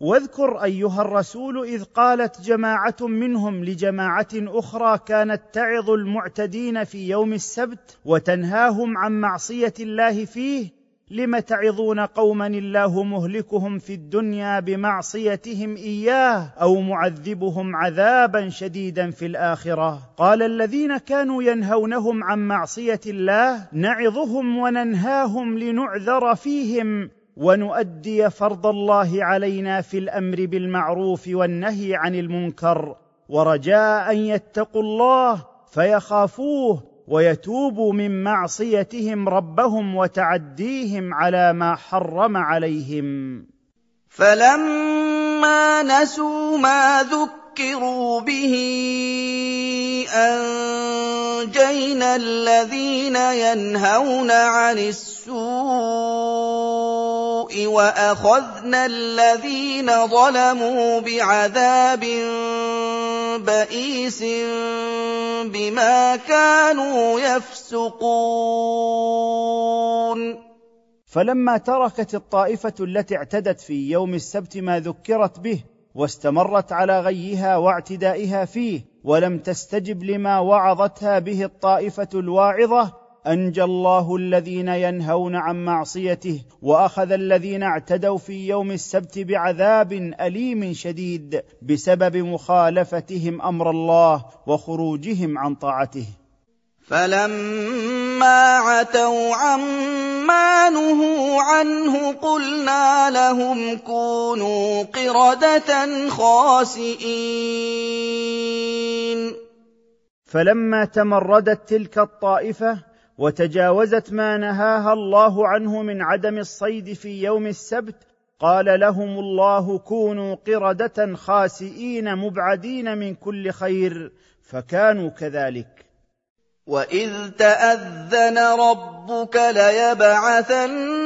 واذكر أيها الرسول إذ قالت جماعة منهم لجماعة أخرى كانت تعظ المعتدين في يوم السبت وتنهاهم عن معصية الله فيه لم تعظون قوما الله مهلكهم في الدنيا بمعصيتهم إياه أو معذبهم عذابا شديدا في الآخرة؟ قال الذين كانوا ينهونهم عن معصية الله نعظهم وننهاهم لنعذر فيهم ونؤدي فرض الله علينا في الأمر بالمعروف والنهي عن المنكر ورجاء أن يتقوا الله فيخافوه ويتوبوا من معصيتهم ربهم وتعديهم على ما حرم عليهم. فلما نسوا ما ذكروا به انجينا الذين ينهون عن السوء واخذنا الذين ظلموا بعذاب بئيس بما كانوا يفسقون فلما تركت الطائفه التي اعتدت في يوم السبت ما ذكرت به واستمرت على غيها واعتدائها فيه ولم تستجب لما وعظتها به الطائفة الواعظة أنجى الله الذين ينهون عن معصيته وأخذ الذين اعتدوا في يوم السبت بعذاب أليم شديد بسبب مخالفتهم أمر الله وخروجهم عن طاعته. فلما عتوا عما نهوا عنه قلنا لهم كونوا قرده خاسئين فلما تمردت تلك الطائفه وتجاوزت ما نهاها الله عنه من عدم الصيد في يوم السبت قال لهم الله كونوا قرده خاسئين مبعدين من كل خير فكانوا كذلك. واذ تاذن ربك ليبعثن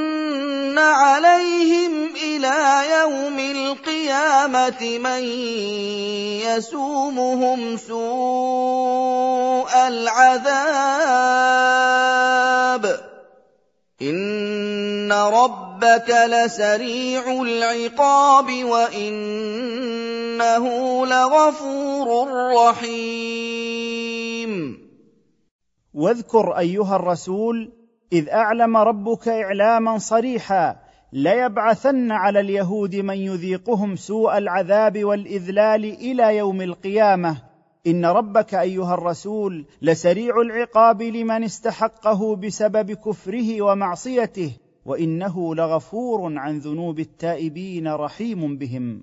عليهم إلى يوم القيامه من يسومهم سوء العذاب ان ربك لسريع العقاب وانه لغفور رحيم واذكر أيها الرسول إذ أعلم ربك إعلاما صريحا ليبعثن على اليهود من يذيقهم سوء العذاب والإذلال إلى يوم القيامة. إن ربك أيها الرسول لسريع العقاب لمن استحقه بسبب كفره ومعصيته وإنه لغفور عن ذنوب التائبين رحيم بهم.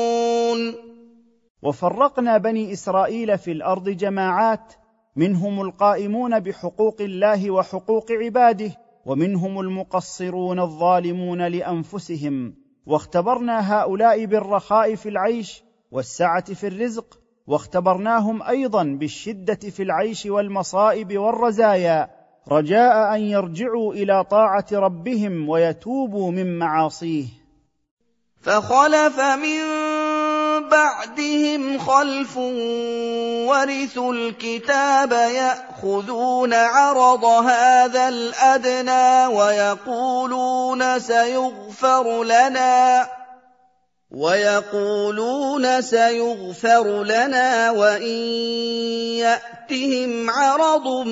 وفرقنا بني إسرائيل في الأرض جماعات منهم القائمون بحقوق الله وحقوق عباده ومنهم المقصرون الظالمون لأنفسهم. واختبرنا هؤلاء بالرخاء في العيش والسعة في الرزق واختبرناهم أيضا بالشدة في العيش والمصائب والرزايا. رجاء أن يرجعوا إلى طاعة ربهم ويتوبوا من معاصيه. فخلف من بعدهم خلف ورثوا الكتاب يأخذون عرض هذا الأدنى ويقولون سيغفر لنا ويقولون سيغفر لنا وإن يأتهم عرض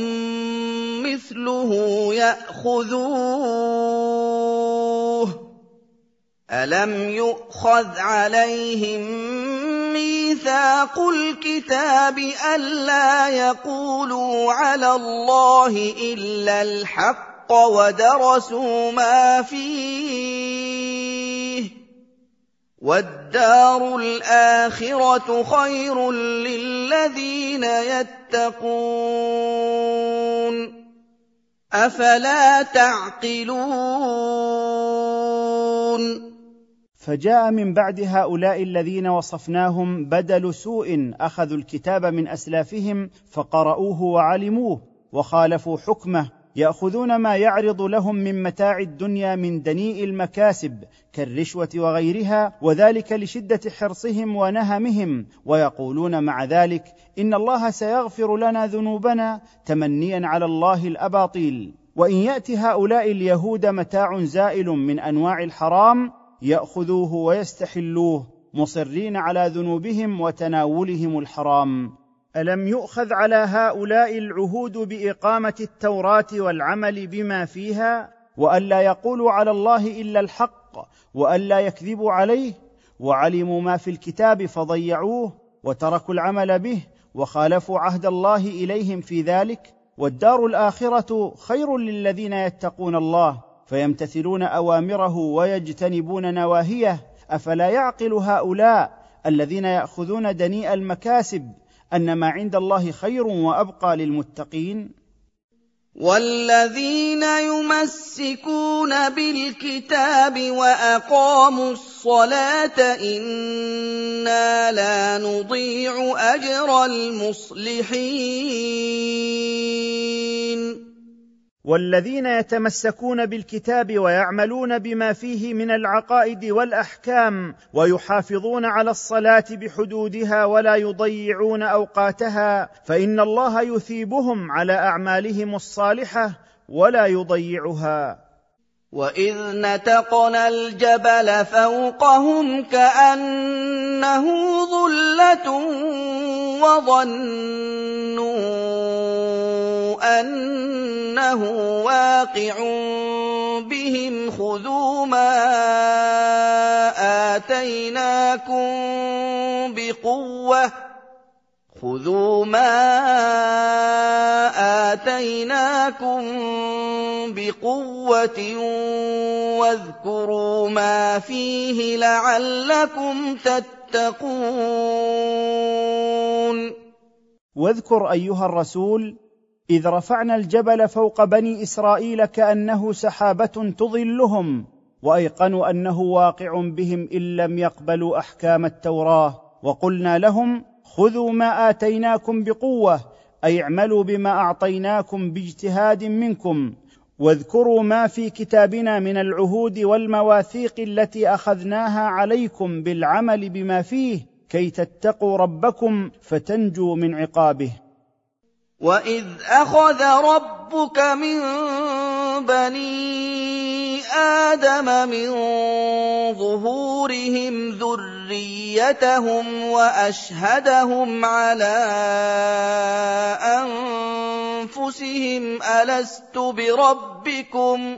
مثله يأخذوه. الم يؤخذ عليهم ميثاق الكتاب الا يقولوا على الله الا الحق ودرسوا ما فيه وَالدَّارُ الْآخِرَةُ خَيْرٌ لِّلَّذِينَ يَتَّقُونَ ۗ أَفَلَا تَعْقِلُونَ فجاء من بعد هؤلاء الذين وصفناهم بدل سوء أخذوا الكتاب من أسلافهم فقرأوه وعلموه وخالفوا حكمه يأخذون ما يعرض لهم من متاع الدنيا من دنيء المكاسب كالرشوة وغيرها وذلك لشدة حرصهم ونهمهم ويقولون مع ذلك إن الله سيغفر لنا ذنوبنا تمنيا على الله الأباطيل. وإن يأتي هؤلاء اليهود متاع زائل من أنواع الحرام يأخذوه ويستحلوه مصرين على ذنوبهم وتناولهم الحرام. ألم يؤخذ على هؤلاء العهود بإقامة التوراة والعمل بما فيها؟ والا يقولوا على الله إلا الحق والا يكذبوا عليه؟ وعلموا ما في الكتاب فضيعوه وتركوا العمل به وخالفوا عهد الله إليهم في ذلك؟ والدار الآخرة خير للذين يتقون الله. فيمتثلون أوامره ويجتنبون نواهيه أفلا يعقل هؤلاء الذين يأخذون دنيء المكاسب أن ما عند الله خير وأبقى للمتقين؟ والذين يمسكون بالكتاب وأقاموا الصلاة إنا لا نضيع أجر المصلحين. والذين يتمسكون بالكتاب ويعملون بما فيه من العقائد والأحكام ويحافظون على الصلاة بحدودها ولا يضيعون أوقاتها فإن الله يثيبهم على أعمالهم الصالحة ولا يضيعها. واذ نتقنا الجبل فوقهم كانه ظله وظنوا أنه واقع بهم خذوا ما آتيناكم بقوة. خذوا ما آتيناكم بقوة واذكروا ما فيه لعلكم تتقون. واذكر أيها الرسول إذ رفعنا الجبل فوق بني إسرائيل كأنه سحابة تظلهم وأيقنوا أنه واقع بهم إن لم يقبلوا أحكام التوراة. وقلنا لهم خذوا ما آتيناكم بقوة أي اعملوا بما أعطيناكم باجتهاد منكم واذكروا ما في كتابنا من العهود والمواثيق التي أخذناها عليكم بالعمل بما فيه كي تتقوا ربكم فتنجوا من عقابه. واذ اخذ ربك من بني آدم من ظهورهم ذريتهم واشهدهم على انفسهم الست بربكم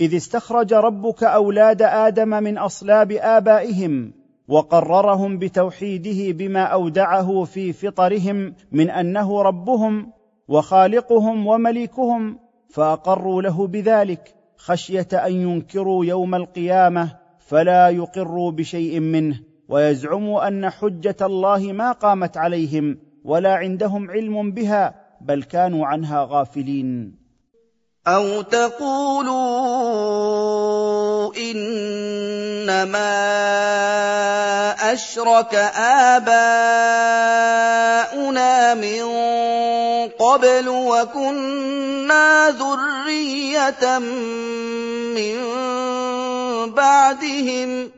إذ استخرج ربك أولاد آدم من أصلاب آبائهم وقررهم بتوحيده بما أودعه في فطرهم من أنه ربهم وخالقهم ومليكهم فأقروا له بذلك خشية أن ينكروا يوم القيامة فلا يقروا بشيء منه ويزعموا أن حجة الله ما قامت عليهم ولا عندهم علم بها بل كانوا عنها غافلين أَوْ تَقُولُوا إِنَّمَا أَشْرَكَ آبَاؤُنَا مِن قَبْلُ وَكُنَّا ذُرِّيَّةً مِّن بَعْدِهِمْ ۖ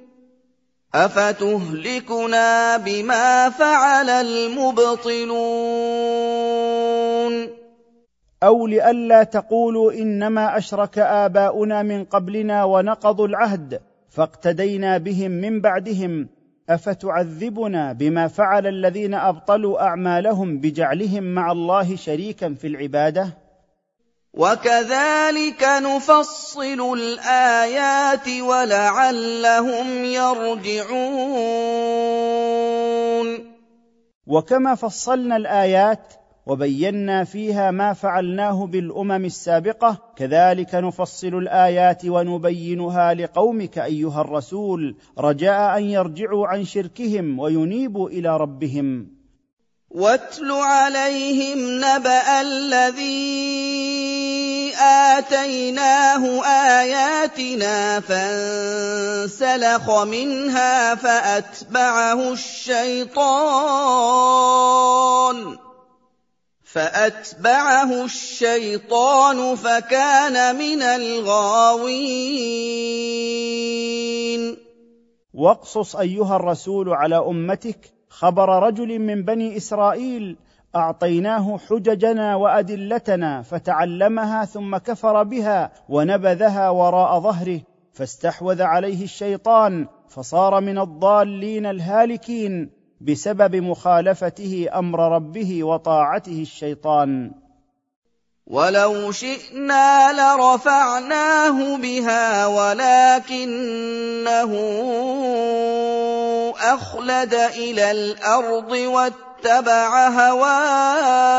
أَفَتُهْلِكُنَا بِمَا فَعَلَ الْمُبْطِلُونَ أو لئلا تقولوا إنما أشرك آباؤنا من قبلنا ونقضوا العهد فاقتدينا بهم من بعدهم أفتعذبنا بما فعل الذين أبطلوا أعمالهم بجعلهم مع الله شريكا في العبادة؟ وكذلك نفصل الآيات ولعلهم يرجعون. وكما فصلنا الآيات وبينا فيها ما فعلناه بالأمم السابقة كذلك نفصل الآيات ونبينها لقومك أيها الرسول رجاء أن يرجعوا عن شركهم وينيبوا إلى ربهم. واتل عليهم نبأ الذي آتيناه آياتنا فانسلخ منها فأتبعه الشيطان. فأتبعه الشيطان فكان من الغاوين. واقصص أيها الرسول على أمتك خبر رجل من بني إسرائيل أعطيناه حججنا وأدلتنا فتعلمها ثم كفر بها ونبذها وراء ظهره فاستحوذ عليه الشيطان فصار من الضالين الهالكين بسبب مخالفته أمر ربه وطاعته الشيطان. ولو شئنا لرفعناه بها ولكنه أخلد إلى الأرض واتبع هواه.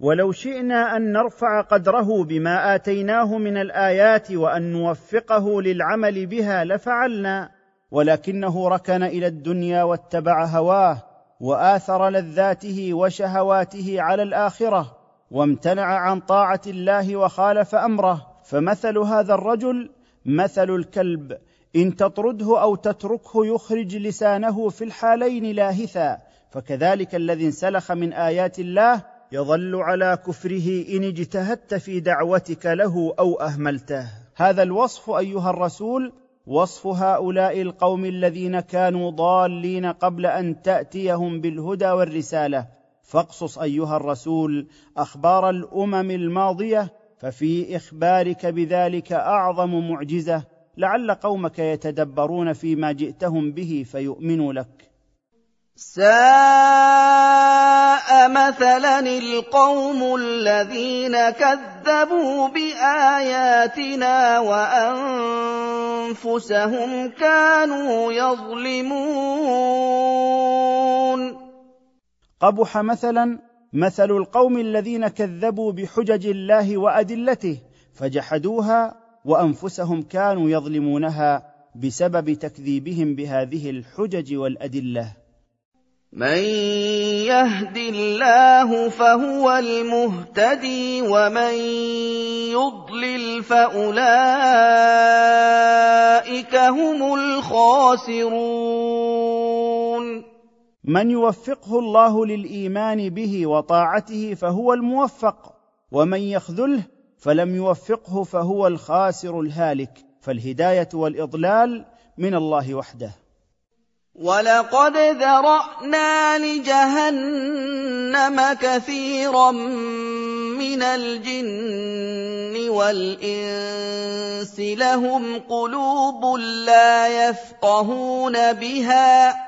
ولو شئنا أن نرفع قدره بما آتيناه من الآيات وأن نوفقه للعمل بها لفعلنا ولكنه ركن إلى الدنيا واتبع هواه وآثر لذاته وشهواته على الآخرة وامتنع عن طاعة الله وخالف أمره. فمثل هذا الرجل مثل الكلب إن تطرده أو تتركه يخرج لسانه في الحالين لاهثا فكذلك الذي انسلخ من آيات الله يظل على كفره إن اجتهدت في دعوتك له أو أهملته. هذا الوصف أيها الرسول وصف هؤلاء القوم الذين كانوا ضالين قبل أن تأتيهم بالهدى والرسالة. فاقصص أيها الرسول أخبار الأمم الماضية ففي إخبارك بذلك أعظم معجزة. لعل قومك يتدبرون فيما جئتهم به فيؤمنوا لك. سَاءَ مَثَلًا الْقَوْمُ الَّذِينَ كَذَّبُوا بِآيَاتِنَا وَأَنفُسَهُمْ كَانُوا يَظْلِمُونَ. قبح مثلا مثل القوم الذين كذبوا بحجج الله وأدلته فجحدوها وأنفسهم كانوا يظلمونها بسبب تكذيبهم بهذه الحجج والأدلة. مَن يَهْدِ اللَّهُ فَهُوَ الْمُهْتَدِي وَمَن يُضْلِلْ فَأُولَٰئِكَ هُمُ الْخَاسِرُونَ من يوفقه الله للايمان به وطاعته فهو الموفق ومن يخذله فلم يوفقه فهو الخاسر الهالك فالهدايه والاضلال من الله وحده وَلَقَدْ ذَرَأْنَا لِجَهَنَّمَ كَثِيرًا مِّنَ الْجِنِّ وَالْإِنسِ لَهُمْ قُلُوبٌ لَّا يَفْقَهُونَ بِهَا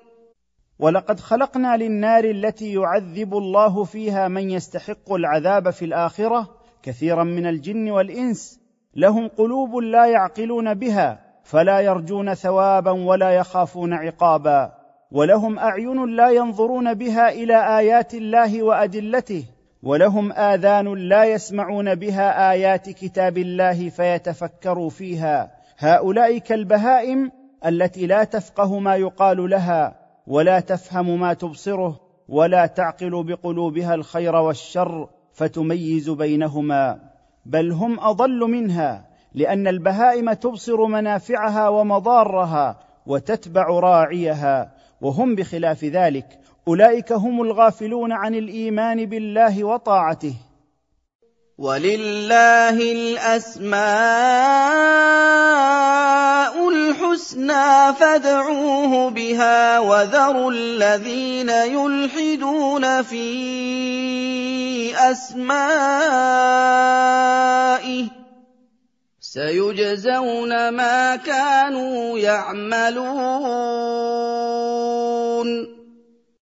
ولقد خلقنا للنار التي يعذب الله فيها من يستحق العذاب في الآخرة كثيرا من الجن والإنس. لهم قلوب لا يعقلون بها فلا يرجون ثوابا ولا يخافون عقابا. ولهم أعين لا ينظرون بها إلى آيات الله وأدلته. ولهم آذان لا يسمعون بها آيات كتاب الله فيتفكروا فيها. هؤلاء كالبهائم التي لا تفقه ما يقال لها. ولا تفهم ما تبصره ولا تعقل بقلوبها الخير والشر فتميز بينهما. بل هم أضل منها لأن البهائم تبصر منافعها ومضارها وتتبع راعيها وهم بخلاف ذلك أولئك هم الغافلون عن الإيمان بالله وطاعته. وَلِلَّهِ الْأَسْمَاءُ الْحُسْنَىٰ فَادْعُوهُ بِهَا وَذَرُوا الَّذِينَ يُلْحِدُونَ فِي أَسْمَائِهِ ۚ سَيُجْزَوْنَ مَا كَانُوا يَعْمَلُونَ.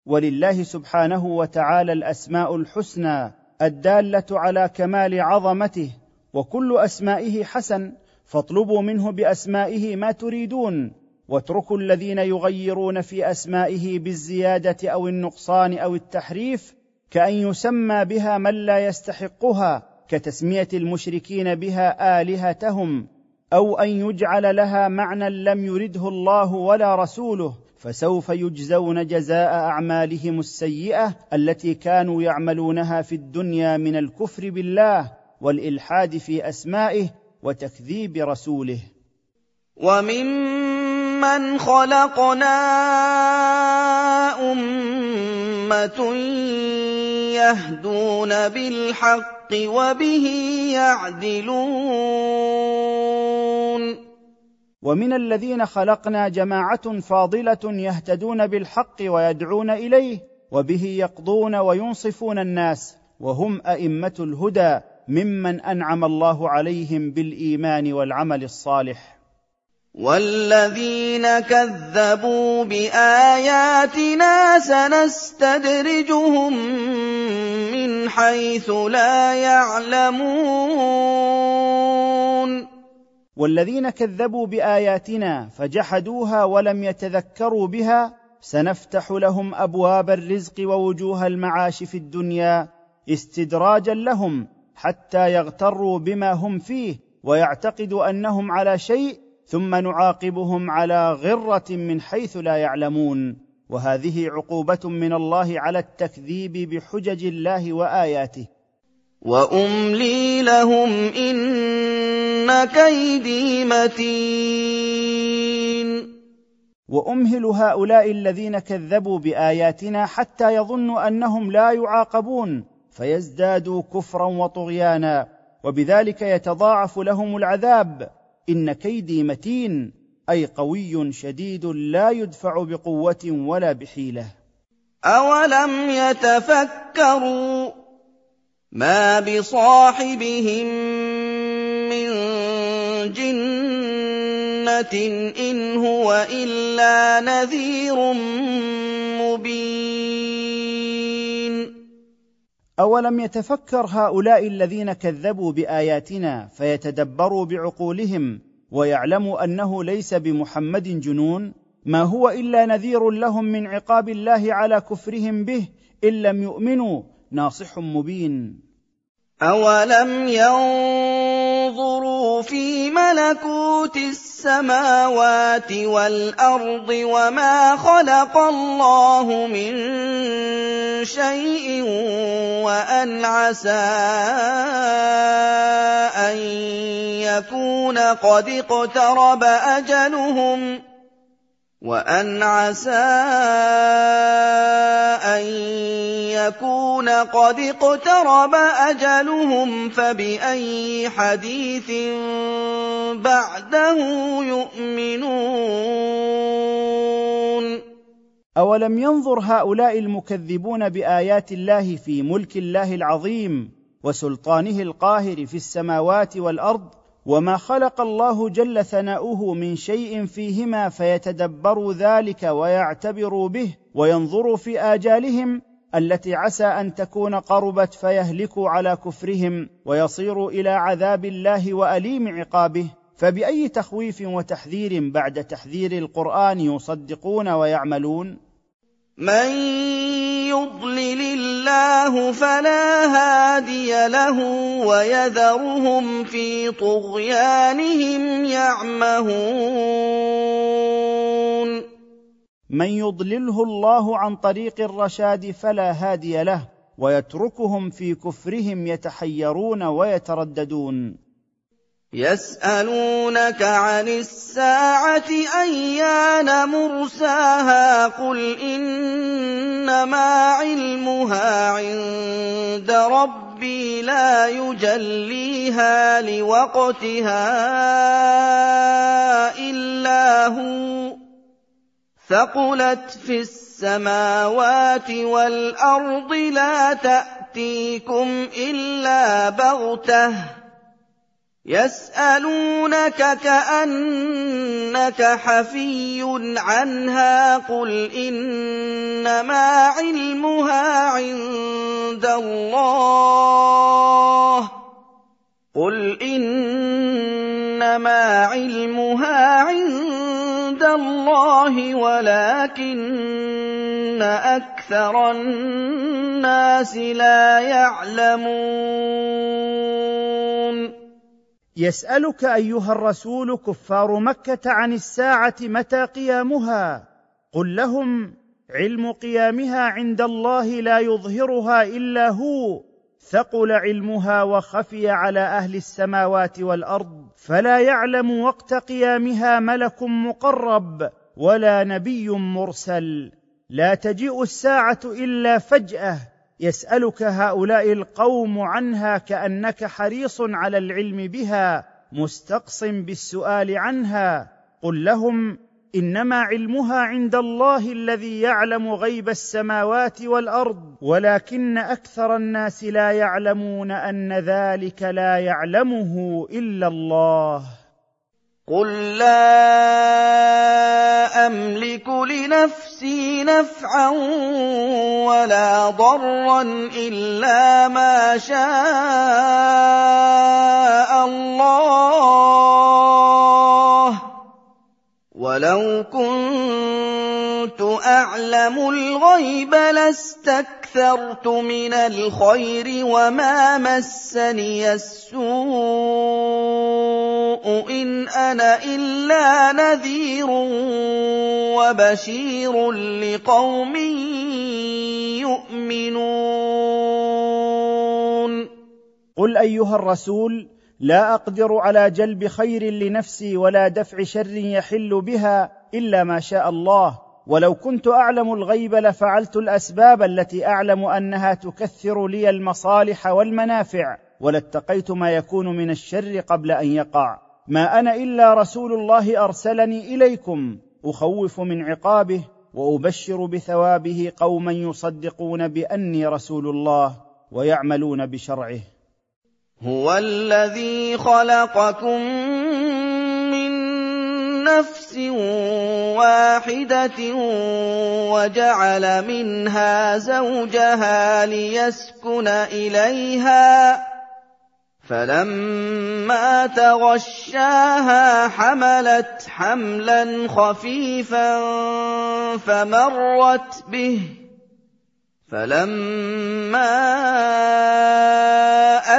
ولله سبحانه وتعالى الأسماء الحسنى الدالة على كمال عظمته وكل أسمائه حسن فاطلبوا منه بأسمائه ما تريدون واتركوا الذين يغيرون في أسمائه بالزيادة أو النقصان أو التحريف كأن يسمى بها من لا يستحقها كتسمية المشركين بها آلهتهم أو أن يجعل لها معنى لم يرده الله ولا رسوله فسوف يجزون جزاء أعمالهم السيئة التي كانوا يعملونها في الدنيا من الكفر بالله والإلحاد في أسمائه وتكذيب رسوله. وممن خلقنا أمة يهدون بالحق وبه يعدلون. ومن الذين خلقنا جماعة فاضلة يهتدون بالحق ويدعون إليه وبه يقضون وينصفون الناس وهم أئمة الهدى. ممن أنعم الله عليهم بالإيمان والعمل الصالح. والذين كذبوا بآياتنا سنستدرجهم من حيث لا يعلمون. والذين كذبوا بآياتنا فجحدوها ولم يتذكروا بها سنفتح لهم أبواب الرزق ووجوه المعاش في الدنيا استدراجا لهم حتى يغتروا بما هم فيه ويعتقدوا أنهم على شيء ثم نعاقبهم على غرة من حيث لا يعلمون. وهذه عقوبة من الله على التكذيب بحجج الله وآياته. وأملي لهم إن كيدي متين. وأمهل هؤلاء الذين كذبوا بآياتنا حتى يظنوا أنهم لا يعاقبون. فيزدادوا كفرا وطغيانا وبذلك يتضاعف لهم العذاب. إن كيدي متين أي قوي شديد لا يدفع بقوة ولا بحيلة. اولم يتفكروا مَا بِصَاحِبِهِم مِّن جِنَّةٍ إِنْ هُوَ إِلَّا نَذِيرٌ مُّبِينٌ أولم يتفكر هؤلاء الذين كذبوا بآياتنا فيتدبروا بعقولهم ويعلموا أنه ليس بمحمد جنون؟ ما هو إلا نذير لهم من عقاب الله على كفرهم به إن لم يؤمنوا ناصح مبين. اولم ينظروا في ملكوت السماوات والارض وما خلق الله من شيء وان عسى ان يكون قد اقترب اجلهم وأن عسى أن يكون قد اقترب أجلهم فبأي حديث بعده يؤمنون؟ أولم ينظر هؤلاء المكذبون بآيات الله في ملك الله العظيم وسلطانه القاهر في السماوات والأرض وما خلق الله جل ثناؤه من شيء فيهما فيتدبروا ذلك ويعتبروا به وينظروا في اجالهم التي عسى ان تكون قربت فيهلكوا على كفرهم ويصيروا إلى عذاب الله واليم عقابه فباي تخويف وتحذير بعد تحذير القران يصدقون ويعملون من يضلل الله فلا هادي له ويذرهم في طغيانهم يعمهون من يضلله الله عن طريق الرشاد فلا هادي له ويتركهم في كفرهم يتحيرون ويترددون يسألونك عن الساعة أيان مرساها قل إنما علمها عند ربي لا يجليها لوقتها إلا هو ثقلت في السماوات والأرض لا تأتيكم إلا بغتة يسألونك كأنك حفي عنها قل إنما علمها عند الله قل إنما علمها عند الله ولكن أكثر الناس لا يعلمون يسألك أيها الرسول كفار مكة عن الساعة متى قيامها؟ قل لهم علم قيامها عند الله لا يظهرها إلا هو ثقل علمها وخفي على أهل السماوات والأرض فلا يعلم وقت قيامها ملك مقرب ولا نبي مرسل. لا تجيء الساعة إلا فجأة. يسألك هؤلاء القوم عنها كأنك حريص على العلم بها مستقص بالسؤال عنها. قل لهم إنما علمها عند الله الذي يعلم غيب السماوات والأرض ولكن أكثر الناس لا يعلمون أن ذلك لا يعلمه إلا الله. قل لا املك لنفسي نفعا ولا ضرا الا ما شاء الله ولو كنت اعلم الغيب لاستكثرت من الخير وما مسني السوء ان أنا الا نذير وبشير لقوم يؤمنون قل ايها الرسول لا أقدر على جلب خير لنفسي ولا دفع شر يحل بها إلا ما شاء الله. ولو كنت أعلم الغيب لفعلت الأسباب التي أعلم أنها تكثر لي المصالح والمنافع. ولاتقيت ما يكون من الشر قبل أن يقع. ما أنا إلا رسول الله أرسلني إليكم. أخوف من عقابه وأبشر بثوابه قوما يصدقون بأني رسول الله ويعملون بشرعه. هو الذي خلقكم من نفس واحدة وجعل منها زوجها ليسكن إليها فلما تغشاها حملت حملا خفيفا فمرت به فلما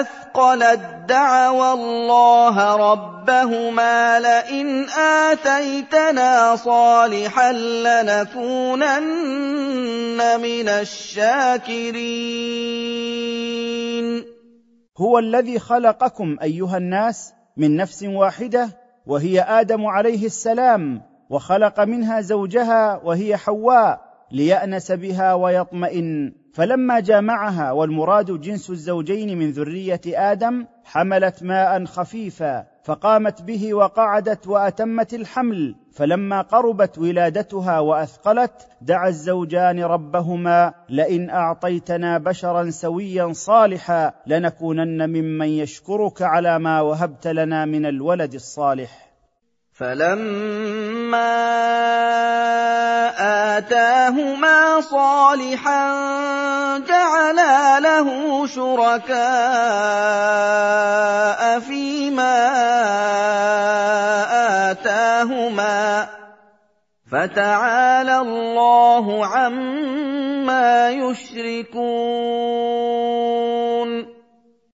اثقلت دعوا الله ربهما لئن اتيتنا صالحا لنكونن من الشاكرين هو الذي خلقكم أيها الناس من نفس واحدة وهي آدم عليه السلام وخلق منها زوجها وهي حواء. ليأنس بها ويطمئن. فلما جامعها والمراد جنس الزوجين من ذرية آدم حملت ماء خفيفا فقامت به وقعدت وأتمت الحمل. فلما قربت ولادتها وأثقلت دعا الزوجان ربهما لئن أعطيتنا بشرا سويا صالحا لنكونن ممن يشكرك على ما وهبت لنا من الولد الصالح. فَلَمَّا آتَاهُمَا صَالِحًا جَعَلَا لَهُ شُرَكَاءَ فِيمَا آتَاهُمَا ۚ فَتَعَالَى اللَّهُ عَمَّا يُشْرِكُونَ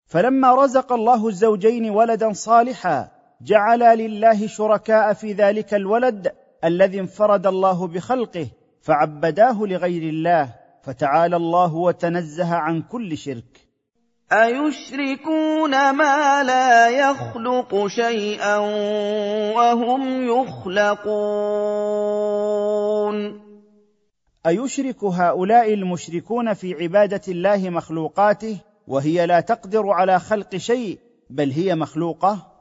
فَلَمَّا رَزَقَ اللَّهُ الزَّوْجَيْنِ وَلَدًا صَالِحًا جعل لله شركاء في ذلك الولد الذي انفرد الله بخلقه فعبداه لغير الله فتعالى الله وتنزه عن كل شرك. أيشركون ما لا يخلق شيئا وهم يخلقون؟ أيشرك هؤلاء المشركون في عبادة الله مخلوقاته وهي لا تقدر على خلق شيء بل هي مخلوقة؟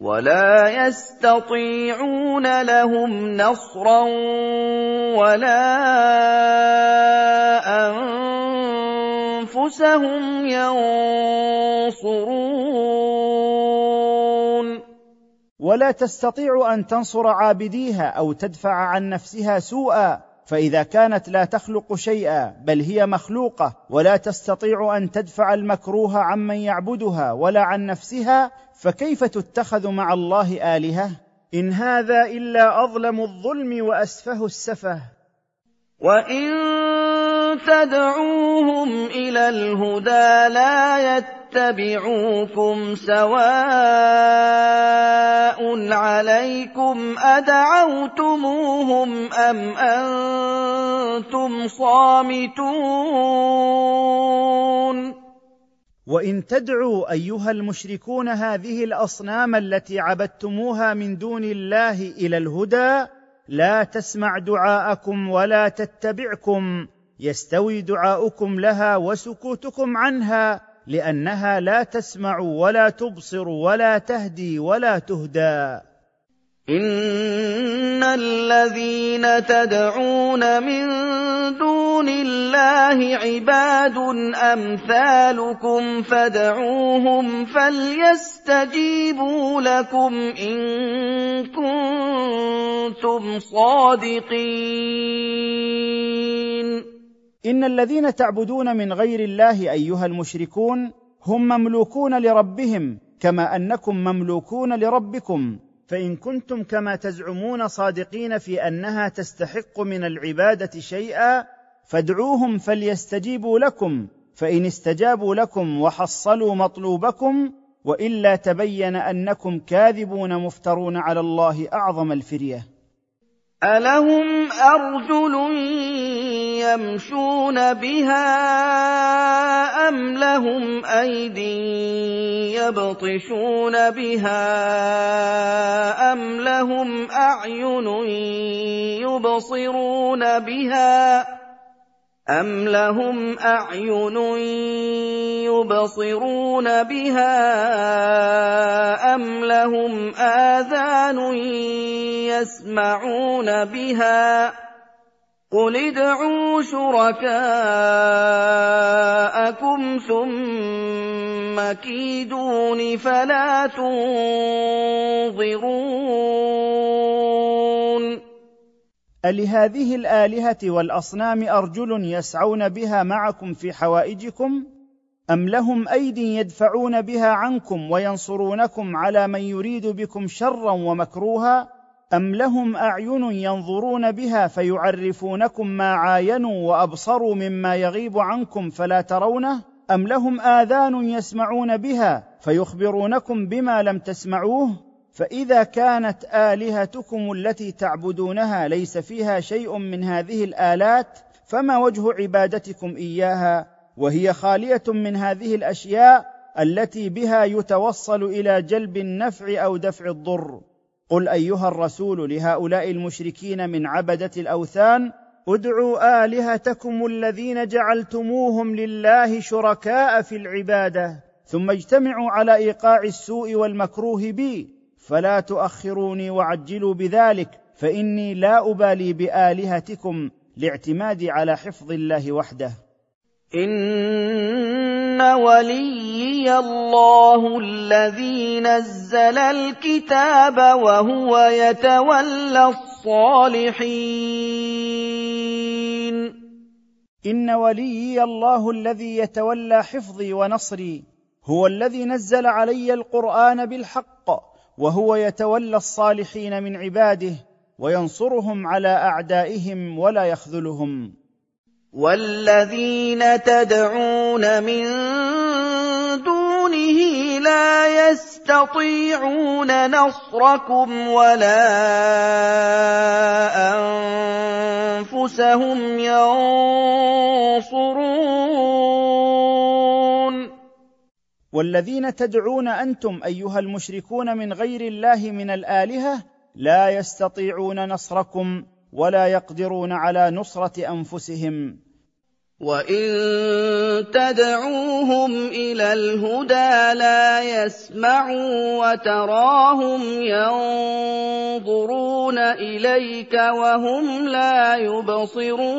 ولا يستطيعون لهم نصرا ولا انفسهم ينصرون ولا تستطيع ان تنصر عابديها أو تدفع عن نفسها سوءا فإذا كانت لا تخلق شيئا بل هي مخلوقة ولا تستطيع أن تدفع المكروه عمن يعبدها ولا عن نفسها فكيف تتخذ مع الله آلهة؟ إن هذا إلا أظلم الظلم وأسفه السفه. وإن تدعوهم إلى الهدى لا يتبعوكم سواء. عليكم أدعوتموهم أم أنتم صامتون؟ وإن تدعوا أيها المشركون هذه الأصنام التي عبدتموها من دون الله إلى الهدى لا تسمع دعاءكم ولا تتبعكم يستوي دعاؤكم لها وسكوتكم عنها لأنها لا تسمع ولا تبصر ولا تهدي ولا تهدى. ان الذين تدعون من دون الله عباد امثالكم فادعوهم فليستجيبوا لكم ان كنتم صادقين ان الذين تعبدون من غير الله ايها المشركون هم مملوكون لربهم كما انكم مملوكون لربكم. فإن كنتم كما تزعمون صادقين في أنها تستحق من العبادة شيئا فادعوهم فليستجيبوا لكم فإن استجابوا لكم وحصلوا مطلوبكم وإلا تبين أنكم كاذبون مفترون على الله أعظم الفرية. الهم ارجل يمشون بها أم لهم أَيْدٍ يَبْطِشُونَ بِهَا أَمْ لَهُمْ أَعْيُنٌ يُبْصِرُونَ بِهَا أَمْ لَهُمْ أَعْيُنٌ يُبْصِرُونَ بِهَا أَمْ لَهُمْ آذَانٌ يَسْمَعُونَ بِهَا قُلِ ادْعُوا شُرَكَاءَكُمْ ثُمَّ كِيدُونِ فَلَا تُنظِرُونِ ألهذه الآلهة والأصنام أرجل يسعون بها معكم في حوائجكم؟ أم لهم ايد يدفعون بها عنكم وينصرونكم على من يريد بكم شرا ومكروها؟ أم لهم أعين ينظرون بها فيعرفونكم ما عاينوا وأبصروا مما يغيب عنكم فلا ترونه؟ أم لهم آذان يسمعون بها فيخبرونكم بما لم تسمعوه؟ فإذا كانت آلهتكم التي تعبدونها ليس فيها شيء من هذه الآلات فما وجه عبادتكم إياها؟ وهي خالية من هذه الأشياء التي بها يتوصل إلى جلب النفع أو دفع الضر. قل أيها الرسول لهؤلاء المشركين من عبدة الأوثان ادعوا آلهتكم الذين جعلتموهم لله شركاء في العبادة ثم اجتمعوا على إيقاع السوء والمكروه بي. فلا تؤخروني وعجلوا بذلك فإني لا أبالي بآلهتكم لاعتمادي على حفظ الله وحده. إن وليي الله الذي نزل الكتاب وهو يتولى الصالحين. إن وليي الله الذي يتولى حفظي ونصري هو الذي نزل علي القرآن بالحق وهو يتولى الصالحين من عباده وينصرهم على أعدائهم ولا يخذلهم. والذين تدعون من دونه لا يستطيعون نصركم ولا أنفسهم ينصرون. والذين تدعون أنتم أيها المشركون من غير الله من الآلهة لا يستطيعون نصركم ولا يقدرون على نصرة أنفسهم. وان تدعوهم إلى الهدى لا يسمعوا وتراهم ينظرون اليك وهم لا يبصرون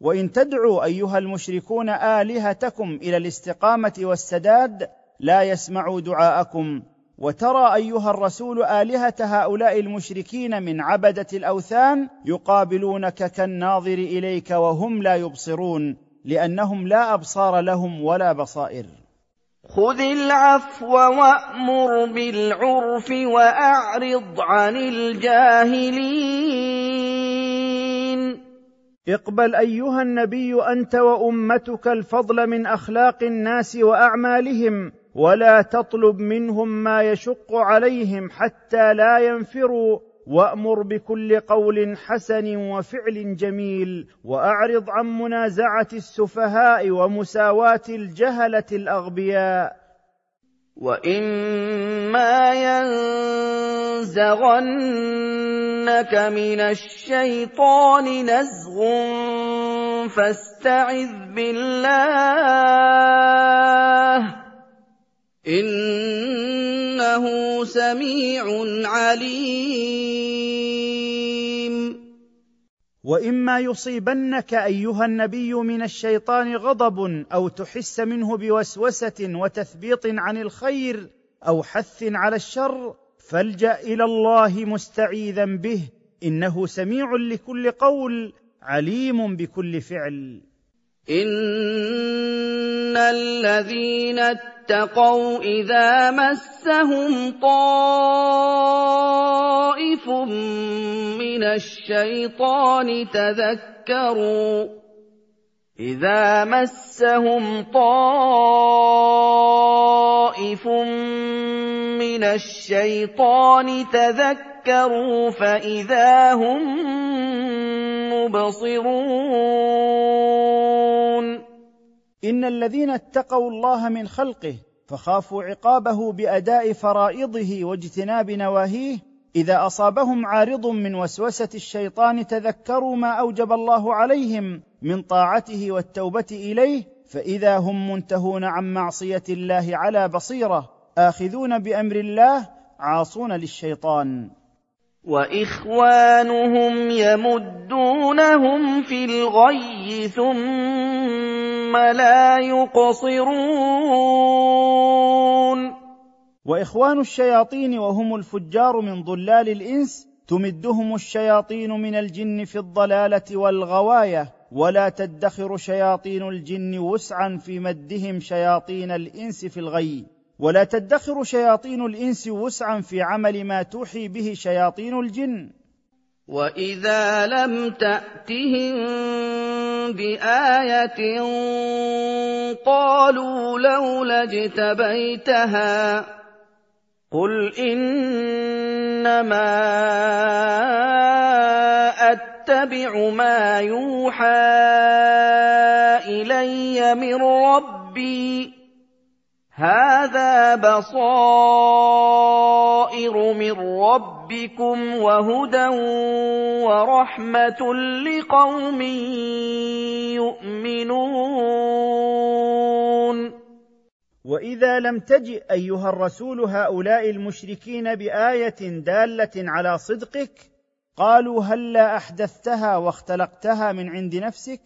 وإن تدعوا أيها المشركون آلهتكم إلى الاستقامة والسداد لا يسمعوا دعاءكم. وترى أيها الرسول آلهة هؤلاء المشركين من عبدة الأوثان يقابلونك كالناظر إليك وهم لا يبصرون لأنهم لا أبصار لهم ولا بصائر. خذ العفو وأمر بالعرف وأعرض عن الجاهلين. اقبل أيها النبي أنت وأمتك الفضل من أخلاق الناس وأعمالهم ولا تطلب منهم ما يشق عليهم حتى لا ينفروا وأمر بكل قول حسن وفعل جميل وأعرض عن منازعة السفهاء ومساواة الجهلة الأغبياء. واما ينزغنك من الشيطان نزغ فاستعذ بالله انه سميع عليم وإما يصيبنك أيها النبي من الشيطان غضب أو تحس منه بوسوسة وتثبيط عن الخير أو حث على الشر فالجأ إلى الله مستعيذا به إنه سميع لكل قول عليم بكل فعل. ان الذين اتقوا اذا مسهم طائف من الشيطان تذكروا اذا مسهم طائف من الشيطان تذكروا فاذا هم مبصرون ان الذين اتقوا الله من خلقه فخافوا عقابه باداء فرائضه واجتناب نواهيه اذا اصابهم عارض من وسوسه الشيطان تذكروا ما اوجب الله عليهم من طاعته والتوبه اليه فاذا هم منتهون عن معصيه الله على بصيره اخذون بامر الله عاصون للشيطان وإخوانهم يمدونهم في الغي ثم لا يقصرون. وإخوان الشياطين وهم الفجار من ضلال الإنس تمدهم الشياطين من الجن في الضلالة والغواية ولا تدخر شياطين الجن وسعا في مدهم شياطين الإنس في الغي. ولا تدخر شياطين الإنس وسعا في عمل ما توحي به شياطين الجن. وإذا لم تأتهم بآية قالوا لولا اجتبيتها قل إنما أتبع ما يوحى إلي من ربي هذا بصائر من ربكم وهدى ورحمه لقوم يؤمنون واذا لم تجئ ايها الرسول هؤلاء المشركين بايه داله على صدقك قالوا هلا احدثتها واختلقتها من عند نفسك؟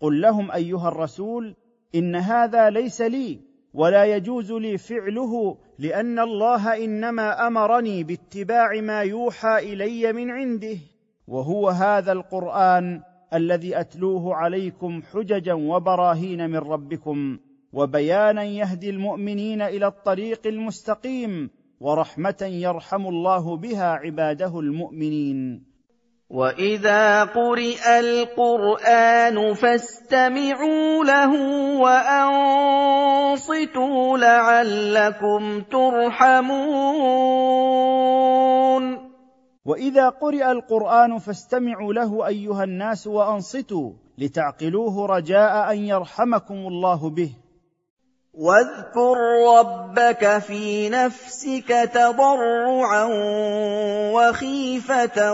قل لهم ايها الرسول ان هذا ليس لي ولا يجوز لي فعله لأن الله إنما أمرني باتباع ما يوحى إلي من عنده. وهو هذا القرآن الذي أتلوه عليكم حججا وبراهين من ربكم وبيانا يهدي المؤمنين إلى الطريق المستقيم ورحمة يرحم الله بها عباده المؤمنين. واذا قرئ القران فاستمعوا له وانصتوا لعلكم ترحمون واذا قرئ القران فاستمعوا له ايها الناس وانصتوا لتعقلوه رجاء ان يرحمكم الله به واذكر ربك في نفسك تضرعا وخيفة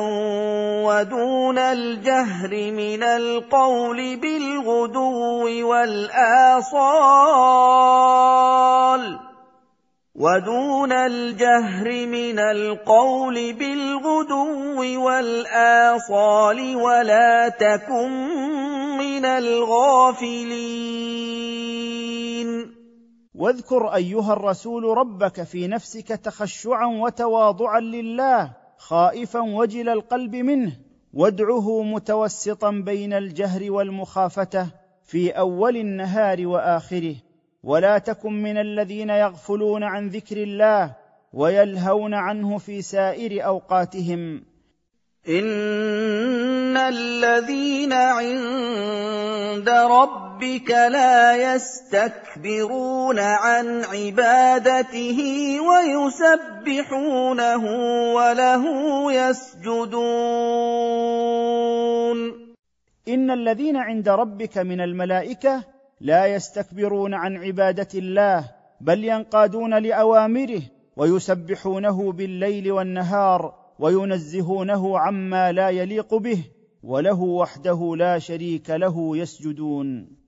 ودون الجهر من القول بالغدو والآصال ودون الجهر من القول بالغدو والآصال ولا تكن من الغافلين واذكر أيها الرسول ربك في نفسك تخشعا وتواضعا لله خائفا وجل القلب منه. وادعه متوسطا بين الجهر والمخافته في أول النهار وآخره. ولا تكن من الذين يغفلون عن ذكر الله ويلهون عنه في سائر أوقاتهم. ان الذين عند ربك لا يستكبرون عن عبادته ويسبحونه وله يسجدون ان الذين عند ربك من الملائكه لا يستكبرون عن عباده الله بل ينقادون لاوامره ويسبحونه بالليل والنهار. وينزهونه عما لا يليق به وله وحده لا شريك له يسجدون.